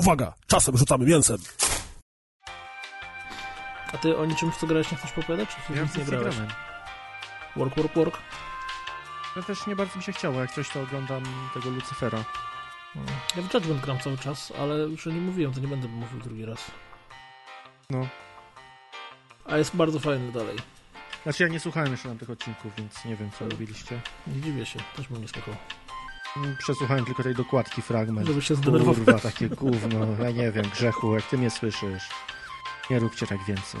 Uwaga, czasem rzucamy mięsem. A ty o niczym, w co grałeś, nie chcesz popowiadać? Czy Ja nic nie grałeś? grałem. Work, work, work. No też nie bardzo mi się chciało, jak coś to oglądam tego Lucyfera. Mm. Ja w Judgment gram cały czas, ale już o nim mówiłem, to nie będę mówił drugi raz. No. A jest bardzo fajny dalej. Znaczy ja nie słuchałem jeszcze na tych odcinków, więc nie wiem co robiliście. Nie dziwię się, też bym nie słuchał. Przesłuchałem tylko tej dokładki fragment. Żeby się zdenerwować. Kurwa, takie gówno, ja nie wiem, grzechu, jak ty mnie słyszysz. Nie róbcie tak więcej.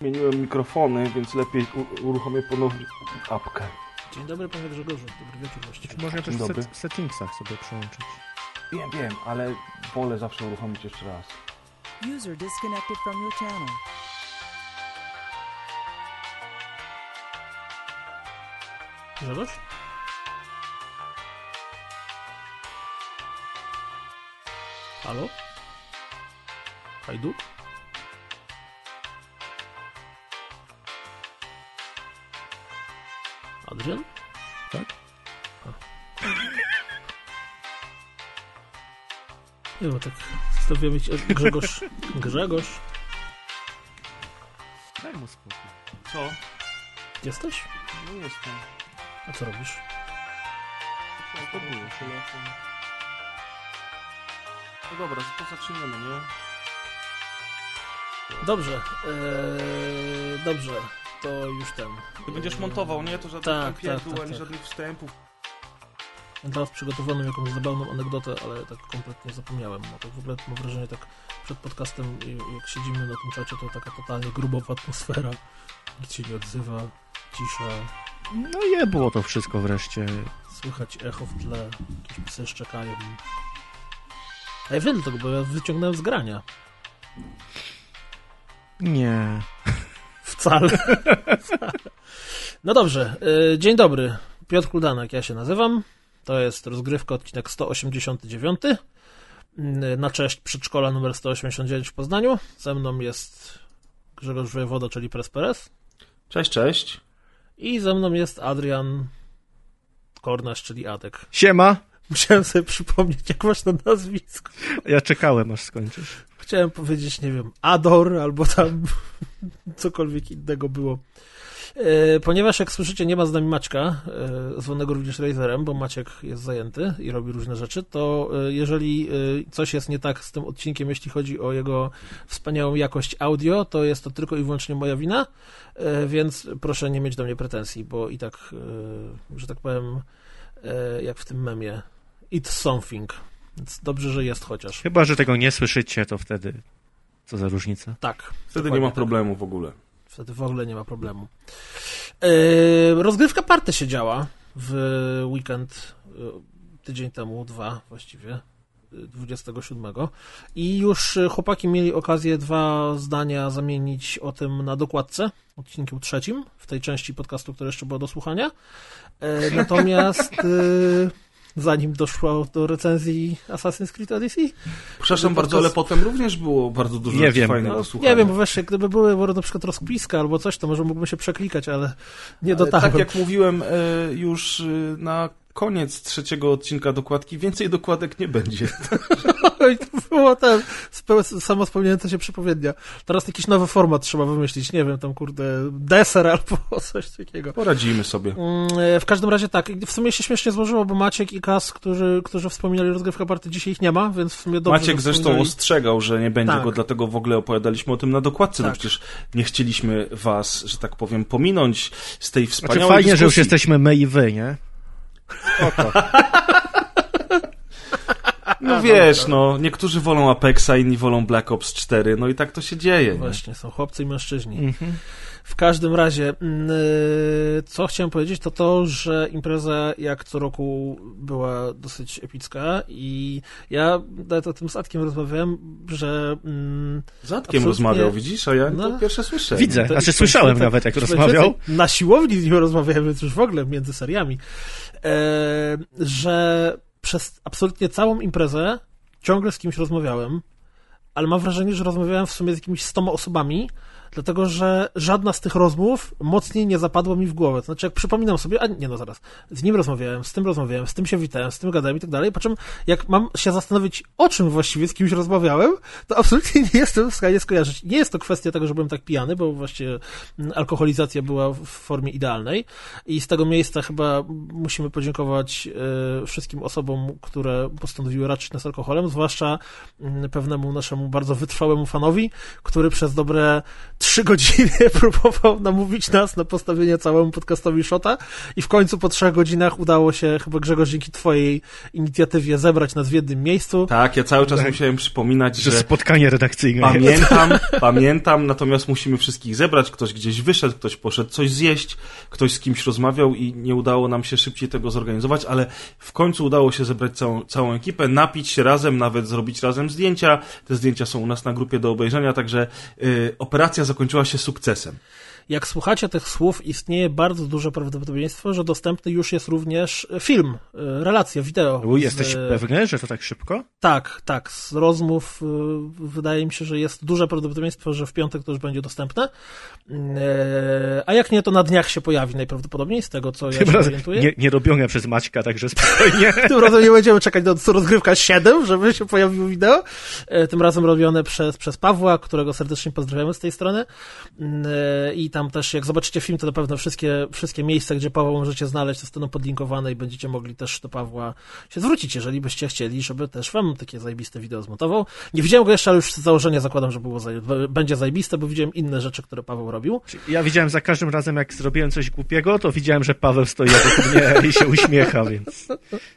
Zmieniłem mikrofony, więc lepiej uruchomię ponownie apkę. Dzień dobry, panie Grzegorzu. Dobry wieczór właściwie. Można też w dobry. set, settingsach sobie przełączyć. Wiem, wiem, ale wolę zawsze uruchomić jeszcze raz. User disconnected from your channel. Grzegorz? Halo? Hajduk? Adrian? Tak? A. Nie no, tak stawiamy cię. Grzegorz. Grzegorz. Daj mu spokój. Co? Jesteś? No jestem. A co robisz? Zdobyłem telefon. No dobra, to zaczniemy, nie? Dobrze. Eee, dobrze. To już ten. Ty będziesz montował, nie? To żadnych Tak, tak, tak, ani tak. żadnych wstępów. Teraz przygotowaną jakąś zabawną anegdotę, ale tak kompletnie zapomniałem. No tak w ogóle mam wrażenie, tak przed podcastem, jak siedzimy na tym czacie, to taka totalnie grubowa atmosfera. Nikt się nie odzywa, cisza, No je było to wszystko wreszcie. słychać echo w tle, jakieś psy szczekają. A ja wiem tego, bo ja wyciągnąłem z grania. Nie. Wcale. no dobrze, y, dzień dobry. Piotr Kuldanek, ja się nazywam. To jest rozgrywka odcinek 189. Y, Na cześć przedszkola numer 189 w Poznaniu. Ze mną jest Grzegorz Wojewoda, czyli Presperes. Cześć, cześć. I ze mną jest Adrian Kornasz, czyli Adek. Siema! Musiałem sobie przypomnieć, jak masz na nazwisko. Ja czekałem aż skończysz. Chciałem powiedzieć, nie wiem, Ador albo tam cokolwiek innego było. E, ponieważ, jak słyszycie, nie ma z nami Maćka, e, zwanego również Razerem, bo Maciek jest zajęty i robi różne rzeczy, to e, jeżeli e, coś jest nie tak z tym odcinkiem, jeśli chodzi o jego wspaniałą jakość audio, to jest to tylko i wyłącznie moja wina, e, więc proszę nie mieć do mnie pretensji, bo i tak, e, że tak powiem, jak w tym memie, it's something. Więc dobrze, że jest chociaż. Chyba, że tego nie słyszycie, to wtedy... Co za różnica? Tak. Wtedy nie ma tak. problemu w ogóle. Wtedy w ogóle nie ma problemu. Yy, rozgrywka party się działa w weekend, yy, tydzień temu, dwa właściwie, yy, 27. I już chłopaki mieli okazję dwa zdania zamienić o tym na dokładce, odcinku trzecim, w tej części podcastu, która jeszcze była do słuchania. Natomiast zanim doszło do recenzji Assassin's Creed Odyssey, Przepraszam bardzo, ale potem również było bardzo dużo Nie wiem. fajnych no, słuchania. nie wiem, bo właśnie gdyby były może na przykład rozpiska albo coś, to może mógłbym się przeklikać, ale nie Ale dotarłem. Tak jak mówiłem e, już e, na koniec trzeciego odcinka dokładki, więcej dokładek nie będzie. I to było ten, samo spełniająca się przepowiednia. Teraz jakiś nowy format trzeba wymyślić, nie wiem, tam kurde, deser albo coś takiego. Poradzimy sobie. Mm, e, W każdym razie tak, w sumie się śmiesznie złożyło, bo Maciek i Kas, którzy, którzy wspominali rozgrywkę party, dzisiaj ich nie ma, więc w sumie dobrze, Maciek zresztą ostrzegał, że nie będzie Tak. go, dlatego w ogóle opowiadaliśmy o tym na dokładce. No Tak. przecież nie chcieliśmy was, że tak powiem, pominąć z tej Znaczy wspaniałej fajnie, że już dyskusji. jesteśmy my i wy, nie? Spoko. No wiesz, no, niektórzy wolą Apexa, inni wolą Black Ops 4, no i tak to się dzieje. Nie? Właśnie, są chłopcy i mężczyźni. Mhm. W każdym razie, mm, y, co chciałem powiedzieć, to to, że impreza jak co roku była dosyć epicka i ja nawet o tym z Atkiem rozmawiałem, że mm, Z Zatkiem rozmawiał, widzisz, a ja No. to pierwsze słyszę. Widzę, to- znaczy to- słyszałem to- nawet jak rozmawiał. Na siłowni z nim rozmawiałem, więc już w ogóle między seriami. E, że przez absolutnie całą imprezę ciągle z kimś rozmawiałem, ale mam wrażenie, że rozmawiałem w sumie z jakimiś stoma osobami, dlatego że żadna z tych rozmów mocniej nie zapadła mi w głowę. Znaczy, jak przypominam sobie, a nie no zaraz, z nim rozmawiałem, z tym rozmawiałem, z tym się witałem, z tym gadałem i tak dalej, po czym jak mam się zastanowić, o czym właściwie z kimś rozmawiałem, to absolutnie nie jestem w stanie skojarzyć. Nie jest to kwestia tego, że byłem tak pijany, bo właściwie mm, alkoholizacja była w formie idealnej i z tego miejsca chyba musimy podziękować e, wszystkim osobom, które postanowiły raczyć nas alkoholem, zwłaszcza mm, pewnemu naszemu bardzo wytrwałemu fanowi, który przez dobre trzy godziny próbował namówić nas na postawienie całemu podcastowi shota i w końcu po trzech godzinach udało się chyba Grzegorz dzięki twojej inicjatywie zebrać nas w jednym miejscu. Tak, ja cały czas Tak. musiałem przypominać, Że że spotkanie redakcyjne. Pamiętam, pamiętam, natomiast musimy wszystkich zebrać. Ktoś gdzieś wyszedł, ktoś poszedł coś zjeść, ktoś z kimś rozmawiał i nie udało nam się szybciej tego zorganizować, ale w końcu udało się zebrać całą, całą ekipę, napić się razem, nawet zrobić razem zdjęcia. Te zdjęcia są u nas na grupie do obejrzenia, także y, operacja zakończyła się sukcesem. Jak słuchacie tych słów, istnieje bardzo duże prawdopodobieństwo, że dostępny już jest również film, y, relacja, wideo. U, z- jesteś pewny, że to tak szybko? Tak, tak. Z rozmów wydaje mi się, że jest duże prawdopodobieństwo, że w piątek to już będzie dostępne. E, A jak nie, to na dniach się pojawi najprawdopodobniej, z tego co ja Tym się orientuję. nie, nie robione przez Maćka, także spokojnie. Tym razem nie będziemy czekać do rozgrywka 7, żeby się pojawiło wideo. E, Tym razem robione przez, przez Pawła, którego serdecznie pozdrawiamy z tej strony. Mm, e, I tam też, jak zobaczycie film, to na pewno wszystkie, wszystkie miejsca, gdzie Pawła możecie znaleźć, zostaną podlinkowane i będziecie mogli też do Pawła się zwrócić, jeżeli byście chcieli, żeby też wam takie zajebiste wideo zmontował. Nie widziałem go jeszcze, ale już z założenia zakładam, że było będzie zajebiste, bo widziałem inne rzeczy, które Paweł robił. Ja widziałem za każdym razem, jak zrobiłem coś głupiego, to widziałem, że Paweł stoi obok mnie i się uśmiecha, więc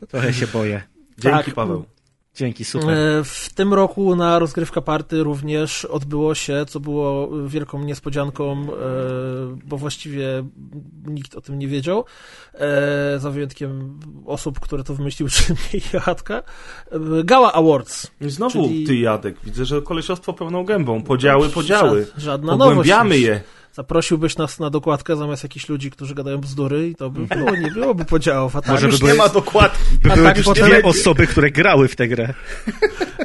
trochę się boję. Dzięki, Tak. Paweł. Dzięki, super. E, W tym roku na rozgrywka party również odbyło się, co było wielką niespodzianką, e, bo właściwie nikt o tym nie wiedział, e, za wyjątkiem osób, które to wymyśliły, czyli mnie i Gala Awards. I znowu Czyli- ty, Jadek. Widzę, że kolesiostwo pełną gębą. Podziały, podziały. Ża- Żadna nowość. Pogłębiamy je. Zaprosiłbyś nas na dokładkę zamiast jakichś ludzi, którzy gadają bzdury i to by było, nie byłoby podziałów. A tak, Może by Już były- nie ma dokładki. By a były tak już potem- dwie osoby, które grały w tę grę.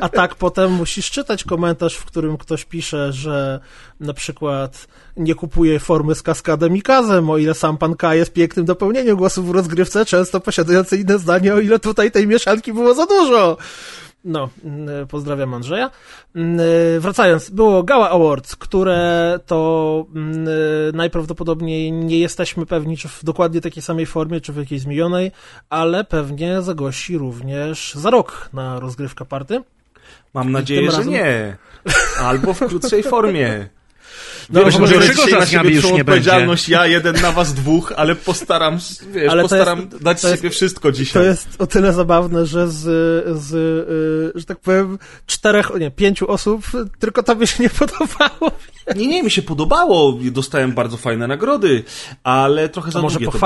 A tak potem musisz czytać komentarz, w którym ktoś pisze, że na przykład nie kupuje formy z kaskadem i kazem, o ile sam pan K jest pięknym dopełnieniem głosów w rozgrywce, często posiadający inne zdanie, o ile tutaj tej mieszanki było za dużo. No, mm, pozdrawiam Andrzeja. Mm, Wracając, było Gala Awards, które to mm, najprawdopodobniej nie jesteśmy pewni, czy w dokładnie takiej samej formie, czy w jakiejś zmienionej, ale pewnie zagości również za rok na rozgrywka party. Mam nadzieję, że razem- nie. Albo w krótszej formie. No, Wiem, że może dzisiaj na już nie odpowiedzialność ja, jeden na was dwóch, ale postaram, wiesz, Ale to postaram jest- dać to jest- siebie wszystko To dzisiaj. jest o tyle zabawne, że z, z y, że tak powiem, czterech, nie, pięciu osób, tylko tobie się nie podobało. Nie, nie, mi się podobało, dostałem bardzo fajne nagrody, ale trochę za To może długie to było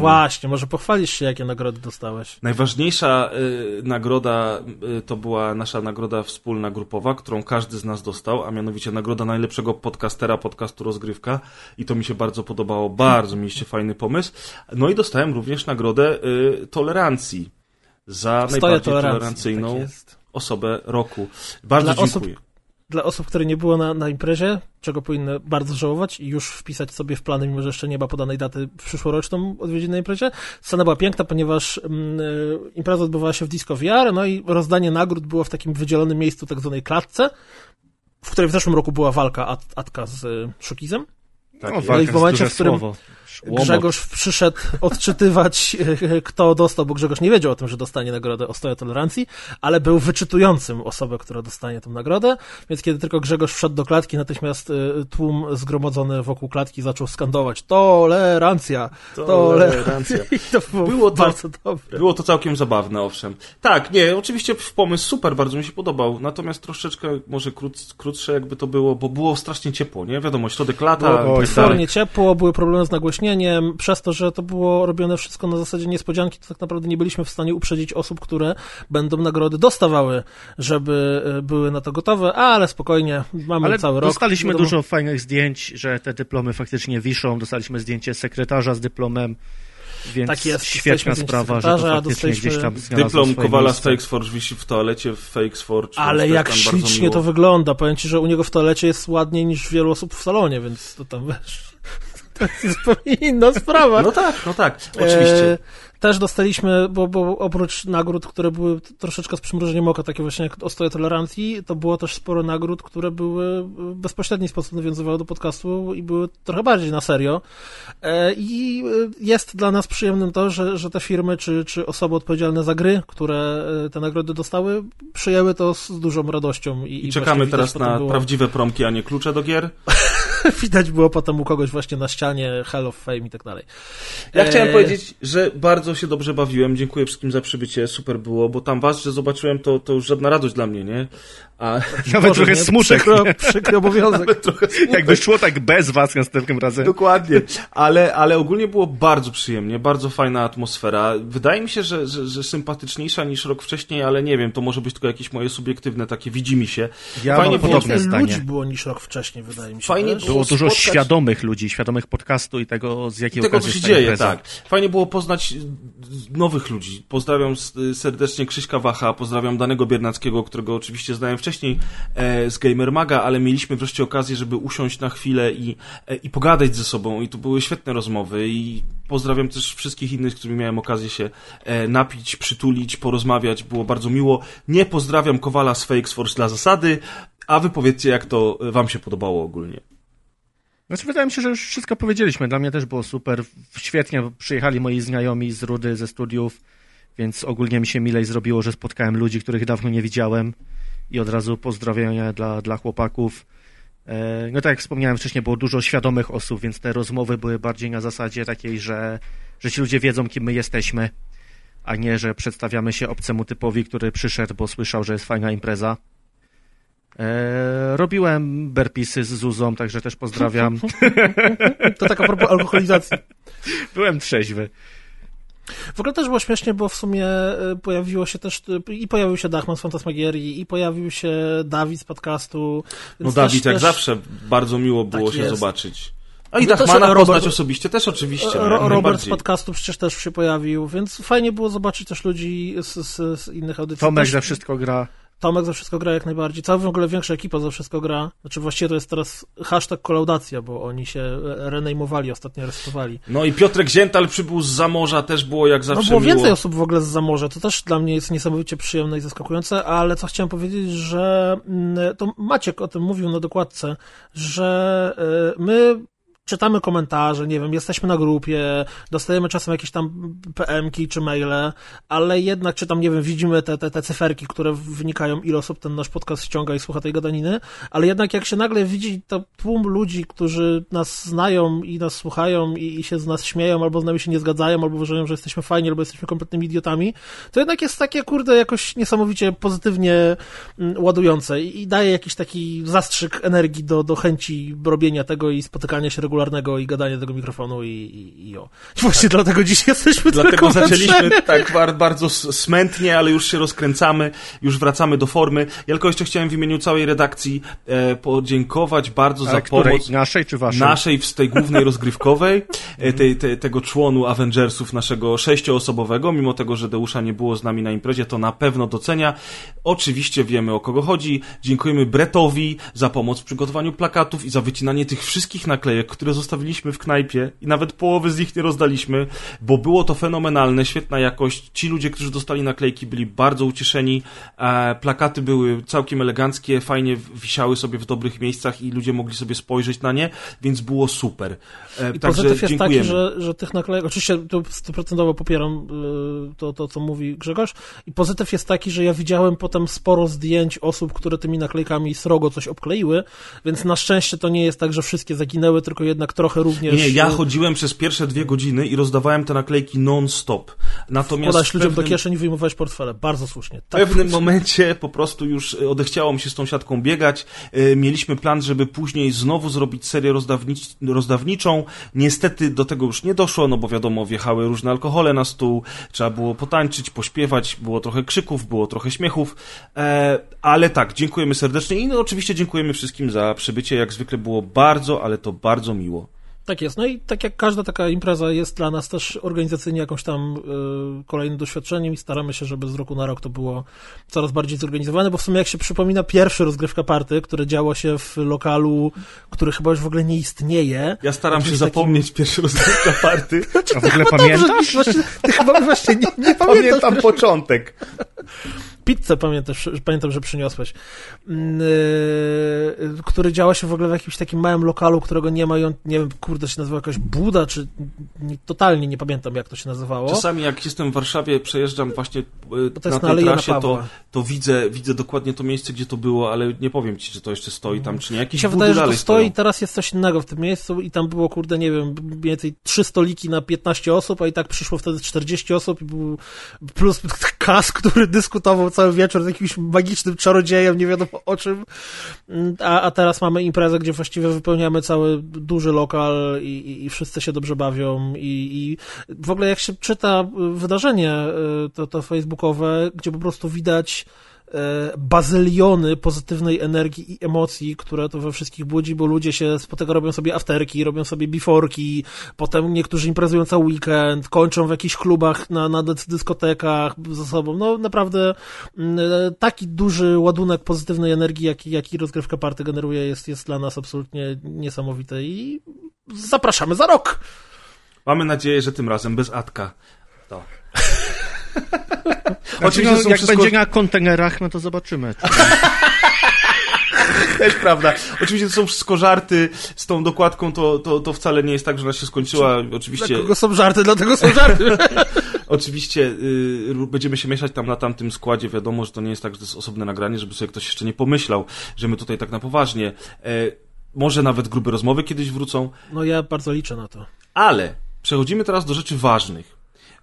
właśnie, może pochwalisz się, jakie nagrody dostałeś. Najważniejsza y, nagroda y, to była nasza nagroda wspólna grupowa, którą każdy z nas dostał, a mianowicie nagroda najlepszego podcastera podcastu Rozgrywka i to mi się bardzo podobało, bardzo mieliście fajny pomysł. No i dostałem również nagrodę y, tolerancji za Stoję najbardziej tolerancji. tolerancyjną Tak osobę roku. Bardzo Dla osób- dziękuję. Dla osób, które nie było na, na imprezie, czego powinny bardzo żałować i już wpisać sobie w plany, mimo że jeszcze nie ma podanej daty przyszłoroczną odwiedzin na imprezie. Scena była piękna, ponieważ mm, y, impreza odbywała się w Disco VR, no i rozdanie nagród było w takim wydzielonym miejscu, tak zwanej klatce, w której w zeszłym roku była walka At Atka z y, Szukizem. Tak no, i w momencie, w którym słowo. Łomot. Grzegorz przyszedł odczytywać, e, kto dostał, bo Grzegorz nie wiedział o tym, że dostanie nagrodę o stoję tolerancji, ale był wyczytującym osobę, która dostanie tę nagrodę, więc kiedy tylko Grzegorz wszedł do klatki, natychmiast e, tłum zgromadzony wokół klatki zaczął skandować tolerancja, tolerancja. I to było, Było to- bardzo dobre. Było to całkiem zabawne, owszem. Tak, nie, oczywiście pomysł super, bardzo mi się podobał, natomiast troszeczkę może krót, krótsze jakby to było, bo było strasznie ciepło, nie? Wiadomo, środek lata Było- oj, tak ciepło, były problemy z nagłośnieniem, przez to, że to było robione wszystko na zasadzie niespodzianki, to tak naprawdę nie byliśmy w stanie uprzedzić osób, które będą nagrody dostawały, żeby e, były na to gotowe, ale spokojnie, mamy Ale cały rok. dostaliśmy dużo fajnych zdjęć, że te dyplomy faktycznie wiszą. Dostaliśmy zdjęcie sekretarza z dyplomem. Więc Tak jest, świetna sprawa, że to faktycznie dostaliśmy gdzieś tam Dyplom Kowala z. Fakesforge wisi w toalecie w Fakesforge. Ale jak ślicznie to wygląda. Powiem ci, że u niego w toalecie jest ładniej niż wielu osób w salonie, więc to tam wiesz. To jest zupełnie inna sprawa. No tak, no tak, oczywiście. E, też dostaliśmy, bo, bo oprócz nagród, które były troszeczkę z przymrużeniem oka, takie właśnie jak Ostoje Tolerancji, to było też sporo nagród, które były w bezpośredni sposób nawiązywały do podcastu i były trochę bardziej na serio. E, I e, jest dla nas przyjemnym to, że, że te firmy czy, czy osoby odpowiedzialne za gry, które e, te nagrody dostały, przyjęły to z dużą radością. I, I czekamy teraz na było, prawdziwe promki, a nie klucze do gier. Widać było potem u kogoś właśnie na ścianie Hall of Fame i tak dalej. Ja E, chciałem powiedzieć, że bardzo się dobrze bawiłem. Dziękuję wszystkim za przybycie, super było, bo tam was, że zobaczyłem, to, to już żadna radość dla mnie, nie? A Nawet Boże, trochę nie? smutek. Przykro, przykry obowiązek. trochę Jakby szło tak bez was następnym razem. Dokładnie, ale, ale ogólnie było bardzo przyjemnie, bardzo fajna atmosfera. Wydaje mi się, że, że, że sympatyczniejsza niż rok wcześniej, ale nie wiem, to może być tylko jakieś moje subiektywne takie widzi mi się. Ja Fajnie mam było- podobne Więcej ludzi zdanie. było niż rok wcześniej, wydaje mi się. Fajnie było Było dużo spotkać- świadomych ludzi, świadomych podcastu i tego, z I jakiej tego, co się dzieje, impreza. tak. Fajnie było poznać nowych ludzi. Pozdrawiam serdecznie Krzyśka Wacha, pozdrawiam Danego Biernackiego, którego oczywiście znałem wcześniej e, z Gamer Maga, ale mieliśmy wreszcie okazję, żeby usiąść na chwilę i, e, i pogadać ze sobą i to były świetne rozmowy i pozdrawiam też wszystkich innych, z którymi miałem okazję się e, napić, przytulić, porozmawiać, było bardzo miło. Nie pozdrawiam Kowala z Fakes Force dla zasady, a wy powiedzcie, jak to wam się podobało ogólnie. Znaczy, wydaje mi się, że już wszystko powiedzieliśmy. Dla mnie też było super. Świetnie przyjechali moi znajomi z Rudy, ze studiów, więc ogólnie mi się milej zrobiło, że spotkałem ludzi, których dawno nie widziałem i od razu pozdrowienia dla, dla chłopaków. E, No tak jak wspomniałem wcześniej, było dużo świadomych osób, więc te rozmowy były bardziej na zasadzie takiej, że, że ci ludzie wiedzą, kim my jesteśmy, a nie, że przedstawiamy się obcemu typowi, który przyszedł, bo słyszał, że jest fajna impreza. E, robiłem berpisy z Zuzą, także też pozdrawiam. To tak a propos alkoholizacji. Byłem trzeźwy. W ogóle też było śmiesznie, bo w sumie e, pojawiło się też, e, i pojawił się Dachman z Fantasmagierii, i pojawił się Dawid z podcastu. No Dawid, też, jak też zawsze, bardzo miło było Tak się jest. zobaczyć. A i No też Dachmana Robert- poznać osobiście też oczywiście. Ro- Robert z podcastu przecież też się pojawił, więc fajnie było zobaczyć też ludzi z, z, z innych audycji. Tomek też, za wszystko gra. Tomek za wszystko gra jak najbardziej. Cała w ogóle większa ekipa za wszystko gra. Znaczy właściwie to jest teraz hashtag kolaudacja, bo oni się renejmowali, ostatnio aresztowali. No i Piotrek Ziętal przybył z Zamorza, też było jak No zawsze było miło. więcej osób w ogóle z Zamorza, to też dla mnie jest niesamowicie przyjemne i zaskakujące, ale co chciałem powiedzieć, że mm, to Maciek o tym mówił na dokładce, że y, my czytamy komentarze, nie wiem, jesteśmy na grupie, dostajemy czasem jakieś tam PM-ki czy maile, ale jednak, czy tam, nie wiem, widzimy te, te, te cyferki, które wynikają, ile osób ten nasz podcast ściąga i słucha tej gadaniny, ale jednak jak się nagle widzi to tłum ludzi, którzy nas znają i nas słuchają i, i się z nas śmieją, albo z nami się nie zgadzają, albo uważają, że jesteśmy fajni, albo jesteśmy kompletnymi idiotami, to jednak jest takie, kurde, jakoś niesamowicie pozytywnie mm, ładujące i, i daje jakiś taki zastrzyk energii do, do chęci robienia tego i spotykania się regularnego i gadania do tego mikrofonu i, i, i o. Właśnie dlatego dziś jesteśmy Dlatego tylko zaczęliśmy tak bar- bardzo smętnie, ale już się rozkręcamy, już wracamy do formy. Ja tylko jeszcze chciałem w imieniu całej redakcji e, podziękować bardzo za Ale której? pomoc. Naszej czy waszej? Naszej, z tej głównej rozgrywkowej, e, tej, tej, tego członu Avengersów, naszego sześcioosobowego, mimo tego, że Deusza nie było z nami na imprezie, to na pewno docenia. Oczywiście wiemy o kogo chodzi. Dziękujemy Bretowi za pomoc w przygotowaniu plakatów i za wycinanie tych wszystkich naklejek, które zostawiliśmy w knajpie i nawet połowy z nich nie rozdaliśmy, bo było to fenomenalne, świetna jakość. Ci ludzie, którzy dostali naklejki byli bardzo ucieszeni. E, plakaty były całkiem eleganckie, fajnie wisiały sobie w dobrych miejscach i ludzie mogli sobie spojrzeć na nie, więc było super. E, I także pozytyw jest dziękujemy. taki, że, że tych naklejek, oczywiście tu stuprocentowo popieram y, to, to, co mówi Grzegorz, i pozytyw jest taki, że ja widziałem potem sporo zdjęć osób, które tymi naklejkami srogo coś obkleiły, więc na szczęście to nie jest tak, że wszystkie zaginęły, tylko jednak trochę również... Nie, ja y, chodziłem przez pierwsze dwie godziny i rozdawałem te naklejki non-stop. Natomiast Podać w ludziom do pewnym- kieszeni i wyjmować portfele. Bardzo słusznie. W Tak, pewnym momencie po prostu już y, odechciało mi się z tą siatką biegać. Y, Mieliśmy plan, żeby później znowu zrobić serię rozdawnic rozdawniczą. Niestety do tego już nie doszło, no bo wiadomo, wjechały różne alkohole na stół, trzeba było potańczyć, pośpiewać, było trochę krzyków, było trochę śmiechów. E, ale tak, dziękujemy serdecznie i no, oczywiście dziękujemy wszystkim za przybycie. Jak zwykle było bardzo, ale to bardzo miło. miło. Tak jest. No i tak jak każda taka impreza jest dla nas też organizacyjnie jakąś tam y, kolejnym doświadczeniem i staramy się, żeby z roku na rok to było coraz bardziej zorganizowane, bo w sumie jak się przypomina pierwszy rozgrywka party, które działo się w lokalu, który chyba już w ogóle nie istnieje. Ja staram się zapomnieć pierwszy rozgrywka party. A w ogóle pamiętasz? Dobrze, właśnie, ty chyba właśnie nie, nie pamiętasz. Pamiętam początek. Pizzę pamiętasz, pamiętam, że przyniosłeś, yy, który działa się w ogóle w jakimś takim małym lokalu, którego nie ma i on, nie wiem, kurde, się nazywa jakaś Buda, czy nie, totalnie nie pamiętam, jak to się nazywało. Czasami jak jestem w Warszawie, przejeżdżam właśnie y, to na na tej trasie, to, to widzę, widzę dokładnie to miejsce, gdzie to było, ale nie powiem ci, czy to jeszcze stoi tam, czy nie. Mi Jakieś się wydaje, że to stoi, stoją. teraz jest coś innego w tym miejscu i tam było, kurde, nie wiem, mniej więcej trzy stoliki na 15 osób, a i tak przyszło wtedy 40 osób i był plus kas, który dyskutował cały wieczór z jakimś magicznym czarodziejem, nie wiadomo o czym. Mm, A, a teraz mamy imprezę, gdzie właściwie wypełniamy cały duży lokal i, i, wszyscy się dobrze bawią i, i w ogóle jak się czyta y, wydarzenie y, to, to facebookowe, gdzie po prostu widać e, bazyliony pozytywnej energii i emocji, które to we wszystkich budzi, bo ludzie się spotykają, robią sobie afterki, robią sobie biforki, potem niektórzy imprezują cały weekend, kończą w jakichś klubach na, na dys- dyskotekach ze sobą. No naprawdę mm, e, taki duży ładunek pozytywnej energii, jaki, jaki rozgrywka party generuje, jest, jest dla nas absolutnie niesamowity i zapraszamy za rok! Mamy nadzieję, że tym razem bez Atka. To. Znaczy, Oczywiście no, są jak wszystko- będzie na kontenerach, no to zobaczymy. Też prawda. Oczywiście to są wszystko żarty. Z tą dokładką to, to, to wcale nie jest tak, że ona się skończyła. Oczywiście, Dla kogo są żarty, dlatego są żarty. oczywiście y, będziemy się mieszać tam na tamtym składzie. Wiadomo, że to nie jest tak, że to jest osobne nagranie, żeby sobie ktoś jeszcze nie pomyślał, że my tutaj tak na poważnie. E, może nawet grube rozmowy kiedyś wrócą. No ja bardzo liczę na to. Ale przechodzimy teraz do rzeczy ważnych.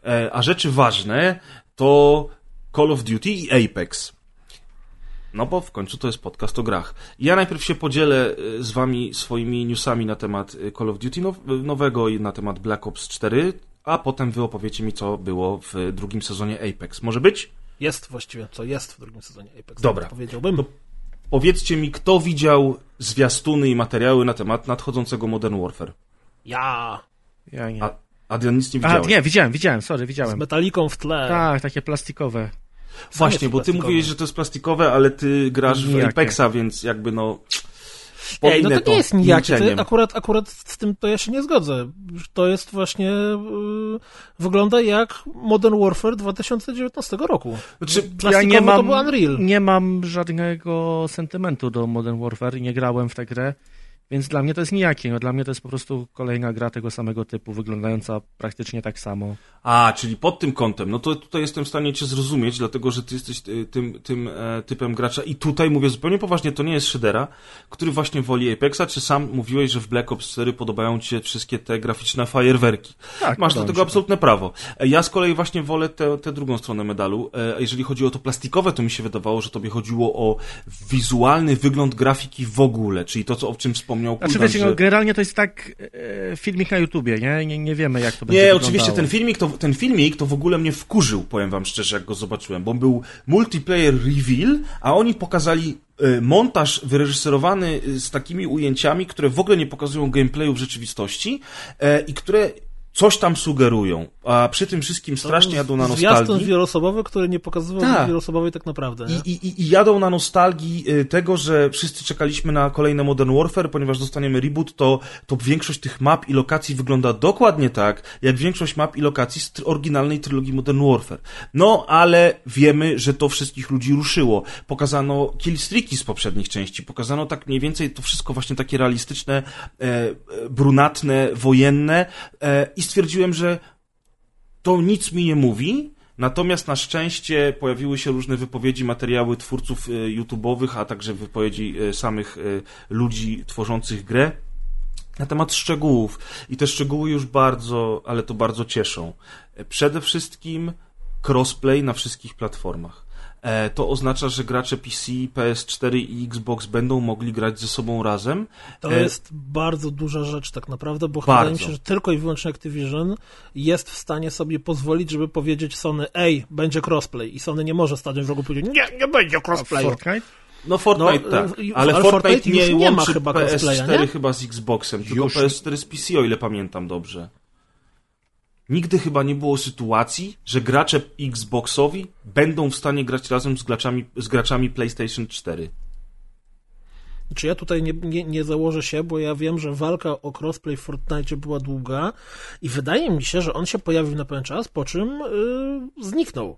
E, a rzeczy ważne to Call of Duty i Apex. No bo w końcu to jest podcast o grach. Ja najpierw się podzielę e, z wami swoimi newsami na temat e, Call of Duty now- nowego i na temat Black Ops 4, a potem wy opowiecie mi, co było w drugim sezonie Apex. Może być? Jest właściwie, co jest w drugim sezonie Apex. Dobra. Powiedziałbym. To Powiedzcie mi, kto widział zwiastuny i materiały na temat nadchodzącego Modern Warfare? Ja. Ja nie. A Adrian nic nie A, widziałeś. nie, widziałem, widziałem, sorry, Z widziałem. metaliką w tle. Tak, takie plastikowe. Właśnie, bo ty mówiłeś, że to jest plastikowe, ale ty grasz w. Apexa, więc jakby no... Ej, no to nie jest nijakie. To akurat, akurat z tym to ja się nie zgodzę. To jest właśnie. Yy, wygląda jak Modern Warfare 2019 roku. Znaczy, ja nie to mam, był Unreal. nie mam żadnego sentymentu do Modern Warfare i nie grałem w tę grę, więc dla mnie to jest nijakie. No, dla mnie to jest po prostu kolejna gra tego samego typu, wyglądająca praktycznie tak samo. A, czyli pod tym kątem, no to tutaj jestem w stanie cię zrozumieć, dlatego że ty jesteś y, tym, tym e, typem gracza i tutaj mówię zupełnie poważnie, to nie jest Shredera, który właśnie woli Apexa, czy sam mówiłeś, że w Black Ops 4 podobają ci się wszystkie te graficzne fajerwerki. Tak, Masz do tego absolutne prawo. E, Ja z kolei właśnie wolę tę drugą stronę medalu. E, A jeżeli chodzi o to plastikowe, to mi się wydawało, że tobie chodziło o wizualny wygląd grafiki w ogóle, czyli to, co, o czym wspomniał Znaczy, Kuldan, wiecie, że... no, generalnie to jest tak e, filmik na YouTubie, nie? nie? Nie wiemy, jak to będzie Nie, wyglądało. oczywiście ten filmik, to, ten filmik to w ogóle mnie wkurzył, powiem wam szczerze, jak go zobaczyłem, bo był multiplayer reveal, a oni pokazali e, montaż wyreżyserowany e, z takimi ujęciami, które w ogóle nie pokazują gameplayu w rzeczywistości e, i które coś tam sugerują, a przy tym wszystkim strasznie jadą na Zwiastun nostalgii. wieloosobowy, który nie pokazywał wieloosobowej tak naprawdę. I, i, I jadą na nostalgii y, tego, że wszyscy czekaliśmy na kolejne Modern Warfare, ponieważ dostaniemy reboot, to, to większość tych map i lokacji wygląda dokładnie tak, jak większość map i lokacji z oryginalnej trylogii Modern Warfare. No, ale wiemy, że to wszystkich ludzi ruszyło. Pokazano killstreaki z poprzednich części, pokazano tak mniej więcej to wszystko właśnie takie realistyczne, e, e, brunatne, wojenne e, i stwierdziłem, że to nic mi nie mówi, natomiast na szczęście pojawiły się różne wypowiedzi, materiały twórców e, YouTube'owych, a także wypowiedzi e, samych e, ludzi tworzących grę na temat szczegółów. I te szczegóły już bardzo, ale to bardzo cieszą. Przede wszystkim crossplay na wszystkich platformach. E, To oznacza, że gracze PC, PS4 i Xbox będą mogli grać ze sobą razem. To E, jest bardzo duża rzecz tak naprawdę, bo Bardzo. wydaje mi się, że tylko i wyłącznie Activision jest w stanie sobie pozwolić, żeby powiedzieć Sony, ej, będzie crossplay i Sony nie może stanąć w rogu i powiedzieć, nie, nie będzie. Fortnite? No Fortnite No, tak, ale, ale Fortnite, Fortnite nie, już nie ma łączy chyba PS4 crossplaya, nie? chyba z Xboxem, tylko Już. PS4 z PC, o ile pamiętam dobrze. Nigdy chyba nie było sytuacji, że gracze Xboxowi będą w stanie grać razem z graczami, z graczami PlayStation 4. Czy ja tutaj nie, nie, nie założę się, bo ja wiem, że walka o crossplay w Fortnite była długa i wydaje mi się, że on się pojawił na pewien czas, po czym y, zniknął.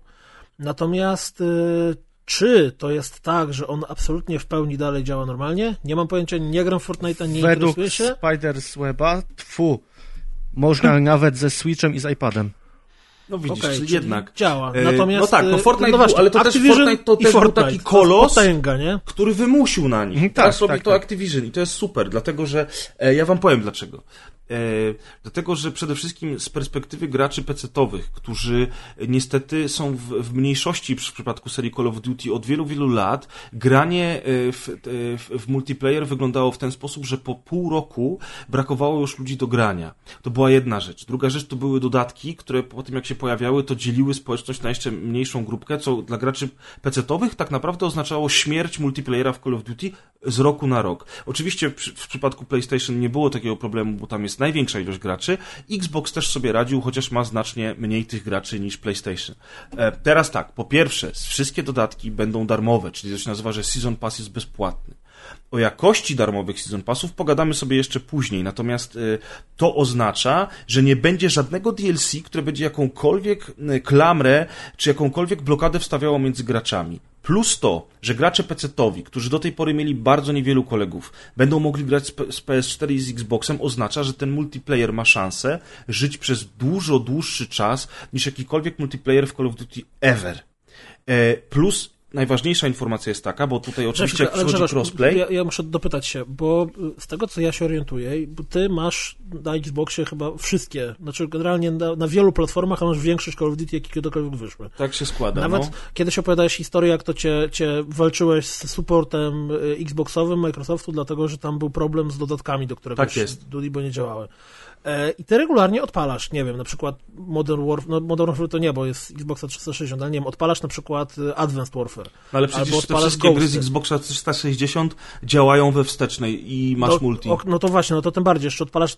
Natomiast y, czy to jest tak, że on absolutnie w pełni dalej działa normalnie? Nie mam pojęcia, nie gram w Fortnite'a, nie Według interesuję się. Spider's Weba, tfu, można nawet ze Switchem i z iPadem. No widzisz, czyli jednak. działa. E, Natomiast, no tak, no Fortnite no był, właśnie, ale to też Activision Fortnite to też był Fortnite. taki To kolos, jest potęga, nie? który wymusił na nich. Tak, Teraz robi tak, to tak. Activision i to jest super, dlatego że e, ja wam powiem dlaczego. E, dlatego, że przede wszystkim z perspektywy graczy PC-towych, którzy niestety są w, w mniejszości w przypadku serii Call of Duty od wielu, wielu lat, granie e, w, e, w, w multiplayer wyglądało w ten sposób, że po pół roku brakowało już ludzi do grania. To była jedna rzecz. Druga rzecz to były dodatki, które po tym jak się pojawiały, to dzieliły społeczność na jeszcze mniejszą grupkę, co dla graczy PC-towych tak naprawdę oznaczało śmierć multiplayera w Call of Duty z roku na rok. Oczywiście w, w przypadku PlayStation nie było takiego problemu, bo tam jest największa ilość graczy. Xbox też sobie radził, chociaż ma znacznie mniej tych graczy niż PlayStation. E, teraz tak, po pierwsze, wszystkie dodatki będą darmowe, czyli to się nazywa, że Season Pass jest bezpłatny. O jakości darmowych Season Passów pogadamy sobie jeszcze później, natomiast y, to oznacza, że nie będzie żadnego DLC, które będzie jakąkolwiek y, klamrę, czy jakąkolwiek blokadę wstawiało między graczami. Plus to, że gracze PC-towi, którzy do tej pory mieli bardzo niewielu kolegów, będą mogli grać z, P- z PS4 i z Xboxem, oznacza, że ten multiplayer ma szansę żyć przez dużo dłuższy czas niż jakikolwiek multiplayer w Call of Duty ever. E, plus najważniejsza informacja jest taka, bo tutaj oczywiście jak przychodzi crossplay, Ja, ja muszę dopytać się, bo y, z tego co ja się orientuję, bo ty masz na Xboxie chyba wszystkie, znaczy generalnie na, na wielu platformach, a masz większość Call of Duty, jakie kiedykolwiek wyszły. tak się składa. Nawet no. kiedyś opowiadałeś historię, jak to cię, cię walczyłeś z supportem y, Xboxowym Microsoftu, dlatego że tam był problem z dodatkami, do któregoś Tak jest. Duty, bo nie działały. E, I ty regularnie odpalasz, nie wiem, na przykład Modern Warfare, no Modern Warfare to nie, bo jest Xboxa 360, ale nie wiem, odpalasz na przykład y, Advanced Warfare. No ale przecież Albo te wszystkie gry z Ghosty. Xboxa 360 działają we wstecznej i masz no, multi. o, no to właśnie, no to tym bardziej, jeszcze odpalasz,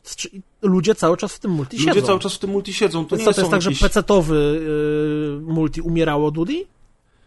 ludzie cały czas w tym multi Ludzie siedzą. cały czas w tym multi siedzą, to Więc nie co, to jest tak, że jakieś... PC-towy y, multi umierało Duty?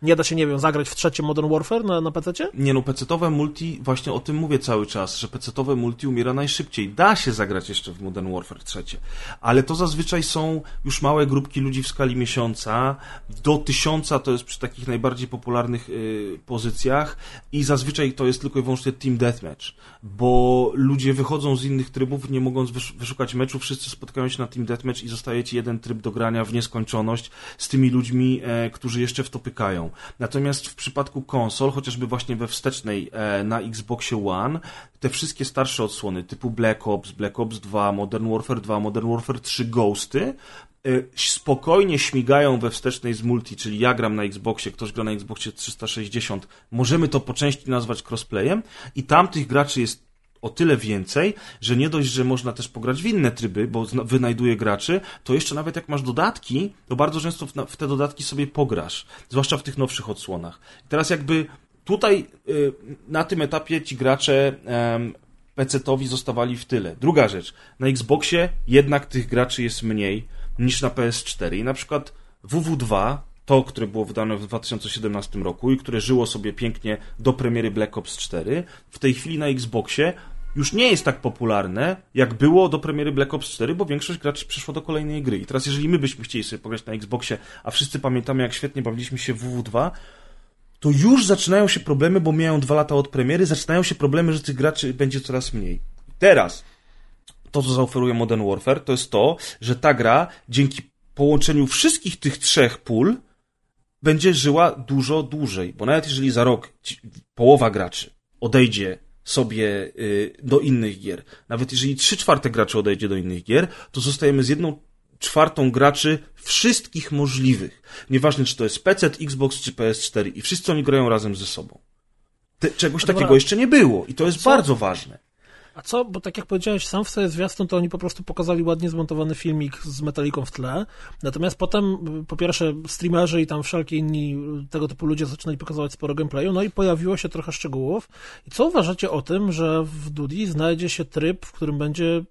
Nie da się, nie wiem, zagrać w trzecie Modern Warfare na, na PC-cie? Nie no, pecetowe multi, właśnie o tym mówię cały czas, że pecetowe multi umiera najszybciej. Da się zagrać jeszcze w Modern Warfare trzecie, ale to zazwyczaj są już małe grupki ludzi w skali miesiąca, do tysiąca to jest przy takich najbardziej popularnych y, pozycjach i zazwyczaj to jest tylko i wyłącznie Team Deathmatch, bo ludzie wychodzą z innych trybów, nie mogąc wysz wyszukać meczu, wszyscy spotkają się na Team Deathmatch i zostaje ci jeden tryb do grania w nieskończoność z tymi ludźmi, e, którzy jeszcze w to pykają. Natomiast w przypadku konsol, chociażby właśnie we wstecznej e, na Xboxie One, te wszystkie starsze odsłony typu Black Ops, Black Ops 2, Modern Warfare 2, Modern Warfare 3 Ghosty e, spokojnie śmigają we wstecznej z multi, czyli ja gram na Xboxie, ktoś gra na Xboxie 360, możemy to po części nazwać crossplayem i tam tych graczy jest o tyle więcej, że nie dość, że można też pograć w inne tryby, bo wynajduje graczy, to jeszcze nawet jak masz dodatki, to bardzo często w, te dodatki sobie pograsz, zwłaszcza w tych nowszych odsłonach. Teraz jakby tutaj y, na tym etapie ci gracze PC-towi zostawali w tyle. Druga rzecz, na Xboxie jednak tych graczy jest mniej niż na PS4 i na przykład WW2 to, które było wydane w 2017 roku i które żyło sobie pięknie do premiery Black Ops 4, w tej chwili na Xboxie już nie jest tak popularne, jak było do premiery Black Ops 4, bo większość graczy przeszło do kolejnej gry. I teraz, jeżeli my byśmy chcieli sobie pograć na Xboxie, a wszyscy pamiętamy, jak świetnie bawiliśmy się w WW2, to już zaczynają się problemy, bo mijają dwa lata od premiery, zaczynają się problemy, że tych graczy będzie coraz mniej. Teraz, to, co zaoferuje Modern Warfare, to jest to, że ta gra dzięki połączeniu wszystkich tych trzech pól będzie żyła dużo dłużej. Bo nawet jeżeli za rok połowa graczy odejdzie sobie y, do innych gier, nawet jeżeli trzy czwarte graczy odejdzie do innych gier, to zostajemy z jedną czwartą graczy wszystkich możliwych. Nieważne, czy to jest PC, Xbox czy PS4 i wszyscy oni grają razem ze sobą. Te, czegoś Dobra. takiego jeszcze nie było i to jest Co? bardzo ważne. A co, bo tak jak powiedziałeś, sam w sobie zwiastun, to oni po prostu pokazali ładnie zmontowany filmik z metaliką w tle, natomiast potem, po pierwsze, streamerzy i tam wszelkie inni tego typu ludzie zaczynali pokazywać sporo gameplayu, no i pojawiło się trochę szczegółów. I co uważacie o tym, że w Dudi znajdzie się tryb, w którym będzie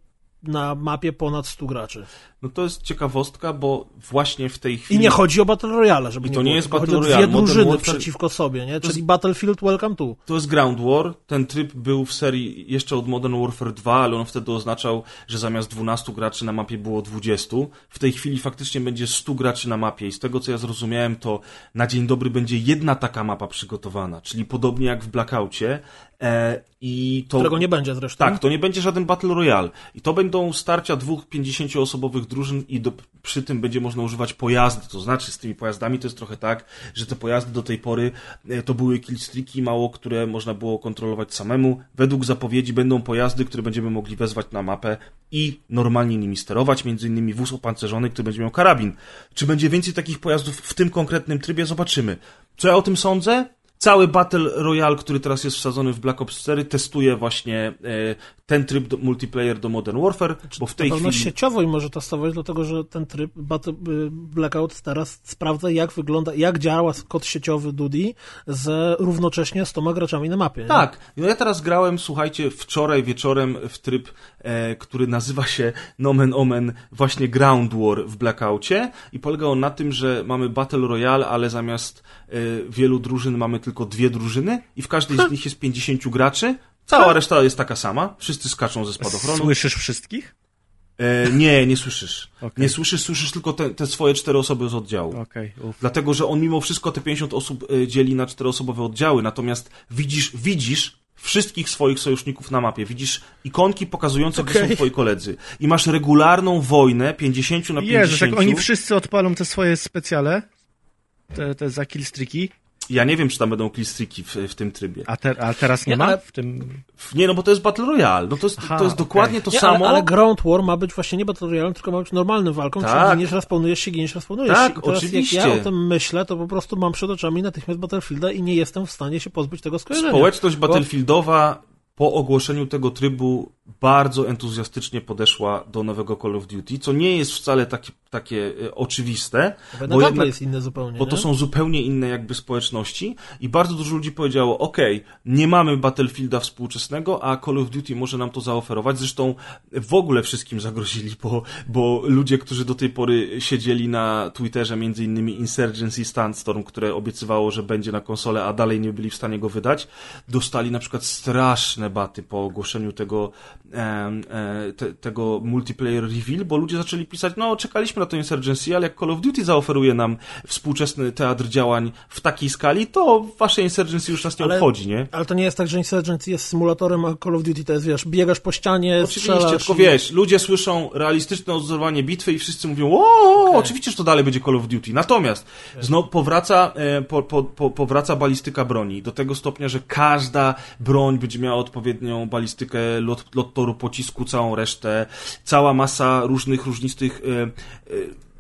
na mapie ponad 100 graczy? No to jest ciekawostka, bo właśnie w tej chwili... I nie chodzi o Battle Royale, żeby I nie to nie było, jest Battle Royale. dwie Modern drużyny Warfare- przeciwko sobie, nie? Czyli jest- Battlefield Welcome to. To jest Ground War. Ten tryb był w serii jeszcze od Modern Warfare 2, ale on wtedy oznaczał, że zamiast 12 graczy na mapie było 20. W tej chwili faktycznie będzie 100 graczy na mapie i z tego co ja zrozumiałem, to na dzień dobry będzie jedna taka mapa przygotowana, czyli podobnie jak w Blackoutie. E, I to... Którego nie będzie zresztą. Tak, to nie będzie żaden Battle Royale. I to będą starcia dwóch 50-osobowych drużyn i do, przy tym będzie można używać pojazdy. To znaczy z tymi pojazdami to jest trochę tak, że te pojazdy do tej pory e, to były killstreaki mało, które można było kontrolować samemu. Według zapowiedzi będą pojazdy, które będziemy mogli wezwać na mapę i normalnie nimi sterować, między innymi wóz opancerzony, który będzie miał karabin. Czy będzie więcej takich pojazdów w tym konkretnym trybie? Zobaczymy. Co ja o tym sądzę? Cały Battle Royale, który teraz jest wsadzony w Black Ops 4, testuje właśnie e, ten tryb do, multiplayer do Modern Warfare, bo w tej chwili... sieciowo i może testować, dlatego że ten tryb Battle, y, Blackout teraz sprawdza, jak wygląda, jak działa kod sieciowy Dudi z równocześnie z 100 graczami na mapie. Tak, no ja teraz grałem, słuchajcie, wczoraj wieczorem w tryb, e, który nazywa się Nomen Omen właśnie Ground War w Blackoutie i polega on na tym, że mamy Battle Royale, ale zamiast e, wielu drużyn mamy tylko dwie drużyny i w każdej z nich jest 50 graczy. Cała reszta jest taka sama, wszyscy skaczą ze spadochronu. Słyszysz wszystkich? E, nie, nie słyszysz. Okej. Nie słyszysz, słyszysz tylko te, te swoje cztery osoby z oddziału. Uf. Dlatego, że on mimo wszystko te 50 osób e, dzieli na czteroosobowe oddziały, natomiast widzisz, widzisz wszystkich swoich sojuszników na mapie. Widzisz ikonki pokazujące, gdzie Okej. są twoi koledzy. I masz regularną wojnę 50 na 50. Jezus, jak oni wszyscy odpalą te swoje specjale, te, te za killstreaki, Ja nie wiem, czy tam będą killstreaki w, w tym trybie. a, te, a teraz nie, Nie, ma ale- w tym... W- Nie, no bo to jest Battle Royale. No to jest, Aha, to jest dokładnie to Nie, samo. ale, ale Ground War ma być właśnie nie Battle Royale, tylko ma być normalnym walką, Tak. czyli giniesz, respawnujesz się, giniesz, respawnujesz Tak, się. I teraz oczywiście. jak ja o tym myślę, to po prostu mam przed oczami natychmiast Battlefielda i nie jestem w stanie się pozbyć tego skojarzenia. Społeczność Bo- Battlefieldowa po ogłoszeniu tego trybu bardzo entuzjastycznie podeszła do nowego Call of Duty, co nie jest wcale takie, takie e, oczywiste, Bo jednak, jest inny zupełnie. bo to nie? są zupełnie inne jakby społeczności i bardzo dużo ludzi powiedziało, ok, nie mamy Battlefielda współczesnego, a Call of Duty może nam to zaoferować. Zresztą w ogóle wszystkim zagrozili, bo, bo ludzie, którzy do tej pory siedzieli na Twitterze, między innymi Insurgency Sandstorm, które obiecywało, że będzie na konsolę, a dalej nie byli w stanie go wydać, dostali na przykład straszne baty po ogłoszeniu tego, em, e, te, tego multiplayer reveal, bo ludzie zaczęli pisać, no czekaliśmy na to Insurgency, ale jak Call of Duty zaoferuje nam współczesny teatr działań w takiej skali, to wasze Insurgency już nas nie Ale- obchodzi, nie? Ale to nie jest tak, że Insurgency jest symulatorem, a Call of Duty to jest, wiesz, biegasz po ścianie, Oczywiście, strzelasz. tylko wiesz, ludzie słyszą realistyczne odzorowanie bitwy i wszyscy mówią, o, oczywiście, że to dalej będzie Call of Duty. Natomiast znowu powraca, e, po, po, po, powraca balistyka broni do tego stopnia, że każda broń będzie miała odpowiednią balistykę lot, lot toru pocisku, całą resztę, cała masa różnych, różnistych e,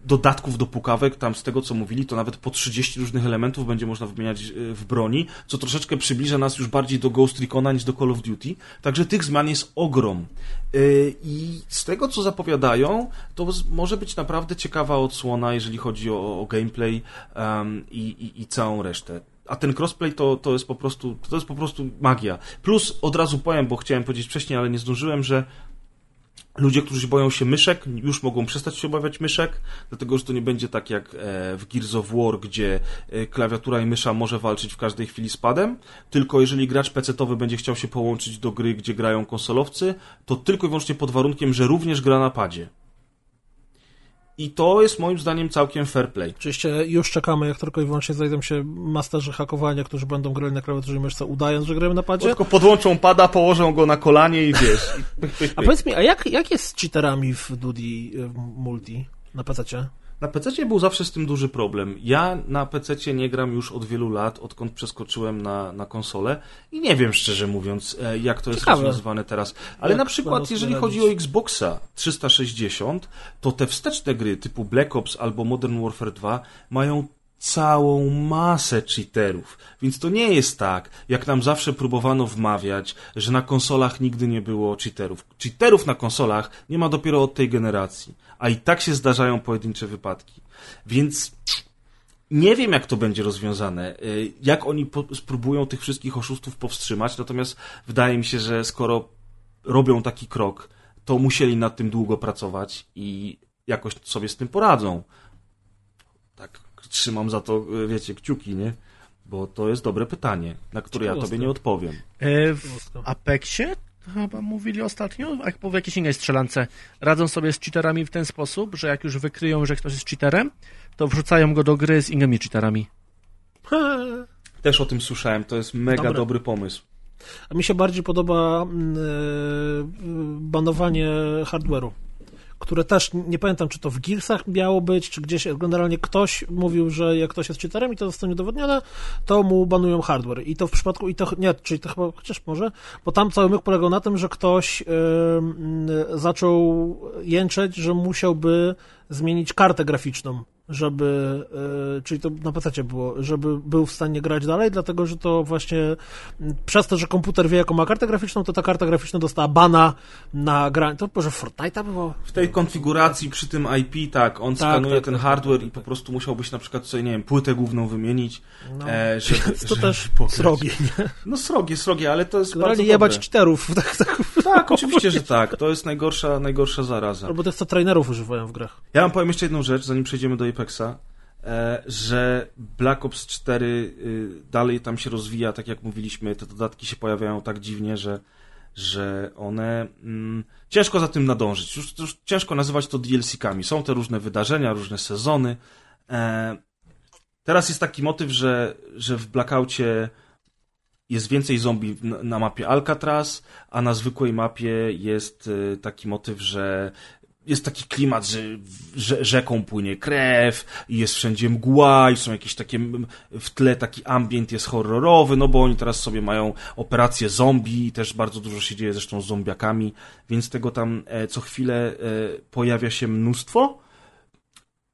dodatków do pukawek, tam z tego co mówili, to nawet po 30 różnych elementów będzie można wymieniać e, w broni, co troszeczkę przybliża nas już bardziej do Ghost Recona niż do Call of Duty. Także tych zmian jest ogrom. E, I z tego co zapowiadają, to może być naprawdę ciekawa odsłona, jeżeli chodzi o, o gameplay em, i, i, i całą resztę. A ten crossplay to, to jest po prostu to jest po prostu magia. Plus od razu powiem, bo chciałem powiedzieć wcześniej, ale nie zdążyłem, że Ludzie, którzy boją się myszek, już mogą przestać się obawiać myszek, dlatego że to nie będzie tak jak e, w Gears of War, gdzie e, klawiatura i mysza może walczyć w każdej chwili z padem, tylko jeżeli gracz pecetowy będzie chciał się połączyć do gry, gdzie grają konsolowcy, to tylko i wyłącznie pod warunkiem, że również gra na padzie. I to jest moim zdaniem całkiem fair play. Oczywiście już czekamy, jak tylko i wyłącznie znajdą się masterzy hakowania, którzy będą grali na klawiaturze i myszce, udając, że grają na padzie. Tylko podłączą pada, położą go na kolanie i wiesz. I A powiedz mi, a jak, jak jest z cheaterami w Dudi w multi na PC? Na PC był zawsze z tym duży problem. Ja na PC nie gram już od wielu lat, odkąd przeskoczyłem na, na konsolę i nie wiem szczerze mówiąc, e, jak to jest Ciekawe. rozwiązywane teraz. Ale Jak na przykład, jeżeli chodzi o? Xboxa 360, to te wsteczne gry typu Black Ops albo Modern Warfare 2 mają całą masę cheaterów. Więc to nie jest tak, jak nam zawsze próbowano wmawiać, że na konsolach nigdy nie było cheaterów. Cheaterów na konsolach nie ma dopiero od tej generacji, a i tak się zdarzają pojedyncze wypadki. Więc nie wiem, jak to będzie rozwiązane, y, jak oni spróbują tych wszystkich oszustów powstrzymać, natomiast wydaje mi się, że skoro robią taki krok, to musieli nad tym długo pracować i jakoś sobie z tym poradzą. Trzymam za to, y, wiecie, kciuki, nie? Bo to jest dobre pytanie, na które ja tobie nie odpowiem. E, w Apexie chyba mówili ostatnio, albo w jakiejś innej strzelance, radzą sobie z cheaterami w ten sposób, że jak już wykryją, że ktoś jest cheaterem, to wrzucają go do gry z innymi cheaterami. Też o tym słyszałem, to jest mega Dobre. dobry pomysł. A mi się bardziej podoba e, banowanie hardware'u, które też, nie pamiętam, czy to w Gearsach miało być, czy gdzieś, generalnie ktoś mówił, że jak ktoś jest cheaterem i to zostanie udowodnione, to mu banują hardware. I to w przypadku, i to, nie, czyli to chyba, chociaż może, bo tam cały myk polegał na tym, że ktoś mm, zaczął jęczeć, że musiałby zmienić kartę graficzną, żeby, e, czyli to na PC było, żeby był w stanie grać dalej, dlatego że to właśnie przez to, że komputer wie, jaką ma kartę graficzną, to ta karta graficzna dostała bana na granie. To może Fortnite'a było? W tej konfiguracji przy tym IP, tak, on Tak, skanuje tak, ten tak, hardware i po prostu musiałbyś na przykład sobie, nie wiem, płytę główną wymienić, No. e, żeby, To żeby też pograć. srogie, nie? No srogie, srogie, ale to jest Generalnie bardzo jebać cheaterów. Tak, tak. Tak, oczywiście, że tak. To jest najgorsza, najgorsza zaraza. Albo tych, co trainerów używają w grach. Ja wam powiem jeszcze jedną rzecz, zanim przejdziemy do Apexa, e, że Black Ops 4 y, dalej tam się rozwija, tak jak mówiliśmy, te dodatki się pojawiają tak dziwnie, że, że one... Mm, ciężko za tym nadążyć. Już, już ciężko nazywać to DLC-kami. Są te różne wydarzenia, różne sezony. E, teraz jest taki motyw, że, że w Blackoutie jest więcej zombie na, mapie Alcatraz, a na zwykłej mapie jest y, taki motyw, że jest taki klimat, że rzeką płynie krew i jest wszędzie mgła i są jakieś takie w tle taki ambient jest horrorowy, no bo oni teraz sobie mają operację zombie i też bardzo dużo się dzieje zresztą z zombiakami, więc tego tam e, co chwilę e, pojawia się mnóstwo.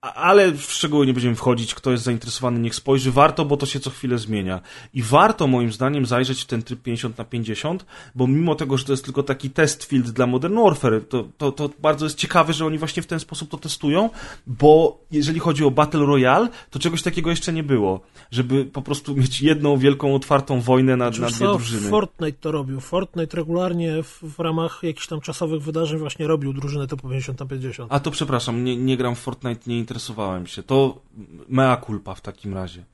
Ale w szczegóły nie będziemy wchodzić. Kto jest zainteresowany, niech spojrzy. Warto, bo to się co chwilę zmienia. I warto, moim zdaniem, zajrzeć w ten tryb 50 na 50, bo mimo tego, że to jest tylko taki test field dla Modern Warfare, to, to, to bardzo jest ciekawe, że oni właśnie w ten sposób to testują, bo jeżeli chodzi o Battle Royale, to czegoś takiego jeszcze nie było. Żeby po prostu mieć jedną wielką, otwartą wojnę na, na dwie drużyny. Fortnite to robił. Fortnite regularnie w, w ramach jakichś tam czasowych wydarzeń właśnie robił drużynę typu 50 na 50. A to przepraszam, nie, nie gram w Fortnite, nie interesowałem się. To mea culpa w takim razie.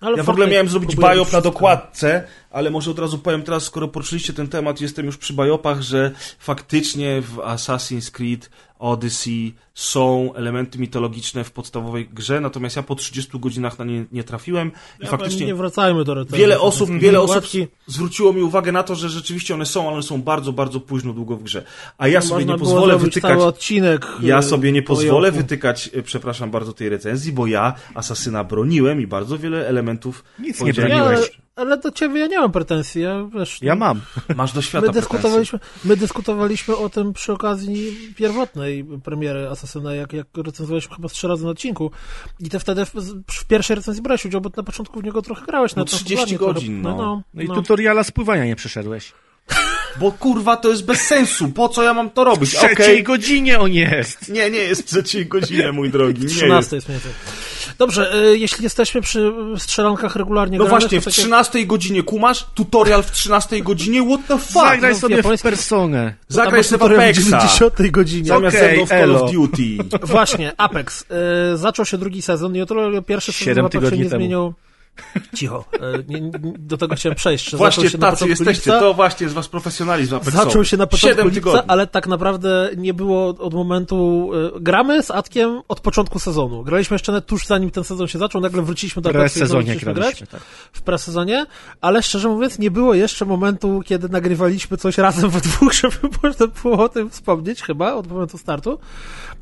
Ale Ja w ogóle miałem zrobić biop na dokładce, ale może od razu powiem teraz, skoro poruszyliście ten temat, jestem już przy biopach, że faktycznie w Assassin's Creed Odyssey są elementy mitologiczne w podstawowej grze, natomiast ja po 30 godzinach na nie nie trafiłem i Ja faktycznie Nie wracajmy do recenzji. wiele osób, Te wiele osób zwróciło mi uwagę na to, że rzeczywiście one są, ale one są bardzo, bardzo późno długo w grze. A ja sobie można nie pozwolę wytykać odcinek. ja sobie nie po pozwolę wytykać, e, przepraszam bardzo, tej recenzji, bo ja Asasyna broniłem i bardzo wiele elementów Nic nie broniłeś. Ale do ciebie ja nie mam pretensji. Ja, wiesz, Ja no, mam. Masz do świata My dyskutowaliśmy, my dyskutowaliśmy o tym przy okazji pierwotnej premiery Asasyna, jak, jak recenzowaliśmy chyba z trzy razy na odcinku. I ty wtedy w, w pierwszej recenzji brałeś udział, bo na początku w niego trochę grałeś. No na to 30 trochę- godzin, no. No i no. tutoriala spływania nie przeszedłeś. Bo kurwa, to jest bez sensu. Po co ja mam to W robić? trzeciej Okej. godzinie on jest. Nie, nie jest w trzeciej godzinie, mój drogi. Nie 13 jest. jest. Dobrze, y, jeśli jesteśmy przy strzelankach regularnie No granych, właśnie, w takie- 13 godzinie kumasz? Tutorial w 13 godzinie? What the fuck? Zagraj no, w sobie w personę. Zagraj sobie w tutorial w Apexa. 90 godzinie. Zamiast mną w Call of Duty. Właśnie, Apex. Y, zaczął się drugi sezon i o tyle pierwszy sezon w tygodni nie temu. zmienił... Cicho. Nie, do tego chciałem przejść. że Właśnie zaczął się na tacy jesteście. lipca, To właśnie jest was profesjonalizm Apexowy. Zaczął się na początku 7 lipca, tygodni. ale tak naprawdę nie było od, momentu... Y, gramy z Atkiem od początku sezonu. Graliśmy jeszcze nawet tuż zanim ten sezon się zaczął, nagle wróciliśmy do W Apexu i znowu sezonie zaczęliśmy graliśmy. Tak. w presezonie, ale szczerze mówiąc nie było jeszcze momentu, kiedy nagrywaliśmy coś razem we dwóch, żeby można było o tym wspomnieć chyba od momentu startu.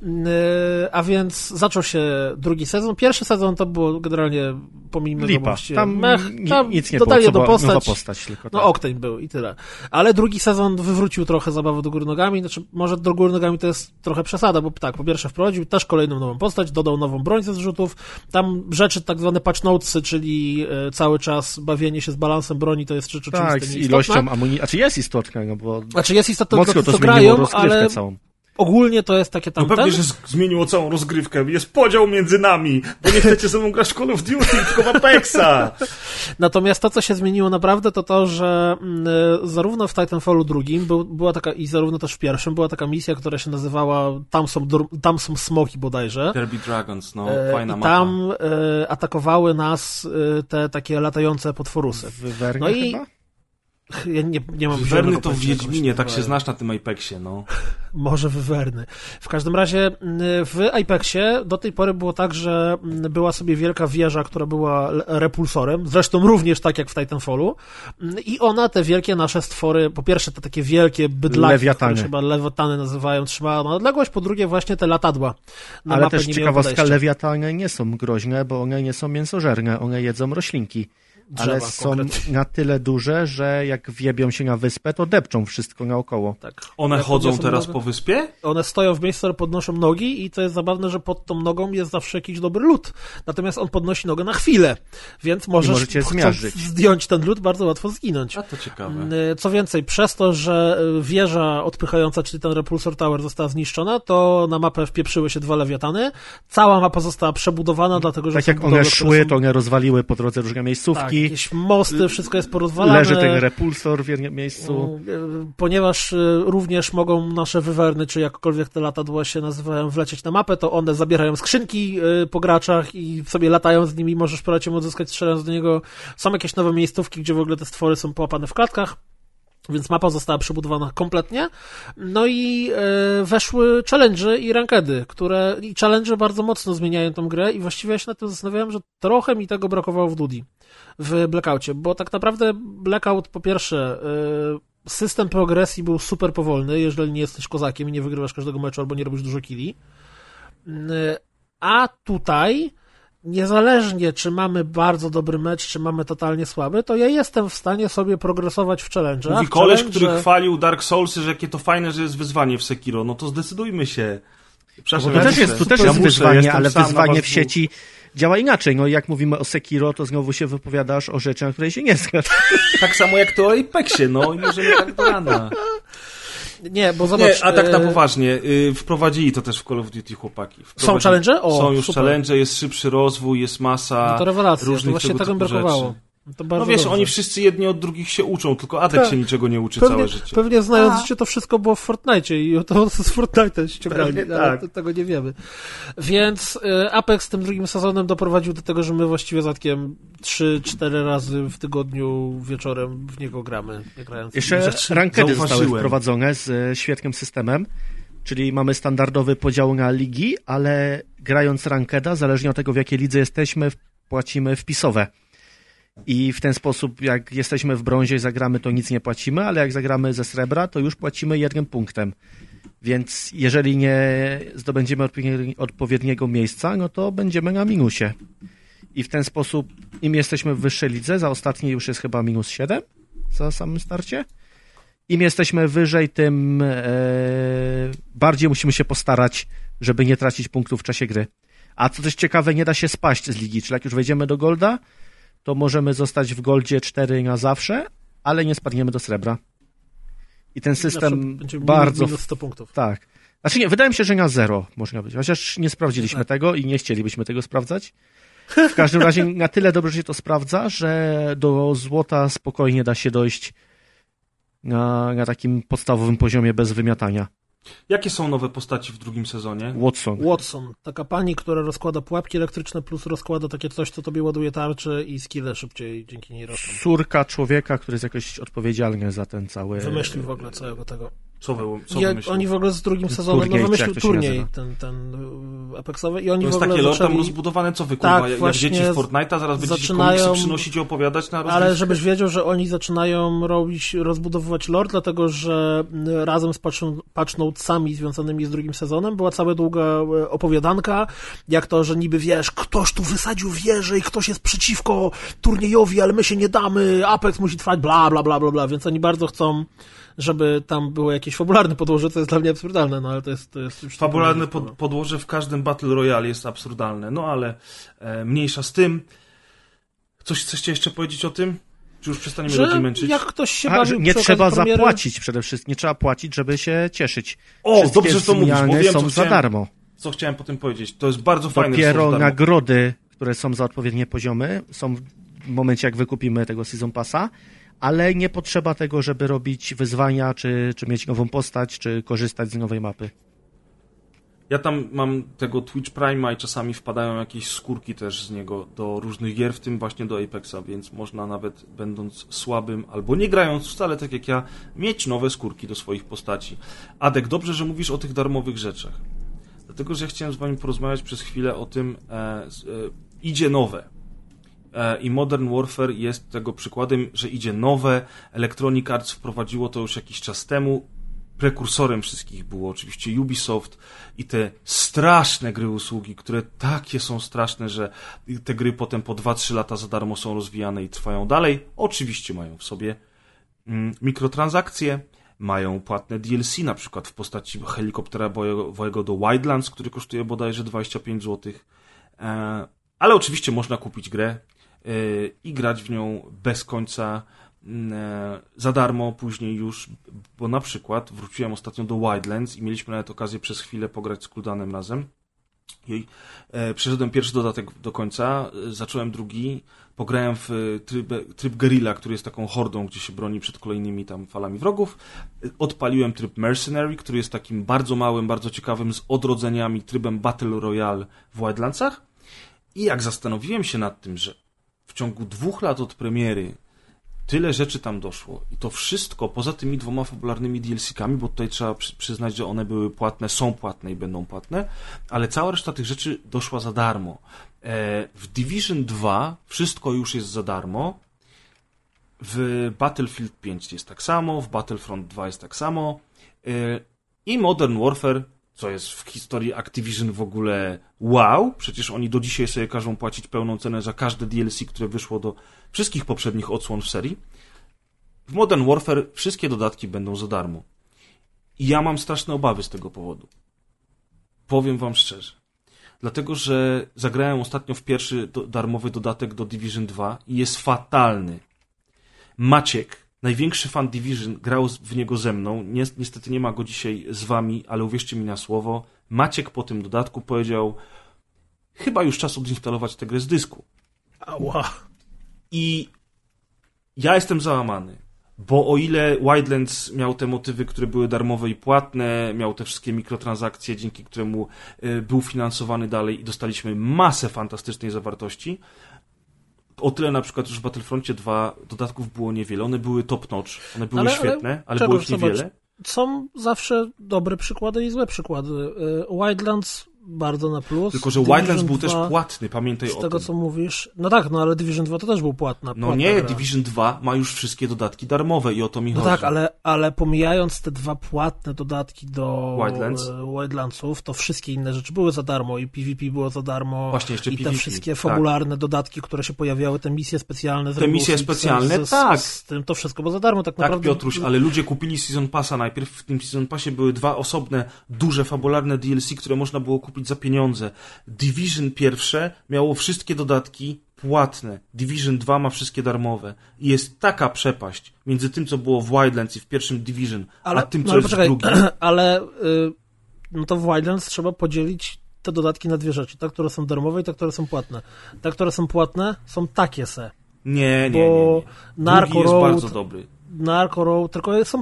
Yy, A więc zaczął się drugi sezon. Pierwszy sezon to było generalnie, pomijmy Lipa. właściwie. Tam, Mech, tam nic nie było, dodali jedną była postać. nowa postać tylko. No tak. Octane był i tyle. Ale drugi sezon wywrócił trochę zabawę do góry nogami, znaczy może do góry nogami to jest trochę przesada, bo tak, po pierwsze wprowadził też kolejną nową postać, dodał nową broń ze zrzutów, tam rzeczy tak zwane patch notesy, czyli e, cały czas bawienie się z balansem broni, to jest rzecz oczywista Tak, z ilością amunicji. Znaczy jest istotna, no bo Znaczy jest dla to zmieniło grają, ale całą. Ogólnie to jest takie No tamten. pewnie, że zmieniło całą rozgrywkę. Jest podział między nami, bo nie chcecie ze mną grać w Call of Duty, tylko w Apexa. Natomiast to, co się zmieniło naprawdę, to to, że mm, e, zarówno w Titanfallu drugim był, była taka, i zarówno też w pierwszym, była taka misja, która się nazywała Tam są, tam są smoki bodajże. Derby Dragons, no, E, fajna I mapa. tam e, atakowały nas e, te takie latające potworusy. Wywernie No i- chyba? Ja nie, nie mam Wywerny zielonego to w Wiedźminie, tak się znasz na tym Apexie, no. Może wywerny. W każdym razie mm, w Apexie do tej pory było tak, że mm, była sobie wielka wieża, która była repulsorem, zresztą również tak jak w Titanfallu Mm, i ona te wielkie nasze stwory, po pierwsze te takie wielkie bydlaki, Lewiatany. które chyba lewiatany nazywają, trzymała na odległość, po drugie właśnie te latadła. Na Ale też ciekawostka, podejścia. lewiatany nie są groźne, bo one nie są mięsożerne, one jedzą roślinki. Drzewa ale są konkretnie. na tyle duże, że jak wjebią się na wyspę, to depczą wszystko naokoło. Tak. One Jak chodzą teraz nogę- po wyspie? One stoją w miejscu, ale podnoszą nogi i to jest zabawne, że pod tą nogą jest zawsze jakiś dobry lód. Natomiast on podnosi nogę na chwilę, więc możesz zdjąć ten lód, bardzo łatwo zginąć. A to ciekawe. Y, Co więcej, przez to, że y, wieża odpychająca, czyli ten Repulsor Tower została zniszczona, to na mapę wpieprzyły się dwa lewiatany. Cała mapa została przebudowana, dlatego że Tak jak one szły, są- to one rozwaliły po drodze różne tak, miejscówki. jakieś mosty, wszystko jest porozwalane. Leży ten repulsor w jednym miejscu. Y, Ponieważ y, również mogą nasze wywerny, czy jakkolwiek te latadła się nazywają, wlecieć na mapę, to one zabierają skrzynki y, po graczach i sobie latają z nimi, możesz po nim odzyskać strzelając do niego. Są jakieś nowe miejscówki, gdzie w ogóle te stwory są połapane w klatkach. Więc mapa została przebudowana kompletnie. No i e, weszły challenge i rankedy, które i challenge bardzo mocno zmieniają tą grę i właściwie ja się nad tym zastanawiałem, że trochę mi tego brakowało w Dudi, w Blackoutie, bo tak naprawdę Blackout po pierwsze e, system progresji był super powolny, jeżeli nie jesteś kozakiem i nie wygrywasz każdego meczu albo nie robisz dużo killi. E, A tutaj niezależnie czy mamy bardzo dobry mecz, czy mamy totalnie słaby, to ja jestem w stanie sobie progresować w challenge. Mówi koleś, który chwalił Dark Soulsy, że jakie to fajne, że jest wyzwanie w Sekiro. No to zdecydujmy się. Przepraszam, to ja też jest, tu też Ja jest muszę, wyzwanie, ale wyzwanie w sieci działa inaczej. No jak mówimy o Sekiro, to znowu się wypowiadasz o rzeczy, na której się nie zgadza. dwóch. Tak samo jak to o Apexie, no i możemy tak do rana. Nie, bo zobacz... Nie, a tak na e, poważnie, y, wprowadzili to też w Call of Duty chłopaki. Wprowadzili- challenge? O, Są już super. challenge, jest szybszy rozwój, jest masa No to rewelacja, to różnych właśnie tego mi typu brakowało. rzeczy. To bardzo No wiesz, dobrze. oni wszyscy jedni od drugich się uczą, tylko Adek Tak. się niczego nie uczy Pewnie, całe życie. pewnie znając życie, to wszystko było w Fortnite i to z Fortnite'a ściągali, Pewnie ale tak. to, tego nie wiemy. Więc y, Apex tym drugim sezonem doprowadził do tego, że my właściwie z Atkiem 3-4 razy w tygodniu wieczorem w niego gramy. grając Jeszcze rzeczy. rankedy zostały wprowadzone z e, świetnym systemem, czyli mamy standardowy podział na ligi, ale grając rankeda, zależnie od tego w jakiej lidze jesteśmy, płacimy wpisowe. I w ten sposób, jak jesteśmy w brązie i zagramy, to nic nie płacimy, ale jak zagramy ze srebra, to już płacimy jednym punktem. Więc jeżeli nie zdobędziemy odpowiednie- odpowiedniego miejsca, no to będziemy na minusie. I w ten sposób, im jesteśmy w wyższej lidze, za ostatnie już jest chyba minus 7 za samym starcie. Im jesteśmy wyżej, tym e, bardziej musimy się postarać, żeby nie tracić punktów w czasie gry. A co też ciekawe, nie da się spaść z ligi, czyli jak już wejdziemy do Golda, to możemy zostać w Goldzie 4 na zawsze, ale nie spadniemy do srebra. I ten system będzie bardzo... Minus 100 punktów. Tak. Znaczy nie, wydaje mi się, że na zero można być, chociaż nie sprawdziliśmy Tak. tego i nie chcielibyśmy tego sprawdzać. W każdym razie na tyle dobrze się to sprawdza, że do złota spokojnie da się dojść na, na takim podstawowym poziomie bez wymiatania. Jakie są nowe postaci w drugim sezonie? Watson. Watson, taka pani, która rozkłada pułapki elektryczne plus rozkłada takie coś, co tobie ładuje tarczy i skille szybciej dzięki niej rosną. Córka człowieka, który jest jakoś odpowiedzialny za ten cały... Wymyślił w ogóle całego tego. Co, wy, co Ja, oni w ogóle z drugim sezonem no, turniej, wymyślił turniej, ten, ten y, Apexowy i oni To w jest ogóle takie lore tam zaczęli... rozbudowane, co wy, Tak, jak właśnie będziecie w Fortnite'a, zaraz będziecie zaczynają- komiksy przynosić i opowiadać na Ale rozgrywkę? żebyś wiedział, że oni zaczynają robić, rozbudowywać lore, dlatego że y, razem z patch, patch notesami związanymi z drugim sezonem była cała długa y, opowiadanka, jak to, że niby wiesz, ktoś tu wysadził wieżę i ktoś jest przeciwko turniejowi, ale my się nie damy, Apex musi trwać, bla, bla, bla, bla, bla, więc oni bardzo chcą, żeby tam było jakieś fabularne podłoże, co jest dla mnie absurdalne, no ale to jest... To jest już Fabularne pod, podłoże w każdym Battle Royale jest absurdalne, no ale e, mniejsza z tym. Coś chcecie jeszcze powiedzieć o tym? Czy już przestaniemy ludzi męczyć? jak ktoś się A, bawił nie trzeba premiery- zapłacić przede wszystkim, nie trzeba płacić, żeby się cieszyć. O, Wszystkie dobrze, że to mówisz, bo wiem, są co za darmo. co chciałem po tym powiedzieć. To jest bardzo fajne. Dopiero nagrody, które są za odpowiednie poziomy, są w momencie, jak wykupimy tego Season Passa, ale nie potrzeba tego, żeby robić wyzwania, czy, czy mieć nową postać, czy korzystać z nowej mapy. Ja tam mam tego Twitch Prime'a i czasami wpadają jakieś skórki też z niego do różnych gier, w tym właśnie do Apexa, więc można nawet będąc słabym albo nie grając wcale tak jak ja, mieć nowe skórki do swoich postaci. Adek, dobrze, że mówisz o tych darmowych rzeczach. Dlatego, że ja chciałem z wami porozmawiać przez chwilę o tym, e, e, idzie nowe. E, I Modern Warfare jest tego przykładem, że idzie nowe. Electronic Arts wprowadziło to już jakiś czas temu. Prekursorem wszystkich było oczywiście Ubisoft i te straszne gry usługi, które takie są straszne, że te gry potem po 2-3 lata za darmo są rozwijane i trwają dalej. Oczywiście mają w sobie mm, mikrotransakcje, mają płatne DLC, na przykład w postaci helikoptera bojowego do Wildlands, który kosztuje bodajże 25 zł. E, ale oczywiście można kupić grę i grać w nią bez końca mm, e, za darmo później już, bo na przykład wróciłem ostatnio do Wildlands i mieliśmy nawet okazję przez chwilę pograć z Kuldanem razem. I e, przeszedłem pierwszy dodatek do końca, e, zacząłem drugi, pograłem w tryb, tryb Guerrilla, który jest taką hordą, gdzie się broni przed kolejnymi tam falami wrogów. Odpaliłem tryb Mercenary, który jest takim bardzo małym, bardzo ciekawym, z odrodzeniami trybem Battle Royale w Wildlandsach. I jak zastanowiłem się nad tym, że w ciągu dwóch lat od premiery tyle rzeczy tam doszło i to wszystko poza tymi dwoma fabularnymi DLC-kami, bo tutaj trzeba przy- przyznać, że one były płatne, są płatne i będą płatne, ale cała reszta tych rzeczy doszła za darmo. E, w Division 2 wszystko już jest za darmo. W Battlefield 5 jest tak samo, w Battlefront 2 jest tak samo. E, I Modern Warfare, co jest w historii Activision w ogóle wow, przecież oni do dzisiaj sobie każą płacić pełną cenę za każde DLC, które wyszło do wszystkich poprzednich odsłon w serii. W Modern Warfare wszystkie dodatki będą za darmo. I ja mam straszne obawy z tego powodu. Powiem wam szczerze. Dlatego, że zagrałem ostatnio w pierwszy do, darmowy dodatek do Division 2 i jest fatalny. Maciek, największy fan Division, grał w niego ze mną. Ni- Niestety nie ma go dzisiaj z wami, ale uwierzcie mi na słowo. Maciek po tym dodatku powiedział: Chyba już czas odinstalować tę grę z dysku. Ała. I ja jestem załamany, bo o ile Wildlands miał te motywy, które były darmowe i płatne, miał te wszystkie mikrotransakcje, dzięki któremu y, był finansowany dalej i dostaliśmy masę fantastycznej zawartości, o tyle na przykład już w Battlefroncie 2 dodatków było niewiele. One były top notch, one były Ale- ale świetne, ale, czego, było ich zobacz, niewiele. Są zawsze dobre przykłady i złe przykłady. Y, Wildlands bardzo na plus. Tylko, że Division Wildlands był 2, też płatny, pamiętaj Z o tego, tym. co mówisz. No tak, no ale Division 2 to też był płatna. No nie, gra. Division 2 ma już wszystkie dodatki darmowe i o to mi No chodzi. tak, ale, ale pomijając te dwa płatne dodatki do Wildlands? e, Wildlandsów, to wszystkie inne rzeczy były za darmo i PvP było za darmo. Właśnie, jeszcze I te PvP, wszystkie tak. fabularne dodatki, które się pojawiały, te misje specjalne. z Te misje specjalne, z, tak. Z, z tym, to wszystko było za darmo tak Tak, naprawdę. Piotruś, ale ludzie kupili Season Passa najpierw. W tym Season Passie były dwa osobne, duże, fabularne DLC, które można było kupić za pieniądze. Division pierwsze miało wszystkie dodatki płatne. Division 2 ma wszystkie darmowe. I jest taka przepaść między tym, co było w Wildlands i w pierwszym Division, a tym, co no, ale jest poczekaj, w drugim. ale y, no to w Wildlands trzeba podzielić te dodatki na dwie rzeczy. Te, które są darmowe i te, które są płatne. Te, które są płatne są takie se. Nie, nie, nie. Nie. Narco Drugi jest Road, bardzo dobry. Narco Row, tylko są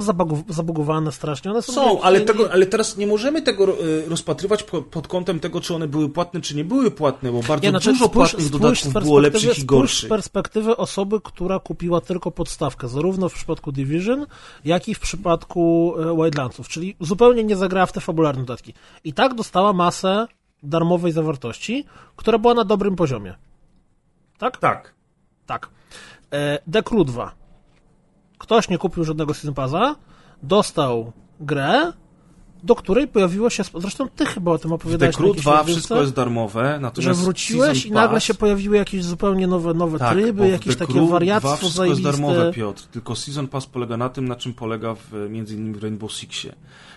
zabugowane strasznie. One są, Są, ale, tego, ale teraz nie możemy tego e, rozpatrywać po, pod kątem tego, czy one były płatne, czy nie były płatne, bo bardzo Nie, znaczy, dużo spójrz- płatnych dodatków było lepszych i spójrz z gorszych. perspektywy osoby, która kupiła tylko podstawkę, zarówno w przypadku Division, jak i w przypadku e, Wildlandsów, czyli zupełnie nie zagrała w te fabularne dodatki. I tak dostała masę darmowej zawartości, która była na dobrym poziomie. Tak? Tak. Tak. E, Crew 2. Ktoś nie kupił żadnego Season Passa, dostał grę, do której pojawiło się... Zresztą ty chyba o tym W opowiadałeś na Crew jakiejś 2 rozgrywce, wszystko jest darmowe, że natomiast wróciłeś Season i nagle się pojawiły jakieś zupełnie nowe, nowe Tak, tryby, w jakieś takie Crew 2 wariactwo wszystko jest zajebiste. darmowe, Piotr, tylko Season Pass polega na tym, na czym polega w, między innymi w Rainbow Sixie.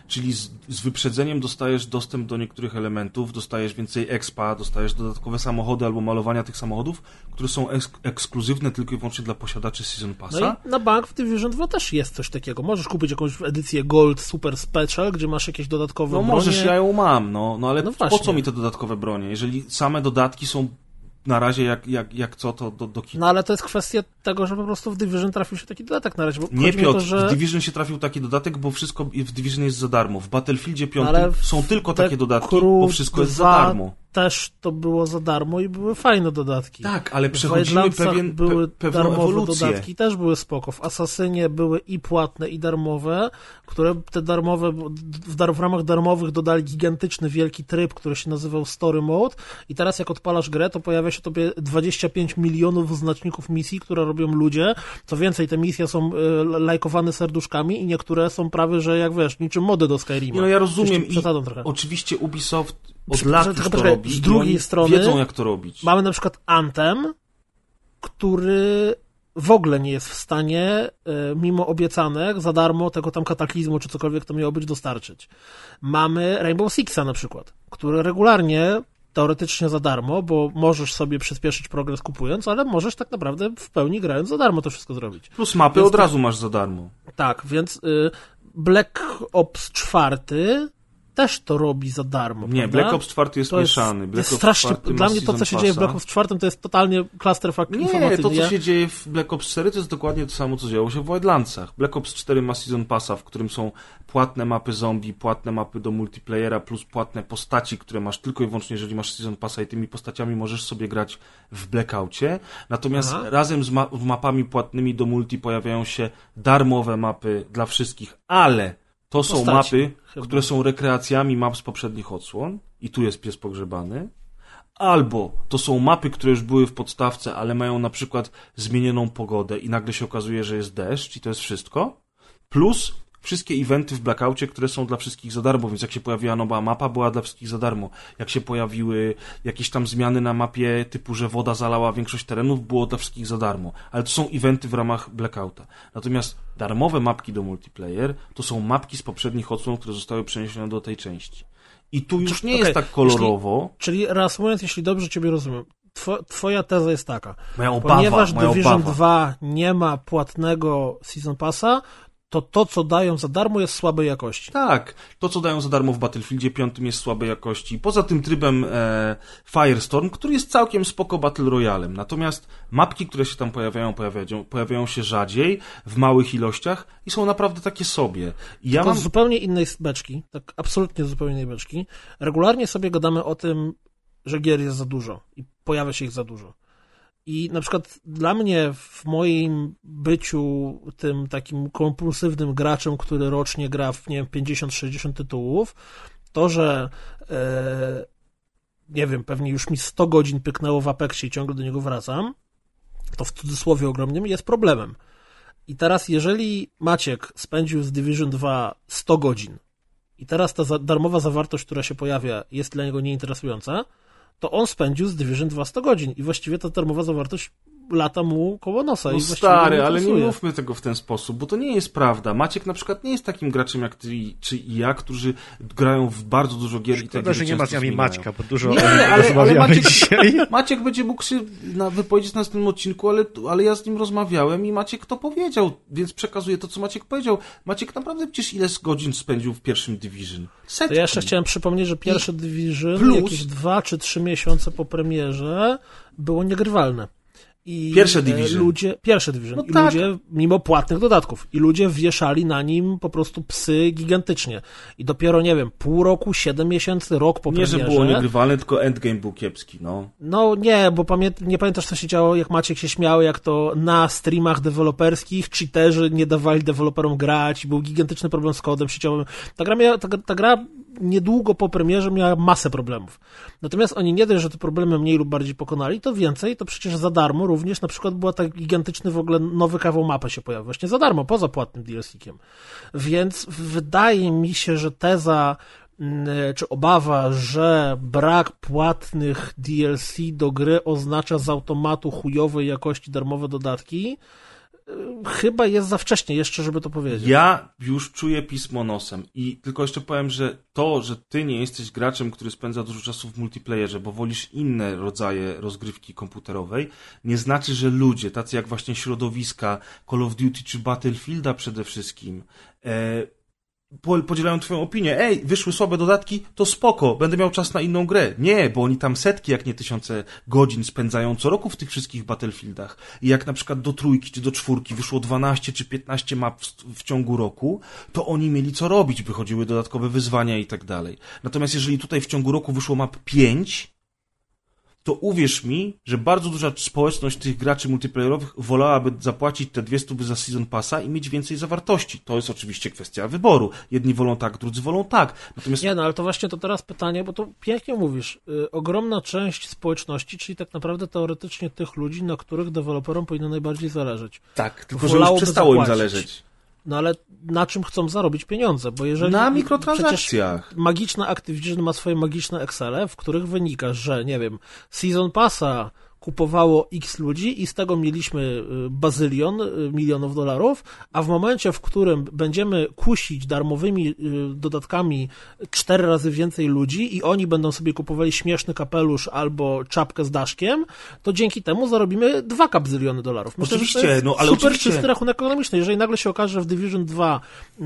Czyli z, z wyprzedzeniem dostajesz dostęp do niektórych elementów, dostajesz więcej expa, dostajesz dodatkowe samochody albo malowania tych samochodów, które są eks ekskluzywne tylko i wyłącznie dla posiadaczy Season Passa. No i na bank w Division 2 też jest coś takiego. Możesz kupić jakąś edycję Gold Super Special, gdzie masz jakieś dodatkowe No bronie. możesz, ja ją mam, no, no ale No po co mi te dodatkowe bronie? Jeżeli same dodatki są na razie jak, jak, jak co, to do, do kitu. No ale to jest kwestia tego, że po prostu w Division trafił się taki dodatek na razie. Nie Piotr, to, że... w Division się trafił taki dodatek, bo wszystko w Division jest za darmo. W Battlefieldzie 5 Ale w są tylko takie dodatki, bo wszystko jest za 2 darmo. Też to było za darmo i były fajne dodatki. Tak, ale przechodzimy pewien, były pe, pewną darmowe ewolucję. dodatki, też były spoko. W Asasynie były i płatne, i darmowe, które te darmowe, w, dar, w ramach darmowych dodali gigantyczny, wielki tryb, który się nazywał Story Mode i teraz jak odpalasz grę, to pojawia się tobie 25 milionów znaczników misji, które robią ludzie. Co więcej, te misje są y, lajkowane serduszkami i niektóre są prawie, że jak wiesz, niczym mody do Skyrima. No ja rozumiem przesadzam trochę. oczywiście Ubisoft od lat już to poczekaj, robi z drugiej strony wiedzą jak to robić. Mamy na przykład Anthem, który w ogóle nie jest w stanie, e, mimo obiecanek, za darmo tego tam kataklizmu, czy cokolwiek to miało być, dostarczyć. Mamy Rainbow Sixa na przykład, który regularnie, teoretycznie za darmo, bo możesz sobie przyspieszyć progres kupując, ale możesz tak naprawdę w pełni grając za darmo to wszystko zrobić. Plus mapy Więc od razu masz za darmo. Tak, więc y, Black Ops 4 też to robi za darmo. Nie, prawda? Black Ops 4 jest to jest, mieszany. to Black jest Ops strasznie, 4 dla mnie to, co się dzieje w. Black Ops 4 to jest totalnie clusterfuck Nie, informacyjny. to co się dzieje w Black Ops 4 to jest dokładnie to samo, co działo się w Wildlandsach. Black Ops 4 ma Season Passa, w którym są płatne mapy zombie, płatne mapy do multiplayera, plus płatne postaci, które masz tylko i wyłącznie, jeżeli masz Season Passa i tymi postaciami możesz sobie grać w Blackoutie. Natomiast Aha. razem z ma mapami płatnymi do multi pojawiają się darmowe mapy dla wszystkich, ale to są Postaci, mapy, chyba. które są rekreacjami map z poprzednich odsłon i tu jest pies pogrzebany. Albo to są mapy, które już były w podstawce, ale mają na przykład zmienioną pogodę i nagle się okazuje, że jest deszcz i to jest wszystko. Plus wszystkie eventy w Blackoutie, które są dla wszystkich za darmo, więc jak się pojawiła nowa mapa, była dla wszystkich za darmo. Jak się pojawiły jakieś tam zmiany na mapie, typu, że woda zalała większość terenów, było dla wszystkich za darmo. Ale to są eventy w ramach Blackouta. Natomiast darmowe mapki do multiplayer to są mapki z poprzednich odsłon, które zostały przeniesione do tej części. I tu już nie Okej, jest tak kolorowo. Czyli reasumując, jeśli dobrze Ciebie rozumiem, two, Twoja teza jest taka. Moja obawa, Ponieważ moja Division obawa. 2 nie ma płatnego Season Passa, to to, co dają za darmo, jest słabej jakości. Tak, to co dają za darmo w Battlefieldzie 5 jest słabej jakości. Poza tym trybem e, Firestorm, który jest całkiem spoko Battle Royalem. Natomiast mapki, które się tam pojawiają, pojawiają, pojawiają się rzadziej, w małych ilościach i są naprawdę takie sobie. I ja To mam... zupełnie innej beczki, tak absolutnie zupełnie innej beczki. Regularnie sobie gadamy o tym, że gier jest za dużo i pojawia się ich za dużo. I na przykład dla mnie w moim byciu tym takim kompulsywnym graczem, który rocznie gra w nie wiem, 50-60 tytułów, to, że e, nie wiem, pewnie już mi 100 godzin pyknęło w Apexie i ciągle do niego wracam, to w cudzysłowie ogromnym jest problemem. I teraz, jeżeli Maciek spędził z Division 2 100 godzin i teraz ta za darmowa zawartość, która się pojawia, jest dla niego nieinteresująca, to on spędził z Division 2 100 godzin i właściwie ta darmowa zawartość lata mu koło nosa. No i stary, ale nie mówmy tego w ten sposób, bo to nie jest prawda. Maciek na przykład nie jest takim graczem jak ty i- czy i ja, którzy grają w bardzo dużo gier i Szkoda, gry że nie ma z nami. Maćka, bo dużo Nie, ale, ale rozmawiamy Maciek, dzisiaj. Maciek będzie mógł się na, wypowiedzieć na następnym odcinku, ale, ale ja z nim rozmawiałem i Maciek to powiedział, więc przekazuję to, co Maciek powiedział. Maciek naprawdę przecież ile z godzin spędził w pierwszym Division? Setki. To ja jeszcze chciałem przypomnieć, że pierwsze Division plus- jakieś dwa czy trzy miesiące po premierze było niegrywalne. I Pierwsze e, Division. Ludzie, pierwsze Division. No I tak. ludzie, mimo płatnych dodatków, i ludzie wieszali na nim po prostu psy gigantycznie. I dopiero, nie wiem, pół roku, siedem miesięcy, rok po Nie, że premierze. było niegrywalne, tylko endgame był kiepski, no. No nie, bo pamię nie pamiętasz, co się działo, jak Maciek się śmiał, jak to na streamach deweloperskich cheaterzy nie dawali deweloperom grać, był gigantyczny problem z kodem sieciowym. Ta gra, miała, ta, ta gra niedługo po premierze miała masę problemów. Natomiast oni nie dość, że te problemy mniej lub bardziej pokonali, to więcej, to przecież za darmo również na przykład była tak gigantyczny w ogóle nowy kawał mapy się pojawił, właśnie za darmo, poza płatnym DLC-kiem. Więc wydaje mi się, że teza mm, czy obawa, że brak płatnych DLC do gry oznacza z automatu chujowej jakości darmowe dodatki, chyba jest za wcześnie jeszcze, żeby to powiedzieć. Ja już czuję pismo nosem i tylko jeszcze powiem, że to, że ty nie jesteś graczem, który spędza dużo czasu w multiplayerze, bo wolisz inne rodzaje rozgrywki komputerowej, nie znaczy, że ludzie, tacy jak właśnie środowiska Call of Duty czy Battlefielda przede wszystkim, e, podzielają twoją opinię. Ej, wyszły słabe dodatki, to spoko, będę miał czas na inną grę. Nie, bo oni tam setki, jak nie tysiące godzin spędzają co roku w tych wszystkich Battlefieldach. I jak na przykład do trójki czy do czwórki wyszło 12 czy 15 map w, w ciągu roku, to oni mieli co robić, wychodziły dodatkowe wyzwania i tak dalej. Natomiast jeżeli tutaj w ciągu roku wyszło map 5, to uwierz mi, że bardzo duża społeczność tych graczy multiplayerowych wolałaby zapłacić te 200 za Season Passa i mieć więcej zawartości. To jest oczywiście kwestia wyboru. Jedni wolą tak, drudzy wolą tak. Natomiast Nie, no ale to właśnie to teraz pytanie, bo to pięknie mówisz. Y, ogromna część społeczności, czyli tak naprawdę teoretycznie tych ludzi, na których deweloperom powinno najbardziej zależeć. tak, tylko że już przestało im zapłacić. zależeć. No ale na czym chcą zarobić pieniądze? Bo jeżeli. Na mikrotransakcjach. magiczna Activision ma swoje magiczne Excele, w których wynika, że nie wiem, Season Passa kupowało x ludzi i z tego mieliśmy y, bazylion y, milionów dolarów, a w momencie, w którym będziemy kusić darmowymi y, dodatkami cztery razy więcej ludzi i oni będą sobie kupowali śmieszny kapelusz albo czapkę z daszkiem, to dzięki temu zarobimy dwa kapzyliony dolarów. Myślę, Oczywiście, że to jest no, ale super oczywiście. czysty rachunek ekonomiczny. Jeżeli nagle się okaże, że w Division 2 y,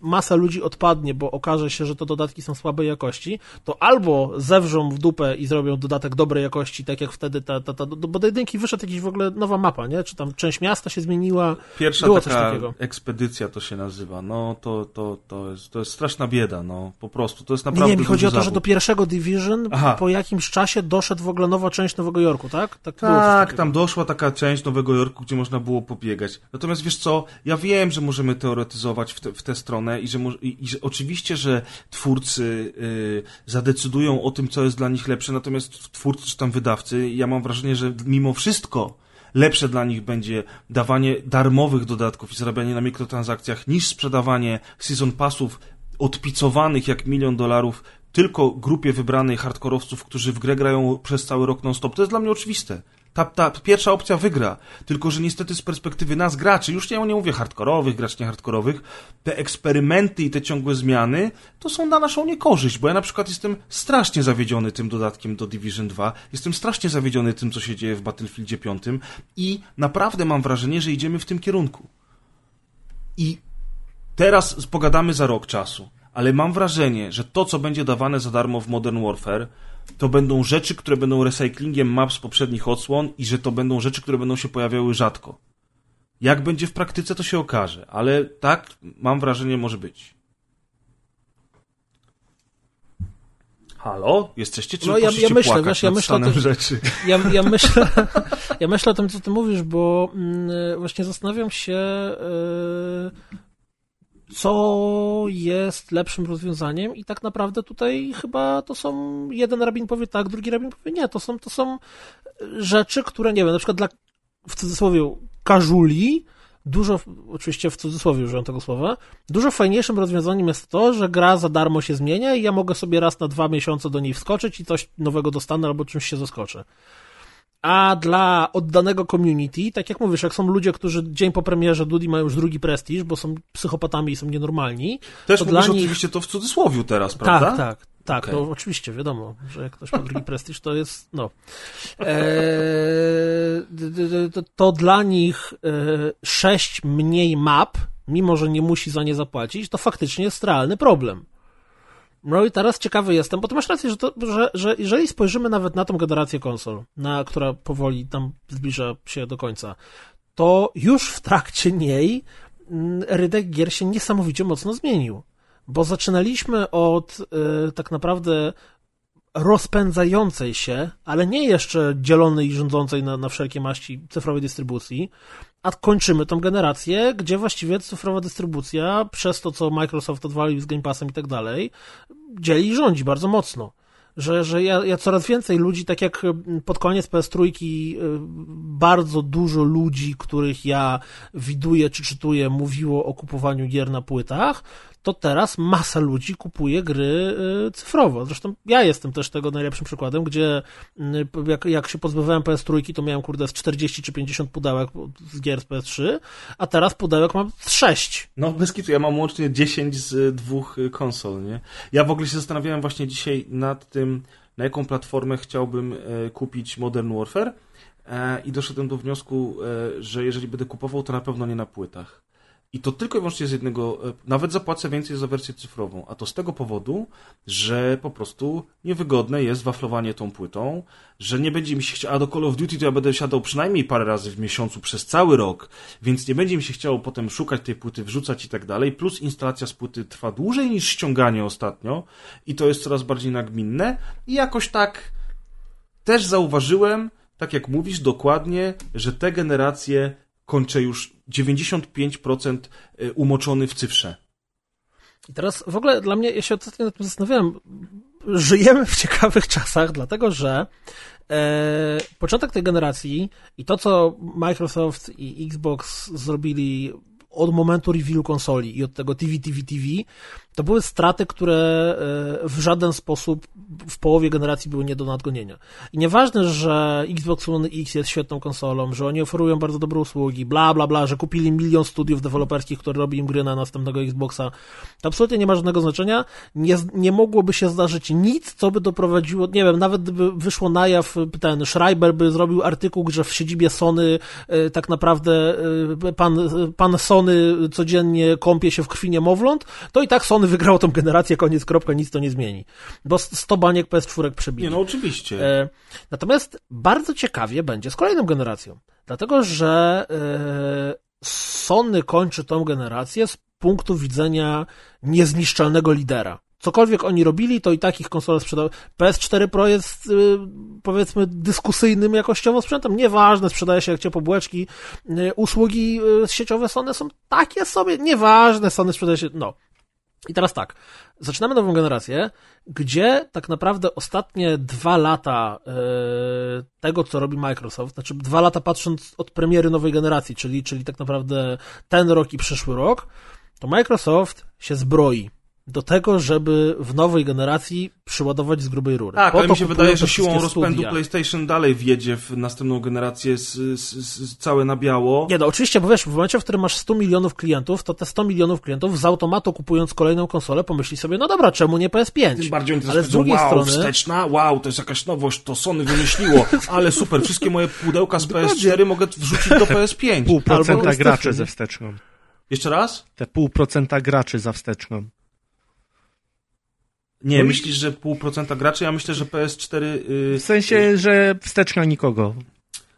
masa ludzi odpadnie, bo okaże się, że to dodatki są słabej jakości, to albo zewrzą w dupę i zrobią dodatek dobrej jakości, tak jak wtedy ta, ta, ta bo do jedynki wyszedł jakiś w ogóle nowa mapa, nie? Czy tam część miasta się zmieniła, Pierwsza było taka ekspedycja to się nazywa. No to, to, to, jest, to jest straszna bieda, no po prostu. To jest Nie, naprawdę nie, mi chodzi o to, że do pierwszego Division Aha. po jakimś czasie doszedł w ogóle nowa część Nowego Jorku, tak? Tak, Tak, tam doszła taka część Nowego Jorku, gdzie można było pobiegać. Natomiast wiesz co, ja wiem, że możemy teoretyzować w, te, w tę stronę i że, i, i że oczywiście, że twórcy y, zadecydują o tym, co jest dla nich lepsze, natomiast twórcy czy tam wydawcy, ja mam wrażenie, że mimo wszystko lepsze dla nich będzie dawanie darmowych dodatków i zarabianie na mikrotransakcjach niż sprzedawanie season passów odpicowanych jak milion dolarów tylko grupie wybranej hardkorowców, którzy w grę grają przez cały rok non-stop. To jest dla mnie oczywiste. Ta, ta pierwsza opcja wygra. Tylko, że niestety z perspektywy nas graczy, już nie, nie mówię hardkorowych, graczy nie hardkorowych, te eksperymenty i te ciągłe zmiany to są na naszą niekorzyść, bo ja na przykład jestem strasznie zawiedziony tym dodatkiem do Division 2, jestem strasznie zawiedziony tym, co się dzieje w Battlefieldzie 5 i naprawdę mam wrażenie, że idziemy w tym kierunku. I teraz pogadamy za rok czasu, ale mam wrażenie, że to, co będzie dawane za darmo w Modern Warfare, to będą rzeczy, które będą recyklingiem map z poprzednich odsłon i że to będą rzeczy, które będą się pojawiały rzadko. Jak będzie w praktyce, to się okaże, ale tak, mam wrażenie, może być. Halo? Jesteście czy No, ja- ja myślę, wiesz, ja myślę tym- rzeczy? Ja, ja, myślę, ja myślę o tym, co ty mówisz, bo mm, właśnie zastanawiam się, y, co jest lepszym rozwiązaniem i tak naprawdę tutaj chyba to są, jeden rabin powie tak, drugi rabin powie nie, to są, to są rzeczy, które, nie wiem, na przykład dla, w cudzysłowie, każuli, dużo, oczywiście w cudzysłowie użyłem tego słowa, dużo fajniejszym rozwiązaniem jest to, że gra za darmo się zmienia i ja mogę sobie raz na dwa miesiące do niej wskoczyć i coś nowego dostanę albo czymś się zaskoczę. A dla oddanego community, tak jak mówisz, jak są ludzie, którzy dzień po premierze Dudi mają już drugi prestiż, bo są psychopatami i są nienormalni. Też to mówisz nich- oczywiście to w cudzysłowiu teraz, prawda? Tak, tak, tak. No oczywiście, wiadomo, że jak ktoś ma drugi prestiż, to jest, no. Eee, to, to dla nich e, sześć mniej map, mimo że nie musi za nie zapłacić, to faktycznie jest realny problem. No teraz ciekawy jestem, bo ty masz rację, że, to, że, że jeżeli spojrzymy nawet na tą generację konsol, na, która powoli tam zbliża się do końca, to już w trakcie niej mm, rynek gier się niesamowicie mocno zmienił. Bo zaczynaliśmy od y, tak naprawdę rozpędzającej się, ale nie jeszcze dzielonej i rządzącej na, na wszelkie maści cyfrowej dystrybucji, a kończymy tą generację, gdzie właściwie cyfrowa dystrybucja, przez to co Microsoft odwalił z Game Passem i tak dalej, dzieli i rządzi bardzo mocno że, że ja, ja coraz więcej ludzi, tak jak pod koniec PS trójki y, bardzo dużo ludzi, których ja widuję czy czytuję, mówiło o kupowaniu gier na płytach, to teraz masa ludzi kupuje gry y, cyfrowo. Zresztą ja jestem też tego najlepszym przykładem, gdzie y, jak, jak się pozbywałem PS trójki, to miałem kurde z 40 czy 50 pudełek z gier z PS3, a teraz pudełek mam z 6. No bez kitu, ja mam łącznie 10 z dwóch konsol, nie? Ja w ogóle się zastanawiałem właśnie dzisiaj nad tym, na jaką platformę chciałbym e, kupić Modern Warfare e, i doszedłem do wniosku, e, że jeżeli będę kupował, to na pewno nie na płytach. I to tylko i wyłącznie z jednego, e, nawet zapłacę więcej za wersję cyfrową, a to z tego powodu, że po prostu niewygodne jest waflowanie tą płytą, że nie będzie mi się chciało, a do Call of Duty to ja będę siadał przynajmniej parę razy w miesiącu przez cały rok, więc nie będzie mi się chciało potem szukać tej płyty, wrzucać i tak dalej, plus instalacja z płyty trwa dłużej niż ściąganie ostatnio i to jest coraz bardziej nagminne. I jakoś tak też zauważyłem, tak jak mówisz dokładnie, że te generacje kończę już 95% y, umoczony w cyfrze. I teraz w ogóle dla mnie, ja się ostatnio nad tym zastanawiałem, żyjemy w ciekawych czasach, dlatego że e, początek tej generacji i to, co Microsoft i Xbox zrobili od momentu revealu konsoli i od tego TV, TV, TV, to były straty, które e, w żaden sposób w połowie generacji były nie do nadgonienia. I nieważne, że Xbox One X jest świetną konsolą, że oni oferują bardzo dobre usługi, bla, bla, bla, że kupili milion studiów deweloperskich, które robi im gry na następnego Xboxa, to absolutnie nie ma żadnego znaczenia. Nie, nie mogłoby się zdarzyć nic, co by doprowadziło, nie wiem, nawet gdyby wyszło na jaw, ten Schreiber by zrobił artykuł, że w siedzibie Sony e, tak naprawdę e, pan, pan Sony codziennie kąpie się w krwi niemowląt, to i tak Sony wygrało tą generację, koniec, kropka, nic to nie zmieni. Bo 100 baniek PS4 przebili. Nie, no oczywiście. E, natomiast bardzo ciekawie będzie z kolejną generacją. Dlatego, że e, Sony kończy tą generację z punktu widzenia niezniszczalnego lidera. Cokolwiek oni robili, to i tak ich konsola sprzedała. PS4 Pro jest, y, powiedzmy, dyskusyjnym jakościowo sprzętem. Nieważne, sprzedaje się jak ciepło bułeczki. Y, usługi y, sieciowe Sony są takie sobie, nieważne, Sony sprzedaje się, no. I teraz tak, zaczynamy nową generację, gdzie tak naprawdę ostatnie dwa lata e, tego, co robi Microsoft, znaczy dwa lata patrząc od premiery nowej generacji, czyli, czyli tak naprawdę ten rok i przyszły rok, to Microsoft się zbroi do tego, żeby w nowej generacji przyładować z grubej rury. Tak, Po ale to mi się wydaje, że siłą rozpędu studia. PlayStation dalej wjedzie w następną generację z, z, z, całe na biało. Nie, no oczywiście, bo wiesz, w momencie, w którym masz 100 milionów klientów, to te 100 milionów klientów z automatu kupując kolejną konsolę pomyśli sobie, no dobra, czemu nie PS5? Tym bardziej oni Ale z drugiej wow, strony... wsteczna, wow, to jest jakaś nowość, to Sony wymyśliło, ale super, wszystkie moje pudełka z PS4 mogę wrzucić do PS5. Pół procenta graczy ze wsteczną. Jeszcze raz? Te pół procenta graczy za wsteczną. Nie, No i- myślisz, że pół procenta graczy? Ja myślę, że PS4... Yy, W sensie, że wsteczna nikogo.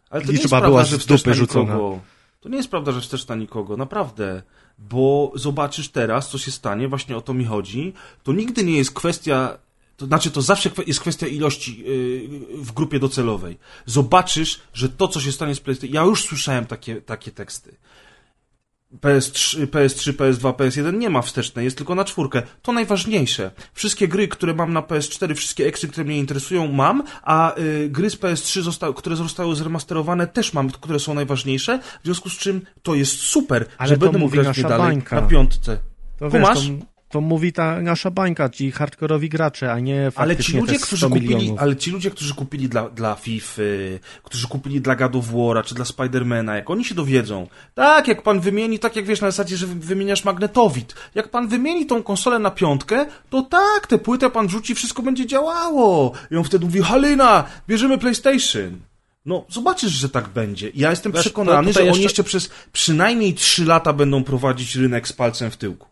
Ale to nie liczba jest prawda, była że z dupy rzucona. nikogo. To nie jest prawda, że wsteczna nikogo, naprawdę. Bo zobaczysz teraz, co się stanie, właśnie o to mi chodzi. To nigdy nie jest kwestia. To znaczy, to zawsze jest kwestia ilości yy, w grupie docelowej. Zobaczysz, że to, co się stanie z PlayStation. Ja już słyszałem takie, takie teksty. PS3, PS3, PS2, PS1 nie ma wstecznej, jest tylko na czwórkę. To najważniejsze. Wszystkie gry, które mam na PS4, wszystkie eksy, które mnie interesują, mam, a y, gry z PS3, zosta- które zostały zremasterowane, też mam, które są najważniejsze, w związku z czym to jest super, Ale że będę mógł grać dalej bańka. na piątce. To Kumasz? wiesz, to, to mówi ta nasza bańka, ci hardkorowi gracze, a nie Ale faktycznie ci ludzie, te 100 którzy kupili, milionów. ale ci ludzie, którzy kupili dla, dla FIFA, którzy kupili dla God of War'a, czy dla Spidermana, jak oni się dowiedzą, tak, jak pan wymieni, tak jak wiesz na zasadzie, że wy- wymieniasz magnetowid, jak pan wymieni tą konsolę na piątkę, to tak, tę płytę pan wrzuci, wszystko będzie działało. I on wtedy mówi, Halina, bierzemy PlayStation. No, zobaczysz, że tak będzie. Ja jestem Wiesz, przekonany, to że tutaj oni jeszcze- jeszcze przez przynajmniej 3 lata będą prowadzić rynek z palcem w tyłku.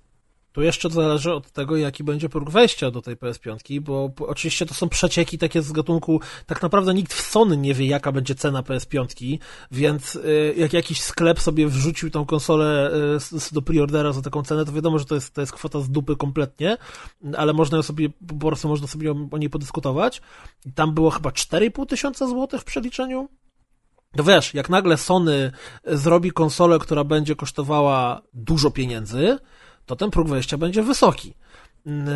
Tu jeszcze zależy od tego, jaki będzie próg wejścia do tej PS5, bo oczywiście to są przecieki takie z gatunku, tak naprawdę nikt w Sony nie wie, jaka będzie cena PS5, więc y, jak jakiś sklep sobie wrzucił tą konsolę y, do preordera za taką cenę, to wiadomo, że to jest, to jest kwota z dupy kompletnie, ale można sobie, po prostu można sobie o, niej podyskutować. Tam było chyba 4,5 tysiąca złotych w przeliczeniu. No wiesz, jak nagle Sony zrobi konsolę, która będzie kosztowała dużo pieniędzy, to ten próg wejścia będzie wysoki. Mm,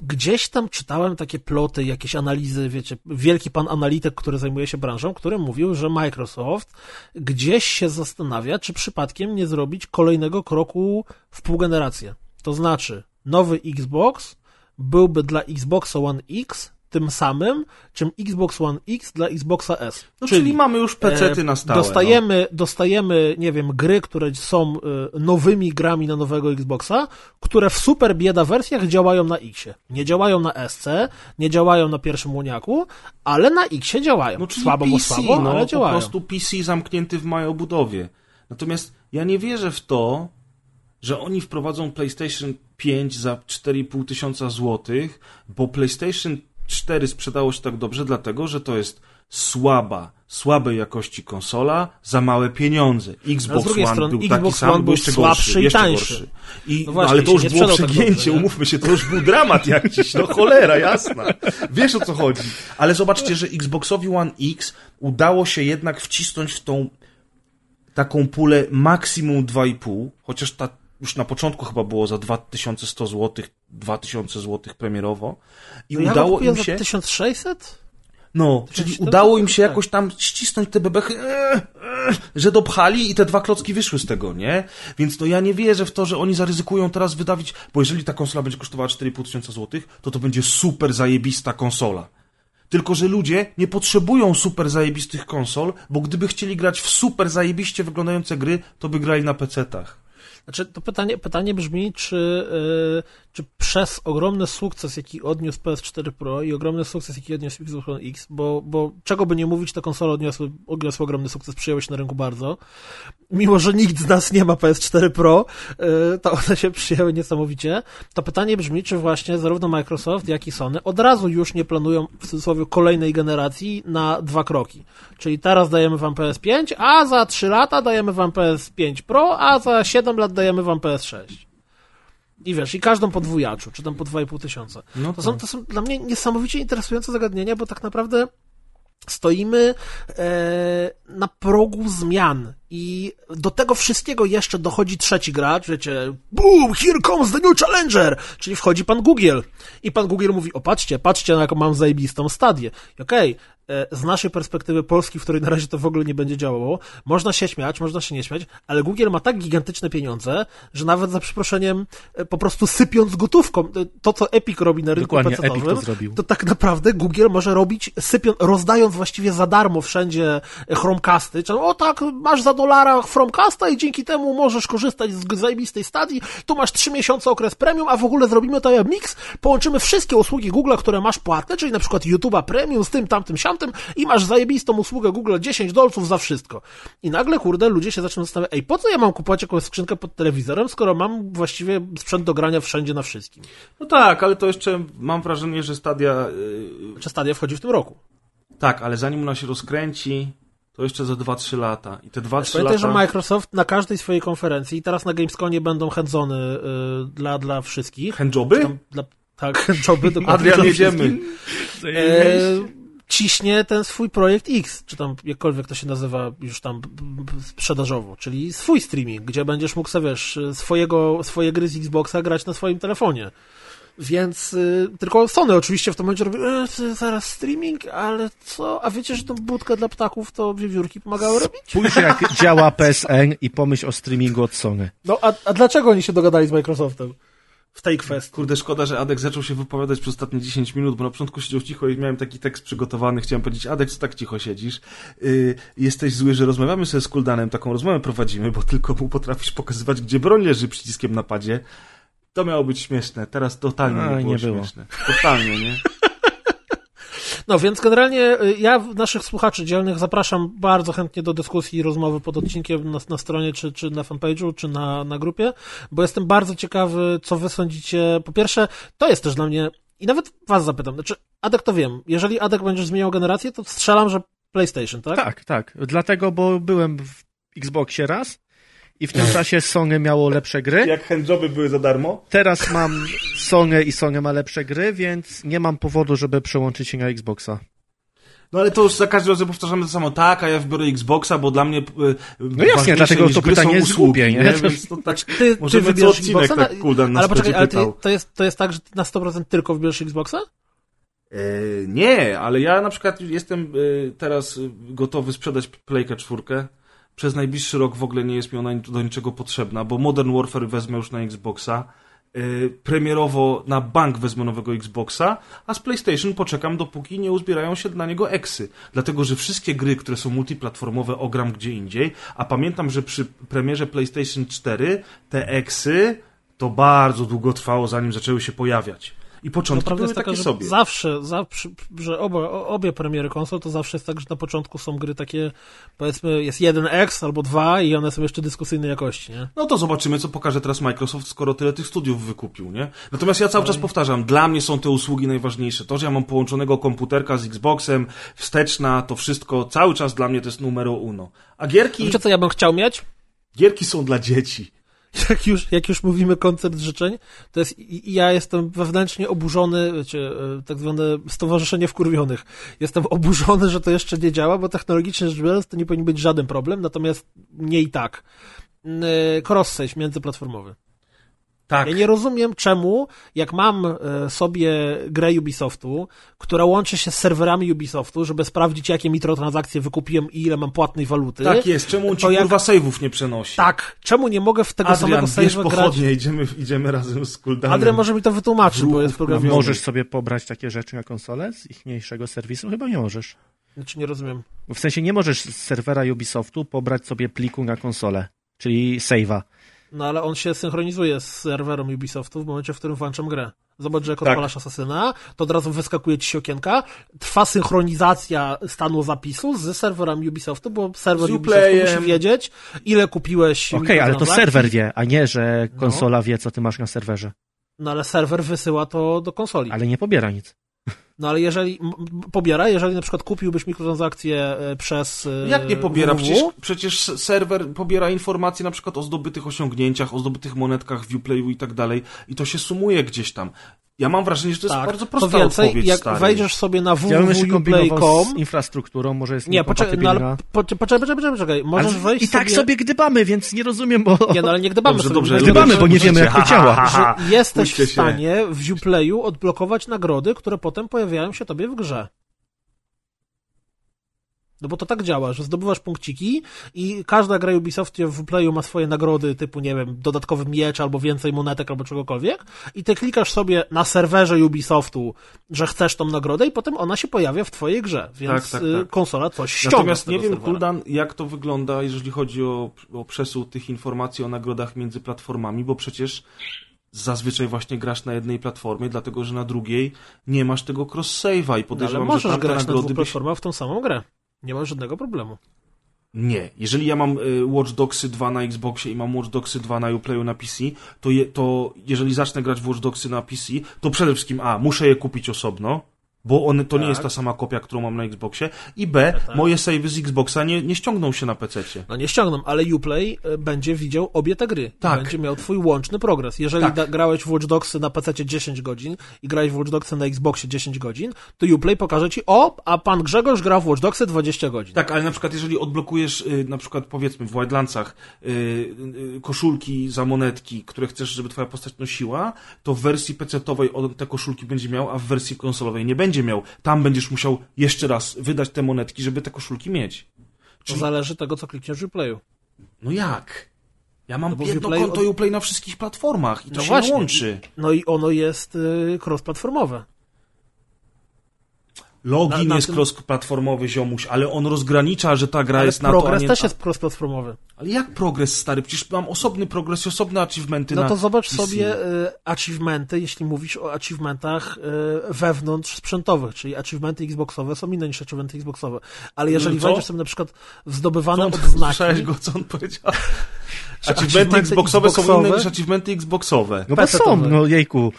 Gdzieś tam czytałem takie ploty, jakieś analizy, wiecie, wielki pan analityk, który zajmuje się branżą, który mówił, że Microsoft gdzieś się zastanawia, czy przypadkiem nie zrobić kolejnego kroku w pół generację. To znaczy, nowy Xbox byłby dla Xboxa One X tym samym, czym Xbox One X dla Xboxa S. No, czyli, mamy już pecety E, na stałe. no. Dostajemy, dostajemy, nie wiem, gry, które są e, nowymi grami na nowego Xboxa, które w super bieda wersjach działają na Xie. Nie działają na SC, nie działają na pierwszym łoniaku, ale na Xie działają. No, czyli słabo, bo PC, słabo, no, ale działają. Po prostu PC zamknięty w małej obudowie. Natomiast ja nie wierzę w to, że oni wprowadzą PlayStation 5 za 4,5 tysiąca złotych, bo PlayStation 4 sprzedało się tak dobrze, dlatego że to jest słaba, słabej jakości konsola za małe pieniądze. Xbox One strony był taki Xbox sam, One był jeszcze słabszy gorszy, i jeszcze tańszy. gorszy. I, No właśnie, ale to już było tak przegięcie, nie? umówmy się, to już był dramat jakiś, no cholera, jasna. Wiesz o co chodzi. Ale zobaczcie, że Xboxowi One X udało się jednak wcisnąć w tą taką pulę maksimum 2,5, chociaż ta już na początku chyba było za 2100 zł, 2000 zł premierowo i No ja udało kupiłem im za się 1600? no, czyli 1400? udało im się jakoś tam ścisnąć te bebechy, eee, eee, że dopchali i te dwa klocki wyszły z tego, nie? Więc no ja nie wierzę w to, że oni zaryzykują teraz wydawić, bo jeżeli ta konsola będzie kosztowała 4,5 tysiąca złotych, to to będzie super zajebista konsola. Tylko, że ludzie nie potrzebują super zajebistych konsol, bo gdyby chcieli grać w super zajebiście wyglądające gry, to by grali na PC-tach. Znaczy, to pytanie, pytanie brzmi, czy, yy, czy przez ogromny sukces, jaki odniósł PS4 Pro i ogromny sukces, jaki odniósł Xbox One X, bo, bo czego by nie mówić, te konsole odniosły, odniosły ogromny sukces, przyjęły się na rynku bardzo. Mimo, że nikt z nas nie ma PS4 Pro, yy, to one się przyjęły niesamowicie. To pytanie brzmi, czy właśnie zarówno Microsoft, jak i Sony od razu już nie planują, w cudzysłowie, kolejnej generacji na dwa kroki. Czyli teraz dajemy wam PS5, a za 3 lata dajemy wam PS5 Pro, a za 7 lat dajemy wam PS6. I wiesz, i każdą po dwójaczu, czy tam po 2,5 tysiąca. No To są, to są dla mnie niesamowicie interesujące zagadnienia, bo tak naprawdę stoimy e, na progu zmian i do tego wszystkiego jeszcze dochodzi trzeci gracz, wiecie, boom, here comes the new challenger, czyli wchodzi pan Google i pan Google mówi, o patrzcie, patrzcie na jaką mam zajebistą stadię. Okej, e, z naszej perspektywy Polski, w której na razie to w ogóle nie będzie działało, można się śmiać, można się nie śmiać, ale Google ma tak gigantyczne pieniądze, że nawet za przeproszeniem, e, po prostu sypiąc gotówką, e, to co Epic robi na rynku Epic to to tak naprawdę Google może robić, sypią, rozdając właściwie za darmo wszędzie Chromecasty, czyli o tak, masz za dolara Chromecasta i dzięki temu możesz korzystać z zajebistej stadii, tu masz 3 miesiące okres premium, a w ogóle zrobimy to jak mix, połączymy wszystkie usługi Google, które masz płatne, czyli na przykład YouTube'a premium z tym, tamtym, siamtym i masz zajebistą usługę Google 10 dolców za wszystko. I nagle, kurde, ludzie się zaczną zastanawiać, ej, po co ja mam kupować jakąś skrzynkę pod telewizorem, skoro mam właściwie sprzęt do grania wszędzie na wszystkim. No tak, ale to jeszcze mam wrażenie, że Stadia... Czy Stadia wchodzi w tym roku? tak, ale zanim ona się rozkręci, to jeszcze za 2-3 lata. I te 2-3 Pamiętaj, że lata... Microsoft na każdej swojej konferencji, i teraz na Gamesconie będą handzony y, dla, dla wszystkich. Handjoby? Dla, tak, joby dokładnie. Adrian, jedziemy. E, ciśnie ten swój projekt X, czy tam jakkolwiek to się nazywa już tam sprzedażowo, czyli swój streaming, gdzie będziesz mógł sobie, wiesz, swojego, swoje gry z Xboxa grać na swoim telefonie. Więc y, tylko Sony oczywiście w tym momencie robi e, zaraz streaming, ale co? A wiecie, że tą budkę dla ptaków to wiewiórki pomagały robić? Spójrz jak działa PSN i pomyśl o streamingu od Sony. No a, a dlaczego oni się dogadali z Microsoftem w tej kwestii? Kurde, szkoda, że Adek zaczął się wypowiadać przez ostatnie 10 minut, bo na początku siedział cicho i miałem taki tekst przygotowany. Chciałem powiedzieć, Adek, co tak cicho siedzisz? Yy, jesteś zły, że rozmawiamy sobie z Kuldanem, taką rozmowę prowadzimy, bo tylko mu potrafisz pokazywać, gdzie broń leży przyciskiem na padzie. To miało być śmieszne, teraz totalnie A, nie było nie było. śmieszne. Totalnie, nie? No więc generalnie y, ja naszych słuchaczy dzielnych zapraszam bardzo chętnie do dyskusji i rozmowy pod odcinkiem na, na stronie, czy, czy na fanpage'u, czy na, na grupie, bo jestem bardzo ciekawy, co wy sądzicie. Po pierwsze, to jest też dla mnie, i nawet was zapytam, znaczy, Adek to wiem, jeżeli Adek będziesz zmieniał generację, to strzelam, że PlayStation, tak? Tak, tak. Dlatego, bo byłem w Xboxie raz i w tym czasie Sony miało lepsze gry. Jak handjoby były za darmo? Teraz mam Sony i Sony ma lepsze gry, więc nie mam powodu, żeby przełączyć się na Xboxa. No ale to już za każdym razem powtarzamy to samo. Tak, a ja wybiorę Xboxa, bo dla mnie No jasnie, dlatego to pytanie jest głupie, nie? Więc to tak, Ty, ty wybierzesz Xboxa, tak Kuldan nas ale poczekaj, ale ty, to, jest, to jest tak, że ty na 100% tylko wybierzesz Xboxa? E, nie, ale ja na przykład jestem e, teraz gotowy sprzedać Playkę czwórkę. Przez najbliższy rok w ogóle nie jest mi ona do niczego potrzebna, bo Modern Warfare wezmę już na Xboxa. e, Premierowo na bank wezmę nowego Xboxa, a z PlayStation poczekam dopóki nie uzbierają się na niego eksy. Dlatego, że wszystkie gry, które są multiplatformowe ogram gdzie indziej, a pamiętam, że przy premierze PlayStation 4 te eksy to bardzo długo trwało zanim zaczęły się pojawiać. I początki prawda były jest taka, takie sobie. zawsze, zawsze, że oba, obie premiery konsol to zawsze jest tak, że na początku są gry takie, powiedzmy, jest jeden X albo dwa i one są jeszcze dyskusyjnej jakości, nie? No to zobaczymy, co pokaże teraz Microsoft, skoro tyle tych studiów wykupił, nie? Natomiast ja cały czas powtarzam, dla mnie są te usługi najważniejsze. To, że ja mam połączonego komputerka z Xboxem, wsteczna, to wszystko, cały czas dla mnie to jest numero uno. A gierki, Wiecie, co ja bym chciał mieć? gierki są dla dzieci. Jak już, jak już mówimy koncert życzeń, to jest, ja jestem wewnętrznie oburzony, wiecie, e, tak zwane stowarzyszenie wkurwionych. Jestem oburzony, że to jeszcze nie działa, bo technologicznie rzecz biorąc to nie powinien być żaden problem, natomiast nie i tak. E, Cross-save międzyplatformowy. Tak. Ja nie rozumiem, czemu, jak mam e, sobie grę Ubisoftu, która łączy się z serwerami Ubisoftu, żeby sprawdzić, jakie mikrotransakcje wykupiłem i ile mam płatnej waluty. Tak jest, czemu on ci jak- kurwa save'ów nie przenosi? Tak, czemu nie mogę w tego Adrian, samego save'a grać? pochodnie, idziemy, idziemy razem z Kuldanem. Adrian może mi to wytłumaczyć, bo jest programem. Możesz sobie pobrać takie rzeczy na konsolę z ich mniejszego serwisu? Chyba nie możesz. Znaczy nie rozumiem. W sensie nie możesz z serwera Ubisoftu pobrać sobie pliku na konsolę, czyli save'a. No ale on się synchronizuje z serwerem Ubisoftu w momencie, w którym włączam grę. Zobacz, że jak Tak. odpalasz Asasyna, to od razu wyskakuje ci się okienka, trwa synchronizacja stanu zapisu z serwerami Ubisoftu, bo serwer Z Ubisoftu musi wiedzieć, ile kupiłeś Okej, ale to serwer wie, a nie, że No. konsola wie, co ty masz na serwerze. No ale serwer wysyła to do konsoli. Ale nie pobiera nic. No ale jeżeli, pobiera, jeżeli na przykład kupiłbyś mikrotransakcję e, przez e, Jak nie pobiera? Przecież, przecież serwer pobiera informacje na przykład o zdobytych osiągnięciach, o zdobytych monetkach w Uplayu i tak dalej i to się sumuje gdzieś tam. Ja mam wrażenie, że to jest tak, bardzo to prosta więcej, odpowiedź, jak stary. wejdziesz sobie na www.uplay.com z infrastrukturą, może jest Nie, poczekaj, no ale poczekaj, poczekaj, poczekaj, poczekaj. Możesz Ale wejść I tak sobie... sobie gdybamy, więc nie rozumiem, bo... Nie, no ale nie gdybamy Dobrze, sobie. dobrze, Gdybamy, ludzie, bo nie wiemy, jak to działa. Jesteś w stanie w Uplayu odblokować nagrody, które potem pojawiają się tobie w grze. No bo to tak działa, że zdobywasz punkciki i każda gra Ubisoft w Uplayu ma swoje nagrody typu, nie wiem, dodatkowy miecz albo więcej monetek albo czegokolwiek i ty klikasz sobie na serwerze Ubisoftu, że chcesz tą nagrodę i potem ona się pojawia w twojej grze, więc Tak, tak, tak. konsola coś ściąga Natomiast nie wiem. Kuldan, jak to wygląda, jeżeli chodzi o, o przesył tych informacji o nagrodach między platformami, bo przecież zazwyczaj właśnie grasz na jednej platformie, dlatego że na drugiej nie masz tego cross-save'a i No, ale podejrzewam, że możesz tamte grać na dwóch platformach w tą samą grę. Nie ma żadnego problemu. Nie. Jeżeli ja mam y, Watch Dogsy 2 na Xboxie i mam Watch Dogsy 2 na Uplayu na PC, to, je, to jeżeli zacznę grać w Watch Dogsy na PC, to przede wszystkim A, muszę je kupić osobno, bo one, to nie Tak. jest ta sama kopia, którą mam na Xboxie i B, moje savey z Xboxa nie, nie ściągną się na PC-cie. No nie ściągną, ale Uplay y, będzie widział obie te gry. Tak. Będzie miał twój łączny progres. Jeżeli Tak. da, grałeś w Watch Dogsy na PC 10 godzin i grałeś w Watch Dogsy na Xboxie 10 godzin, to Uplay pokaże ci, o, a pan Grzegorz grał w Watch Dogsy 20 godzin. Tak, ale na przykład jeżeli odblokujesz, y, na przykład powiedzmy w Wildlandsach y, y, koszulki za monetki, które chcesz, żeby twoja postać nosiła, to w wersji PC-owej on te koszulki będzie miał, a w wersji konsolowej nie będzie miał. Tam będziesz musiał jeszcze raz wydać te monetki, żeby te koszulki mieć. To Czyli, zależy tego, co klikniesz w Uplayu. no jak? Ja mam No jedno Uplay- konto Uplay na wszystkich platformach i to No się właśnie. nie łączy. No i ono jest y, cross-platformowe. Login Na- na jest tym- cross-platformowy, ziomuś, ale on rozgranicza, że ta gra Ale jest na to, progres nie... też jest cross-platformowy. Ale jak progres, stary? Przecież mam osobny progres i osobne achievementy No na to zobacz PC. sobie y, achievementy, jeśli mówisz o achievementach y, wewnątrz sprzętowych, czyli achievementy xboxowe są inne niż achievementy xboxowe. Ale jeżeli No co? wejdziesz sobie na przykład w zdobywane Co on- odznaki... Słyszałeś go, co on powiedział? Achievementy achievementy xboxowe są inne xboxowe? niż achievementy xboxowe. No bo są, no jejku.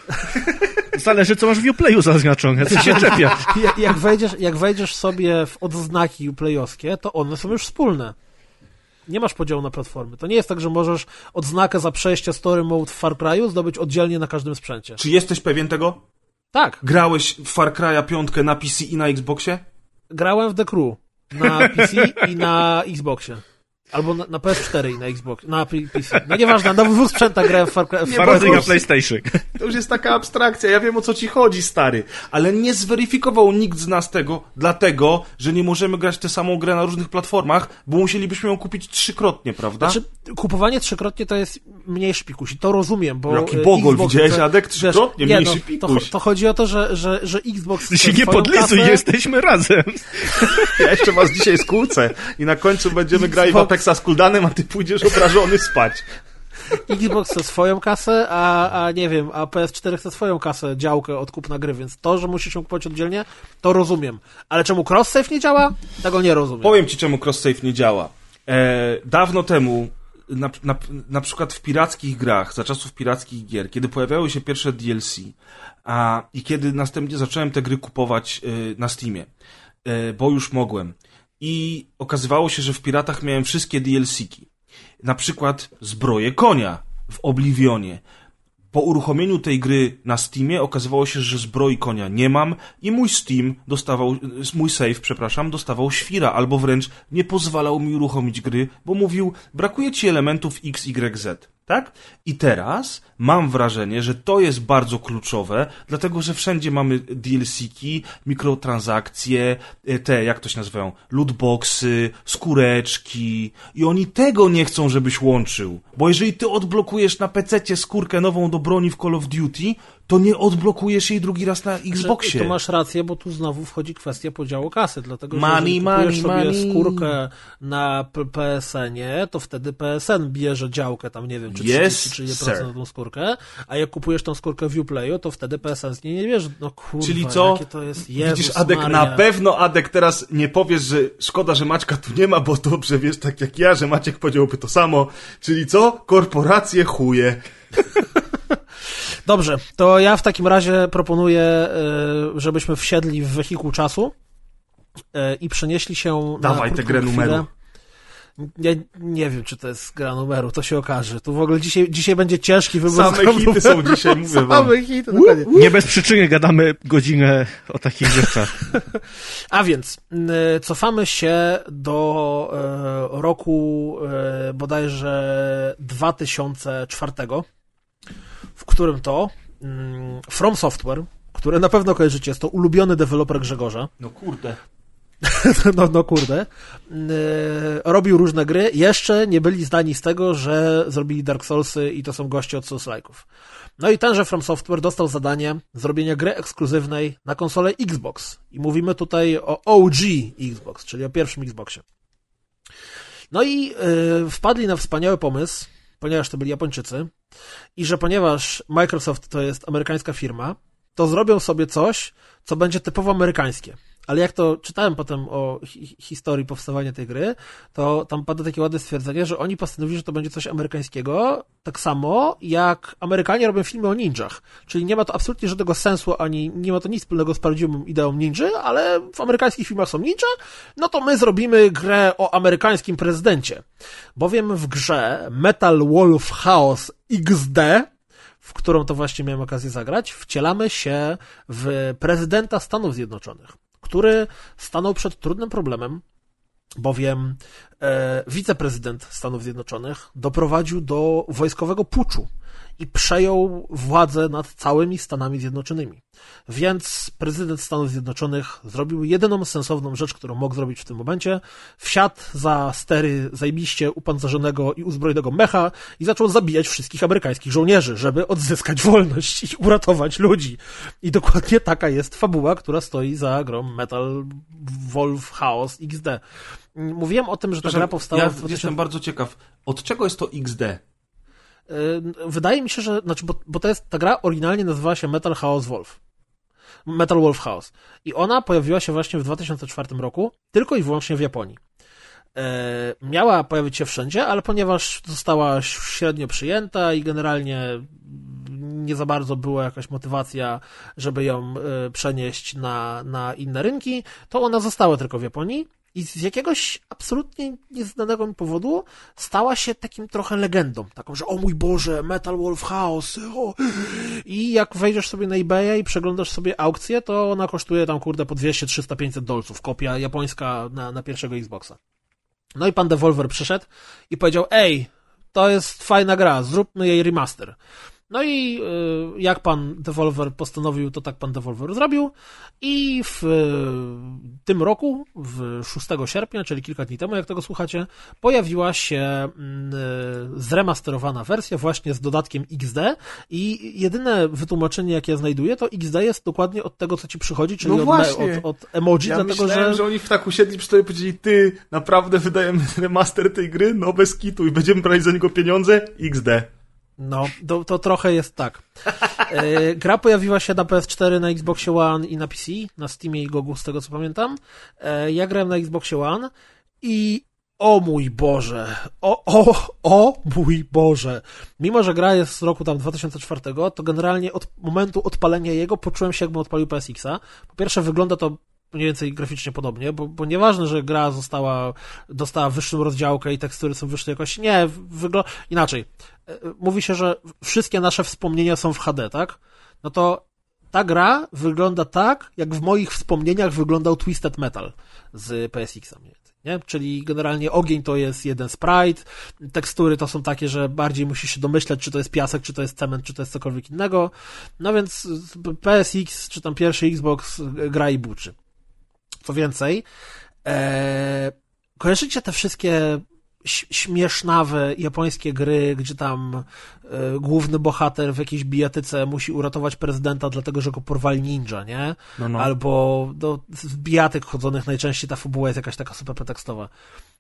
Zależy, co masz w Uplayu zaznaczone, co się czepia. Jak, jak, wejdziesz, jak wejdziesz sobie w odznaki playowskie, to one są już wspólne. Nie masz podziału na platformy. To nie jest tak, że możesz odznakę za przejście story mode w Far Cry'u zdobyć oddzielnie na każdym sprzęcie. Czy jesteś pewien tego? Tak, Grałeś w Far Cry'a 5 na PC i na Xboxie? grałem w The Crew na PC i na Xboxie. Albo na, na PS4 i na Xbox, na PC. No nieważne, na dwóch sprzętach grałem w Far Cry. Far na PlayStation. To już jest taka abstrakcja, ja wiem o co ci chodzi, stary. Ale nie zweryfikował nikt z nas tego, dlatego, że nie możemy grać tę samą grę na różnych platformach, bo musielibyśmy ją kupić trzykrotnie, prawda? Znaczy, kupowanie trzykrotnie to jest mniejszy pikuś i to rozumiem, bo... Jaki e, bogol, Xbox, widziałeś, to- Adek? wiesz, Trzykrotnie nie, mniejszy no, pikuś. To, to chodzi o to, że, że, że Xbox... Ty się nie podlizuj, kasę- jesteśmy razem. Ja jeszcze was dzisiaj skłócę i na końcu będziemy grali w Xbox- Apexa z Kuldanem, a ty pójdziesz obrażony spać. Xbox chce swoją kasę, a, a nie wiem, a PS4 chce swoją kasę, działkę od kupna gry, więc to, że musisz ją kupować oddzielnie, to rozumiem. Ale czemu cross-save nie działa? Tego nie rozumiem. Powiem ci, czemu cross-save nie działa. E, dawno temu, na, na, na przykład w pirackich grach, za czasów pirackich gier, kiedy pojawiały się pierwsze DLC, a, i kiedy następnie zacząłem te gry kupować e, na Steamie, e, bo już mogłem. I okazywało się, że w piratach miałem wszystkie DLC-ki. Na przykład zbroję konia w Oblivionie. Po uruchomieniu tej gry na Steamie okazywało się, że zbroi konia nie mam i mój Steam dostawał, mój save, przepraszam, dostawał świra, albo wręcz nie pozwalał mi uruchomić gry, bo mówił, brakuje ci elementów X, Y, Z. Tak? I teraz mam wrażenie, że to jest bardzo kluczowe, dlatego że wszędzie mamy DLC-ki, mikrotransakcje, e, te, jak to się nazywają, lootboxy, skóreczki i oni tego nie chcą, żebyś łączył. Bo jeżeli ty odblokujesz na PC skórkę nową do broni w Call of Duty, to nie odblokujesz jej drugi raz na Xboxie. To masz rację, bo tu znowu wchodzi kwestia podziału kasy, dlatego że Money, kupujesz money, sobie money. skórkę na PSN-ie, to wtedy PSN bierze działkę tam, nie wiem, czy Yes, 30 czy 30% sir. na tą skórkę, a jak kupujesz tą skórkę w Uplayu, to wtedy PSN z niej nie bierze. No kurwa, Czyli co? jakie to jest, Jezus Widzisz, Adek, Maria. na pewno Adek teraz nie powiesz, że szkoda, że Maćka tu nie ma, bo dobrze wiesz, tak jak ja, że Maciek powiedziałby to samo. Czyli co? Korporacje chuje. Dobrze, to ja w takim razie proponuję, y, żebyśmy wsiedli w wehikuł czasu y, i przenieśli się na Dawaj tę krótką grę chwilę. numeru. Ja nie wiem, czy to jest gra numeru, to się okaże. Tu w ogóle dzisiaj, dzisiaj będzie ciężki wybór. Same hity numeru. są dzisiaj, mówię wam. Same hity, dokładnie. Nie bez przyczyny gadamy godzinę o takich rzeczach. A więc y, cofamy się do e, roku e, bodajże 2004, w którym to mm, From Software, które na pewno kojarzycie, jest to ulubiony deweloper Grzegorza, No kurde. no, no kurde, yy, robił różne gry, jeszcze nie byli zdani z tego, że zrobili Dark Soulsy i to są goście od Souls-like'ów. No i tenże From Software dostał zadanie zrobienia gry ekskluzywnej na konsolę Xbox. I mówimy tutaj o OG Xbox, czyli o pierwszym Xboxie. No i yy, wpadli na wspaniały pomysł, ponieważ to byli Japończycy, i że ponieważ Microsoft to jest amerykańska firma, to zrobią sobie coś, co będzie typowo amerykańskie. Ale jak to czytałem potem o hi historii powstawania tej gry, to tam pada takie ładne stwierdzenie, że oni postanowili, że to będzie coś amerykańskiego, tak samo jak Amerykanie robią filmy o ninjach. Czyli nie ma to absolutnie żadnego sensu, ani nie ma to nic wspólnego z prawdziwą ideą ninja, ale w amerykańskich filmach są ninja, no to my zrobimy grę o amerykańskim prezydencie. Bowiem w grze Metal Wolf Chaos XD, w którą to właśnie miałem okazję zagrać, wcielamy się w prezydenta Stanów Zjednoczonych, który stanął przed trudnym problemem, bowiem e, wiceprezydent Stanów Zjednoczonych doprowadził do wojskowego puczu i przejął władzę nad całymi Stanami Zjednoczonymi. Więc prezydent Stanów Zjednoczonych zrobił jedyną sensowną rzecz, którą mógł zrobić w tym momencie. Wsiadł za stery zajbiście upancerzonego i uzbrojonego mecha i zaczął zabijać wszystkich amerykańskich żołnierzy, żeby odzyskać wolność i uratować ludzi. I dokładnie taka jest fabuła, która stoi za grą Metal Wolf Chaos XD. Mówiłem o tym, że ta gra powstała ja w 2000... jestem bardzo ciekaw, od czego jest to XD? Wydaje mi się, że, znaczy, bo, bo to jest, ta gra oryginalnie nazywała się Metal Chaos Wolf. Metal Wolf Chaos. I ona pojawiła się właśnie w 2004 roku, tylko i wyłącznie w Japonii. E, miała pojawić się wszędzie, ale ponieważ została średnio przyjęta i generalnie nie za bardzo była jakaś motywacja, żeby ją e, przenieść na, na inne rynki, to ona została tylko w Japonii. I z jakiegoś absolutnie nieznanego mi powodu stała się takim trochę legendą. Taką, że o mój Boże, Metal Wolf House. O. I jak wejdziesz sobie na eBaya i przeglądasz sobie aukcję, to ona kosztuje tam kurde po 200, 300, 500 dolców. Kopia japońska na, na pierwszego Xboxa. No i pan Devolver przyszedł i powiedział, ej, to jest fajna gra, zróbmy jej remaster. No i y, jak pan Devolver postanowił, to tak pan Devolver zrobił. I w y, tym roku, w 6 sierpnia, czyli kilka dni temu, jak tego słuchacie, pojawiła się y, zremasterowana wersja właśnie z dodatkiem XD. I jedyne wytłumaczenie, jakie ja znajduję, to XD jest dokładnie od tego, co ci przychodzi, czyli No od, od, od emoji, Ja dlatego myślałem, że. że... oni w tak usiedli przy tobie i powiedzieli, ty, naprawdę wydajemy remaster tej gry? No bez kitu i będziemy brać za niego pieniądze? XD. No, to, to trochę jest tak. E, gra pojawiła się na PS4, na Xboxie One i na PC, na Steamie i Gogu, z tego co pamiętam. E, ja grałem na Xboxie One i o mój Boże, o, o, o mój Boże. Mimo, że gra jest z roku tam 2004, to generalnie od momentu odpalenia jego poczułem się, jakbym odpalił PSX-a. Po pierwsze, wygląda to mniej więcej graficznie podobnie, bo, bo nieważne, że gra została, dostała wyższą rozdziałkę i tekstury są wyższej jakości. Nie, wygląda inaczej. E, Mówi się, że wszystkie nasze wspomnienia są w HD, tak? No to ta gra wygląda tak, jak w moich wspomnieniach wyglądał Twisted Metal z więcej. Nie? Czyli generalnie ogień to jest jeden sprite, tekstury to są takie, że bardziej musisz się domyśleć, czy to jest piasek, czy to jest cement, czy to jest cokolwiek innego. No więc PSX, czy tam pierwszy Xbox gra i buczy. Co więcej, e, kojarzycie te wszystkie śmiesznawe japońskie gry, gdzie tam e, główny bohater w jakiejś bijatyce musi uratować prezydenta, dlatego że go porwali ninja, nie? No, no. Albo do, z bijatyk chodzonych najczęściej ta fabuła jest jakaś taka super pretekstowa.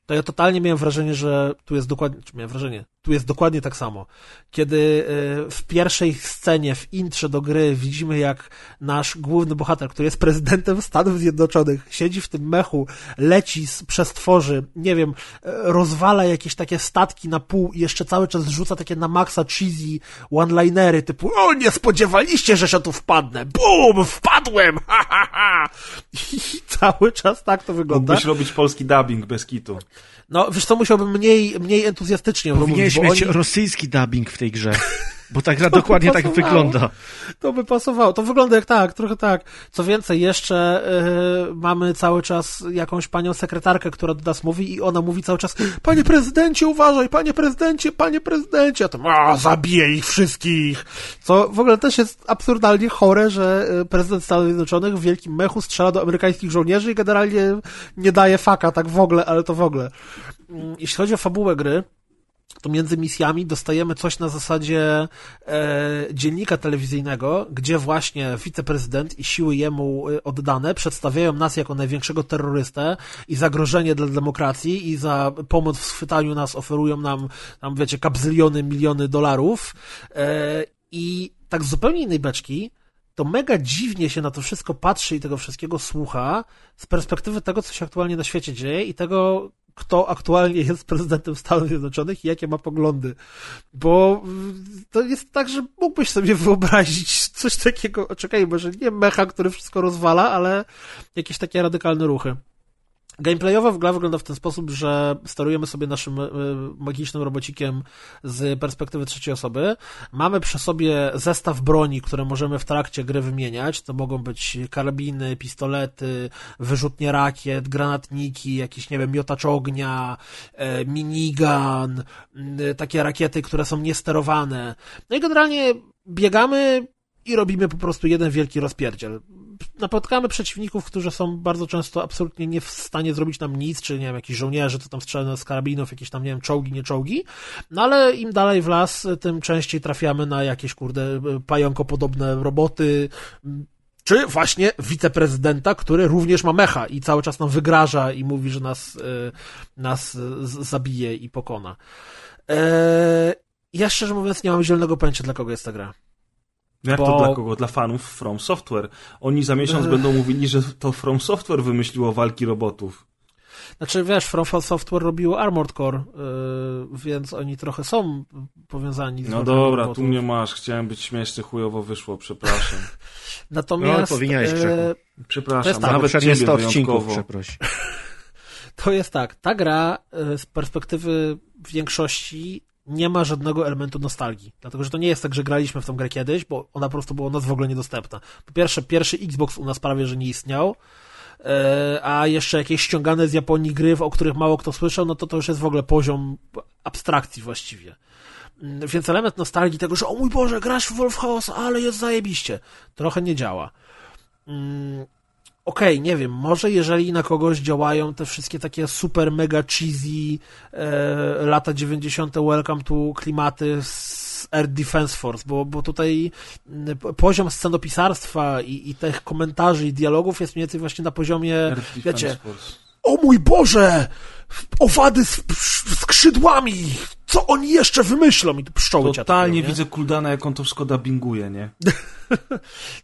To ja totalnie miałem wrażenie, że tu jest dokładnie, czy miałem wrażenie, tu jest dokładnie tak samo. Kiedy e, w pierwszej scenie, w intrze do gry widzimy, jak nasz główny bohater, który jest prezydentem Stanów Zjednoczonych, siedzi w tym mechu, leci z przestworzy, nie wiem, e, rozwala jakieś takie statki na pół i jeszcze cały czas rzuca takie na maksa cheesy one-linery typu o, nie spodziewaliście, że się tu wpadnę. Bum, wpadłem! Ha, ha, ha. I cały czas tak to wygląda. Mógłbyś robić polski dubbing bez kitu. No, wiesz co, musiałbym mniej, mniej entuzjastycznie mówić, Powinieneś bo mieć oni... rosyjski dubbing w tej grze. Bo ta gra dokładnie tak wygląda. To by pasowało. To wygląda jak tak, trochę tak. Co więcej, jeszcze yy, mamy cały czas jakąś panią sekretarkę, która do nas mówi i ona mówi cały czas panie prezydencie, uważaj, panie prezydencie, panie prezydencie, a to a, zabiję ich wszystkich. Co w ogóle też jest absurdalnie chore, że y, prezydent Stanów Zjednoczonych w wielkim mechu strzela do amerykańskich żołnierzy i generalnie nie daje faka tak w ogóle, ale to w ogóle. Mm, Jeśli chodzi o fabułę gry, to między misjami dostajemy coś na zasadzie e, dziennika telewizyjnego, gdzie właśnie wiceprezydent i siły jemu e, oddane przedstawiają nas jako największego terrorystę i zagrożenie dla demokracji i za pomoc w schwytaniu nas oferują nam, wiecie, kapzyliony, miliony dolarów. E, i tak z zupełnie innej beczki to mega dziwnie się na to wszystko patrzy i tego wszystkiego słucha z perspektywy tego, co się aktualnie na świecie dzieje i tego, kto aktualnie jest prezydentem Stanów Zjednoczonych i jakie ma poglądy. Bo y, to jest tak, że mógłbyś sobie wyobrazić coś takiego, czekaj, może nie mecha, który wszystko rozwala, ale jakieś takie radykalne ruchy. Gameplayowo gra wygląda w ten sposób, że sterujemy sobie naszym e, magicznym robocikiem z perspektywy trzeciej osoby. Mamy przy sobie zestaw broni, które możemy w trakcie gry wymieniać. To mogą być karabiny, pistolety, wyrzutnie rakiet, granatniki, jakiś, nie wiem, miotacz ognia, e, minigun, m, takie rakiety, które są niesterowane. No i generalnie biegamy i robimy po prostu jeden wielki rozpierdziel napotkamy przeciwników, którzy są bardzo często absolutnie nie w stanie zrobić nam nic, czy nie wiem, jakiś żołnierze, co tam strzelają z karabinów, jakieś tam, nie wiem, czołgi, nie czołgi, no ale im dalej w las, tym częściej trafiamy na jakieś, kurde, pająkopodobne roboty, czy właśnie wiceprezydenta, który również ma mecha i cały czas nam wygraża i mówi, że nas, y, nas zabije i pokona. Eee, ja szczerze mówiąc nie mam zielonego pojęcia, dla kogo jest ta gra. Jak Bo- to dla kogo? Dla fanów From Software. Oni za miesiąc będą mówili, że to From Software wymyśliło walki robotów. Znaczy, wiesz, From Software robiło Armored Core, yy, więc oni trochę są powiązani z No dobra, robotów. tu mnie masz. Chciałem być śmieszny, chujowo wyszło, przepraszam. Natomiast No, powinieneś, yy, Krzychu. Przepraszam, To jest tak, Nawet ciebie 100 odcinków, wyjątkowo. przeproś. to jest tak, ta gra yy, z perspektywy większości nie ma żadnego elementu nostalgii. Dlatego, że to nie jest tak, że graliśmy w tą grę kiedyś, bo ona po prostu była u nas w ogóle niedostępna. Po pierwsze, pierwszy Xbox u nas prawie, że nie istniał, yy, a jeszcze jakieś ściągane z Japonii gry, o których mało kto słyszał, no to to już jest w ogóle poziom abstrakcji właściwie. Mm, Więc element nostalgii tego, że o mój Boże, grasz w Wolfhouse, ale jest zajebiście. Trochę nie działa. Okej, nie wiem, może jeżeli na kogoś działają te wszystkie takie super mega cheesy e, lata 90. welcome to klimaty z Air Defense Force, bo, bo tutaj mm, po- poziom scenopisarstwa i, i tych komentarzy i dialogów jest mniej więcej właśnie na poziomie, Air wiecie, Force. o mój Boże! Owady z z skrzydłami! Co oni jeszcze wymyślą? I tu pszczoły Totalnie ciatają, widzę Kuldana, jak on to wszystko dubbinguje, nie?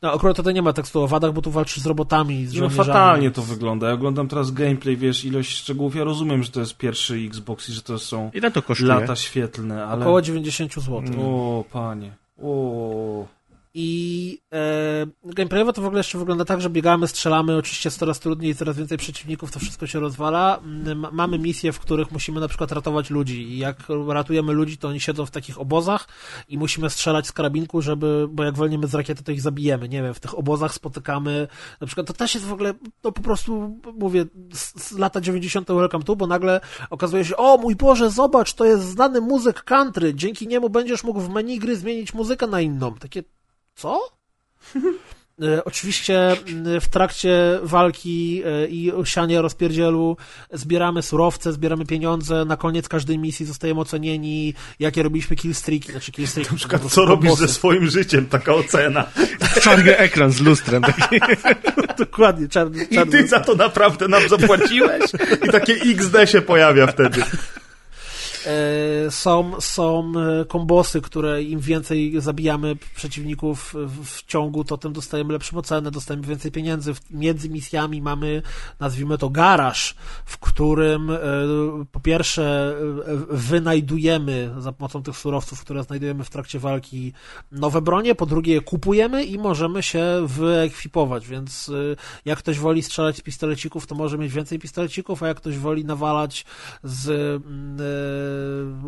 No akurat tutaj nie ma tekstu o owadach, bo tu walczysz z robotami, z No żołnierzami. fatalnie to wygląda. Ja oglądam teraz gameplay, wiesz, ilość szczegółów. Ja rozumiem, że to jest pierwszy Xbox i że to są Ile to kosztuje? lata świetlne, ale... Około 90 zł. O, panie. O. I e, gameplayowo to w ogóle jeszcze wygląda tak, że biegamy, strzelamy, oczywiście jest coraz trudniej, coraz więcej przeciwników, to wszystko się rozwala. Mm, Mamy misje, w których musimy na przykład ratować ludzi i jak ratujemy ludzi, to oni siedzą w takich obozach i musimy strzelać z karabinku, żeby, bo jak wolniemy z rakiety, to ich zabijemy. Nie wiem, w tych obozach spotykamy, na przykład to też jest w ogóle, no po prostu, mówię, z, z lata 90. Welcome to, bo nagle okazuje się, o mój Boże, zobacz, to jest znany muzyk country, dzięki niemu będziesz mógł w menu gry zmienić muzykę na inną. Takie, co? E, Oczywiście w trakcie walki e, i siania rozpierdzielu zbieramy surowce, zbieramy pieniądze, na koniec każdej misji zostajemy ocenieni, jakie robiliśmy killstreaki, znaczy killstreaki. Na przykład, co robisz ze swoim życiem? Taka ocena. Czarny ekran z lustrem. Taki. Dokładnie, czarny, I czarny. ty za to naprawdę nam zapłaciłeś? I takie XD się pojawia wtedy. E, Są, są e, kombosy, które im więcej zabijamy przeciwników w, ciągu, to tym dostajemy lepszą ocenę, dostajemy więcej pieniędzy. Między misjami mamy, nazwijmy to, garaż, w którym e, po pierwsze wynajdujemy za pomocą tych surowców, które znajdujemy w trakcie walki nowe bronie, po drugie je kupujemy i możemy się wyekwipować, więc jak ktoś woli strzelać z pistolecików, to może mieć więcej pistolecików, a jak ktoś woli nawalać z mm,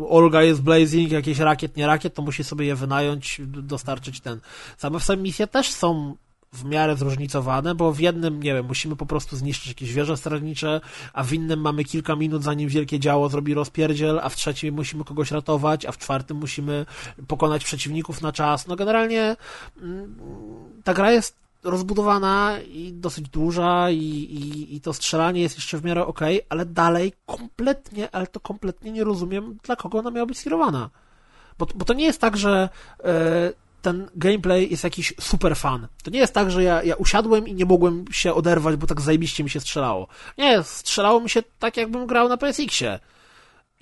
Olga jest Blazing, jakieś rakiet, nie rakiet, to musi sobie je wynająć, dostarczyć ten. Same w sobie misje też są w miarę zróżnicowane, bo w jednym, nie wiem, musimy po prostu zniszczyć jakieś wieże strażnicze, a w innym mamy kilka minut, zanim wielkie działo zrobi rozpierdziel, a w trzecim musimy kogoś ratować, a w czwartym musimy pokonać przeciwników na czas. No generalnie mm, ta gra jest rozbudowana i dosyć duża i, i, i to strzelanie jest jeszcze w miarę okej, ale dalej kompletnie, ale to kompletnie nie rozumiem, dla kogo ona miała być skierowana. Bo, bo to nie jest tak, że e, ten gameplay jest jakiś super fan. To nie jest tak, że ja, ja usiadłem i nie mogłem się oderwać, bo tak zajebiście mi się strzelało. Nie, strzelało mi się tak, jakbym grał na PSX-ie.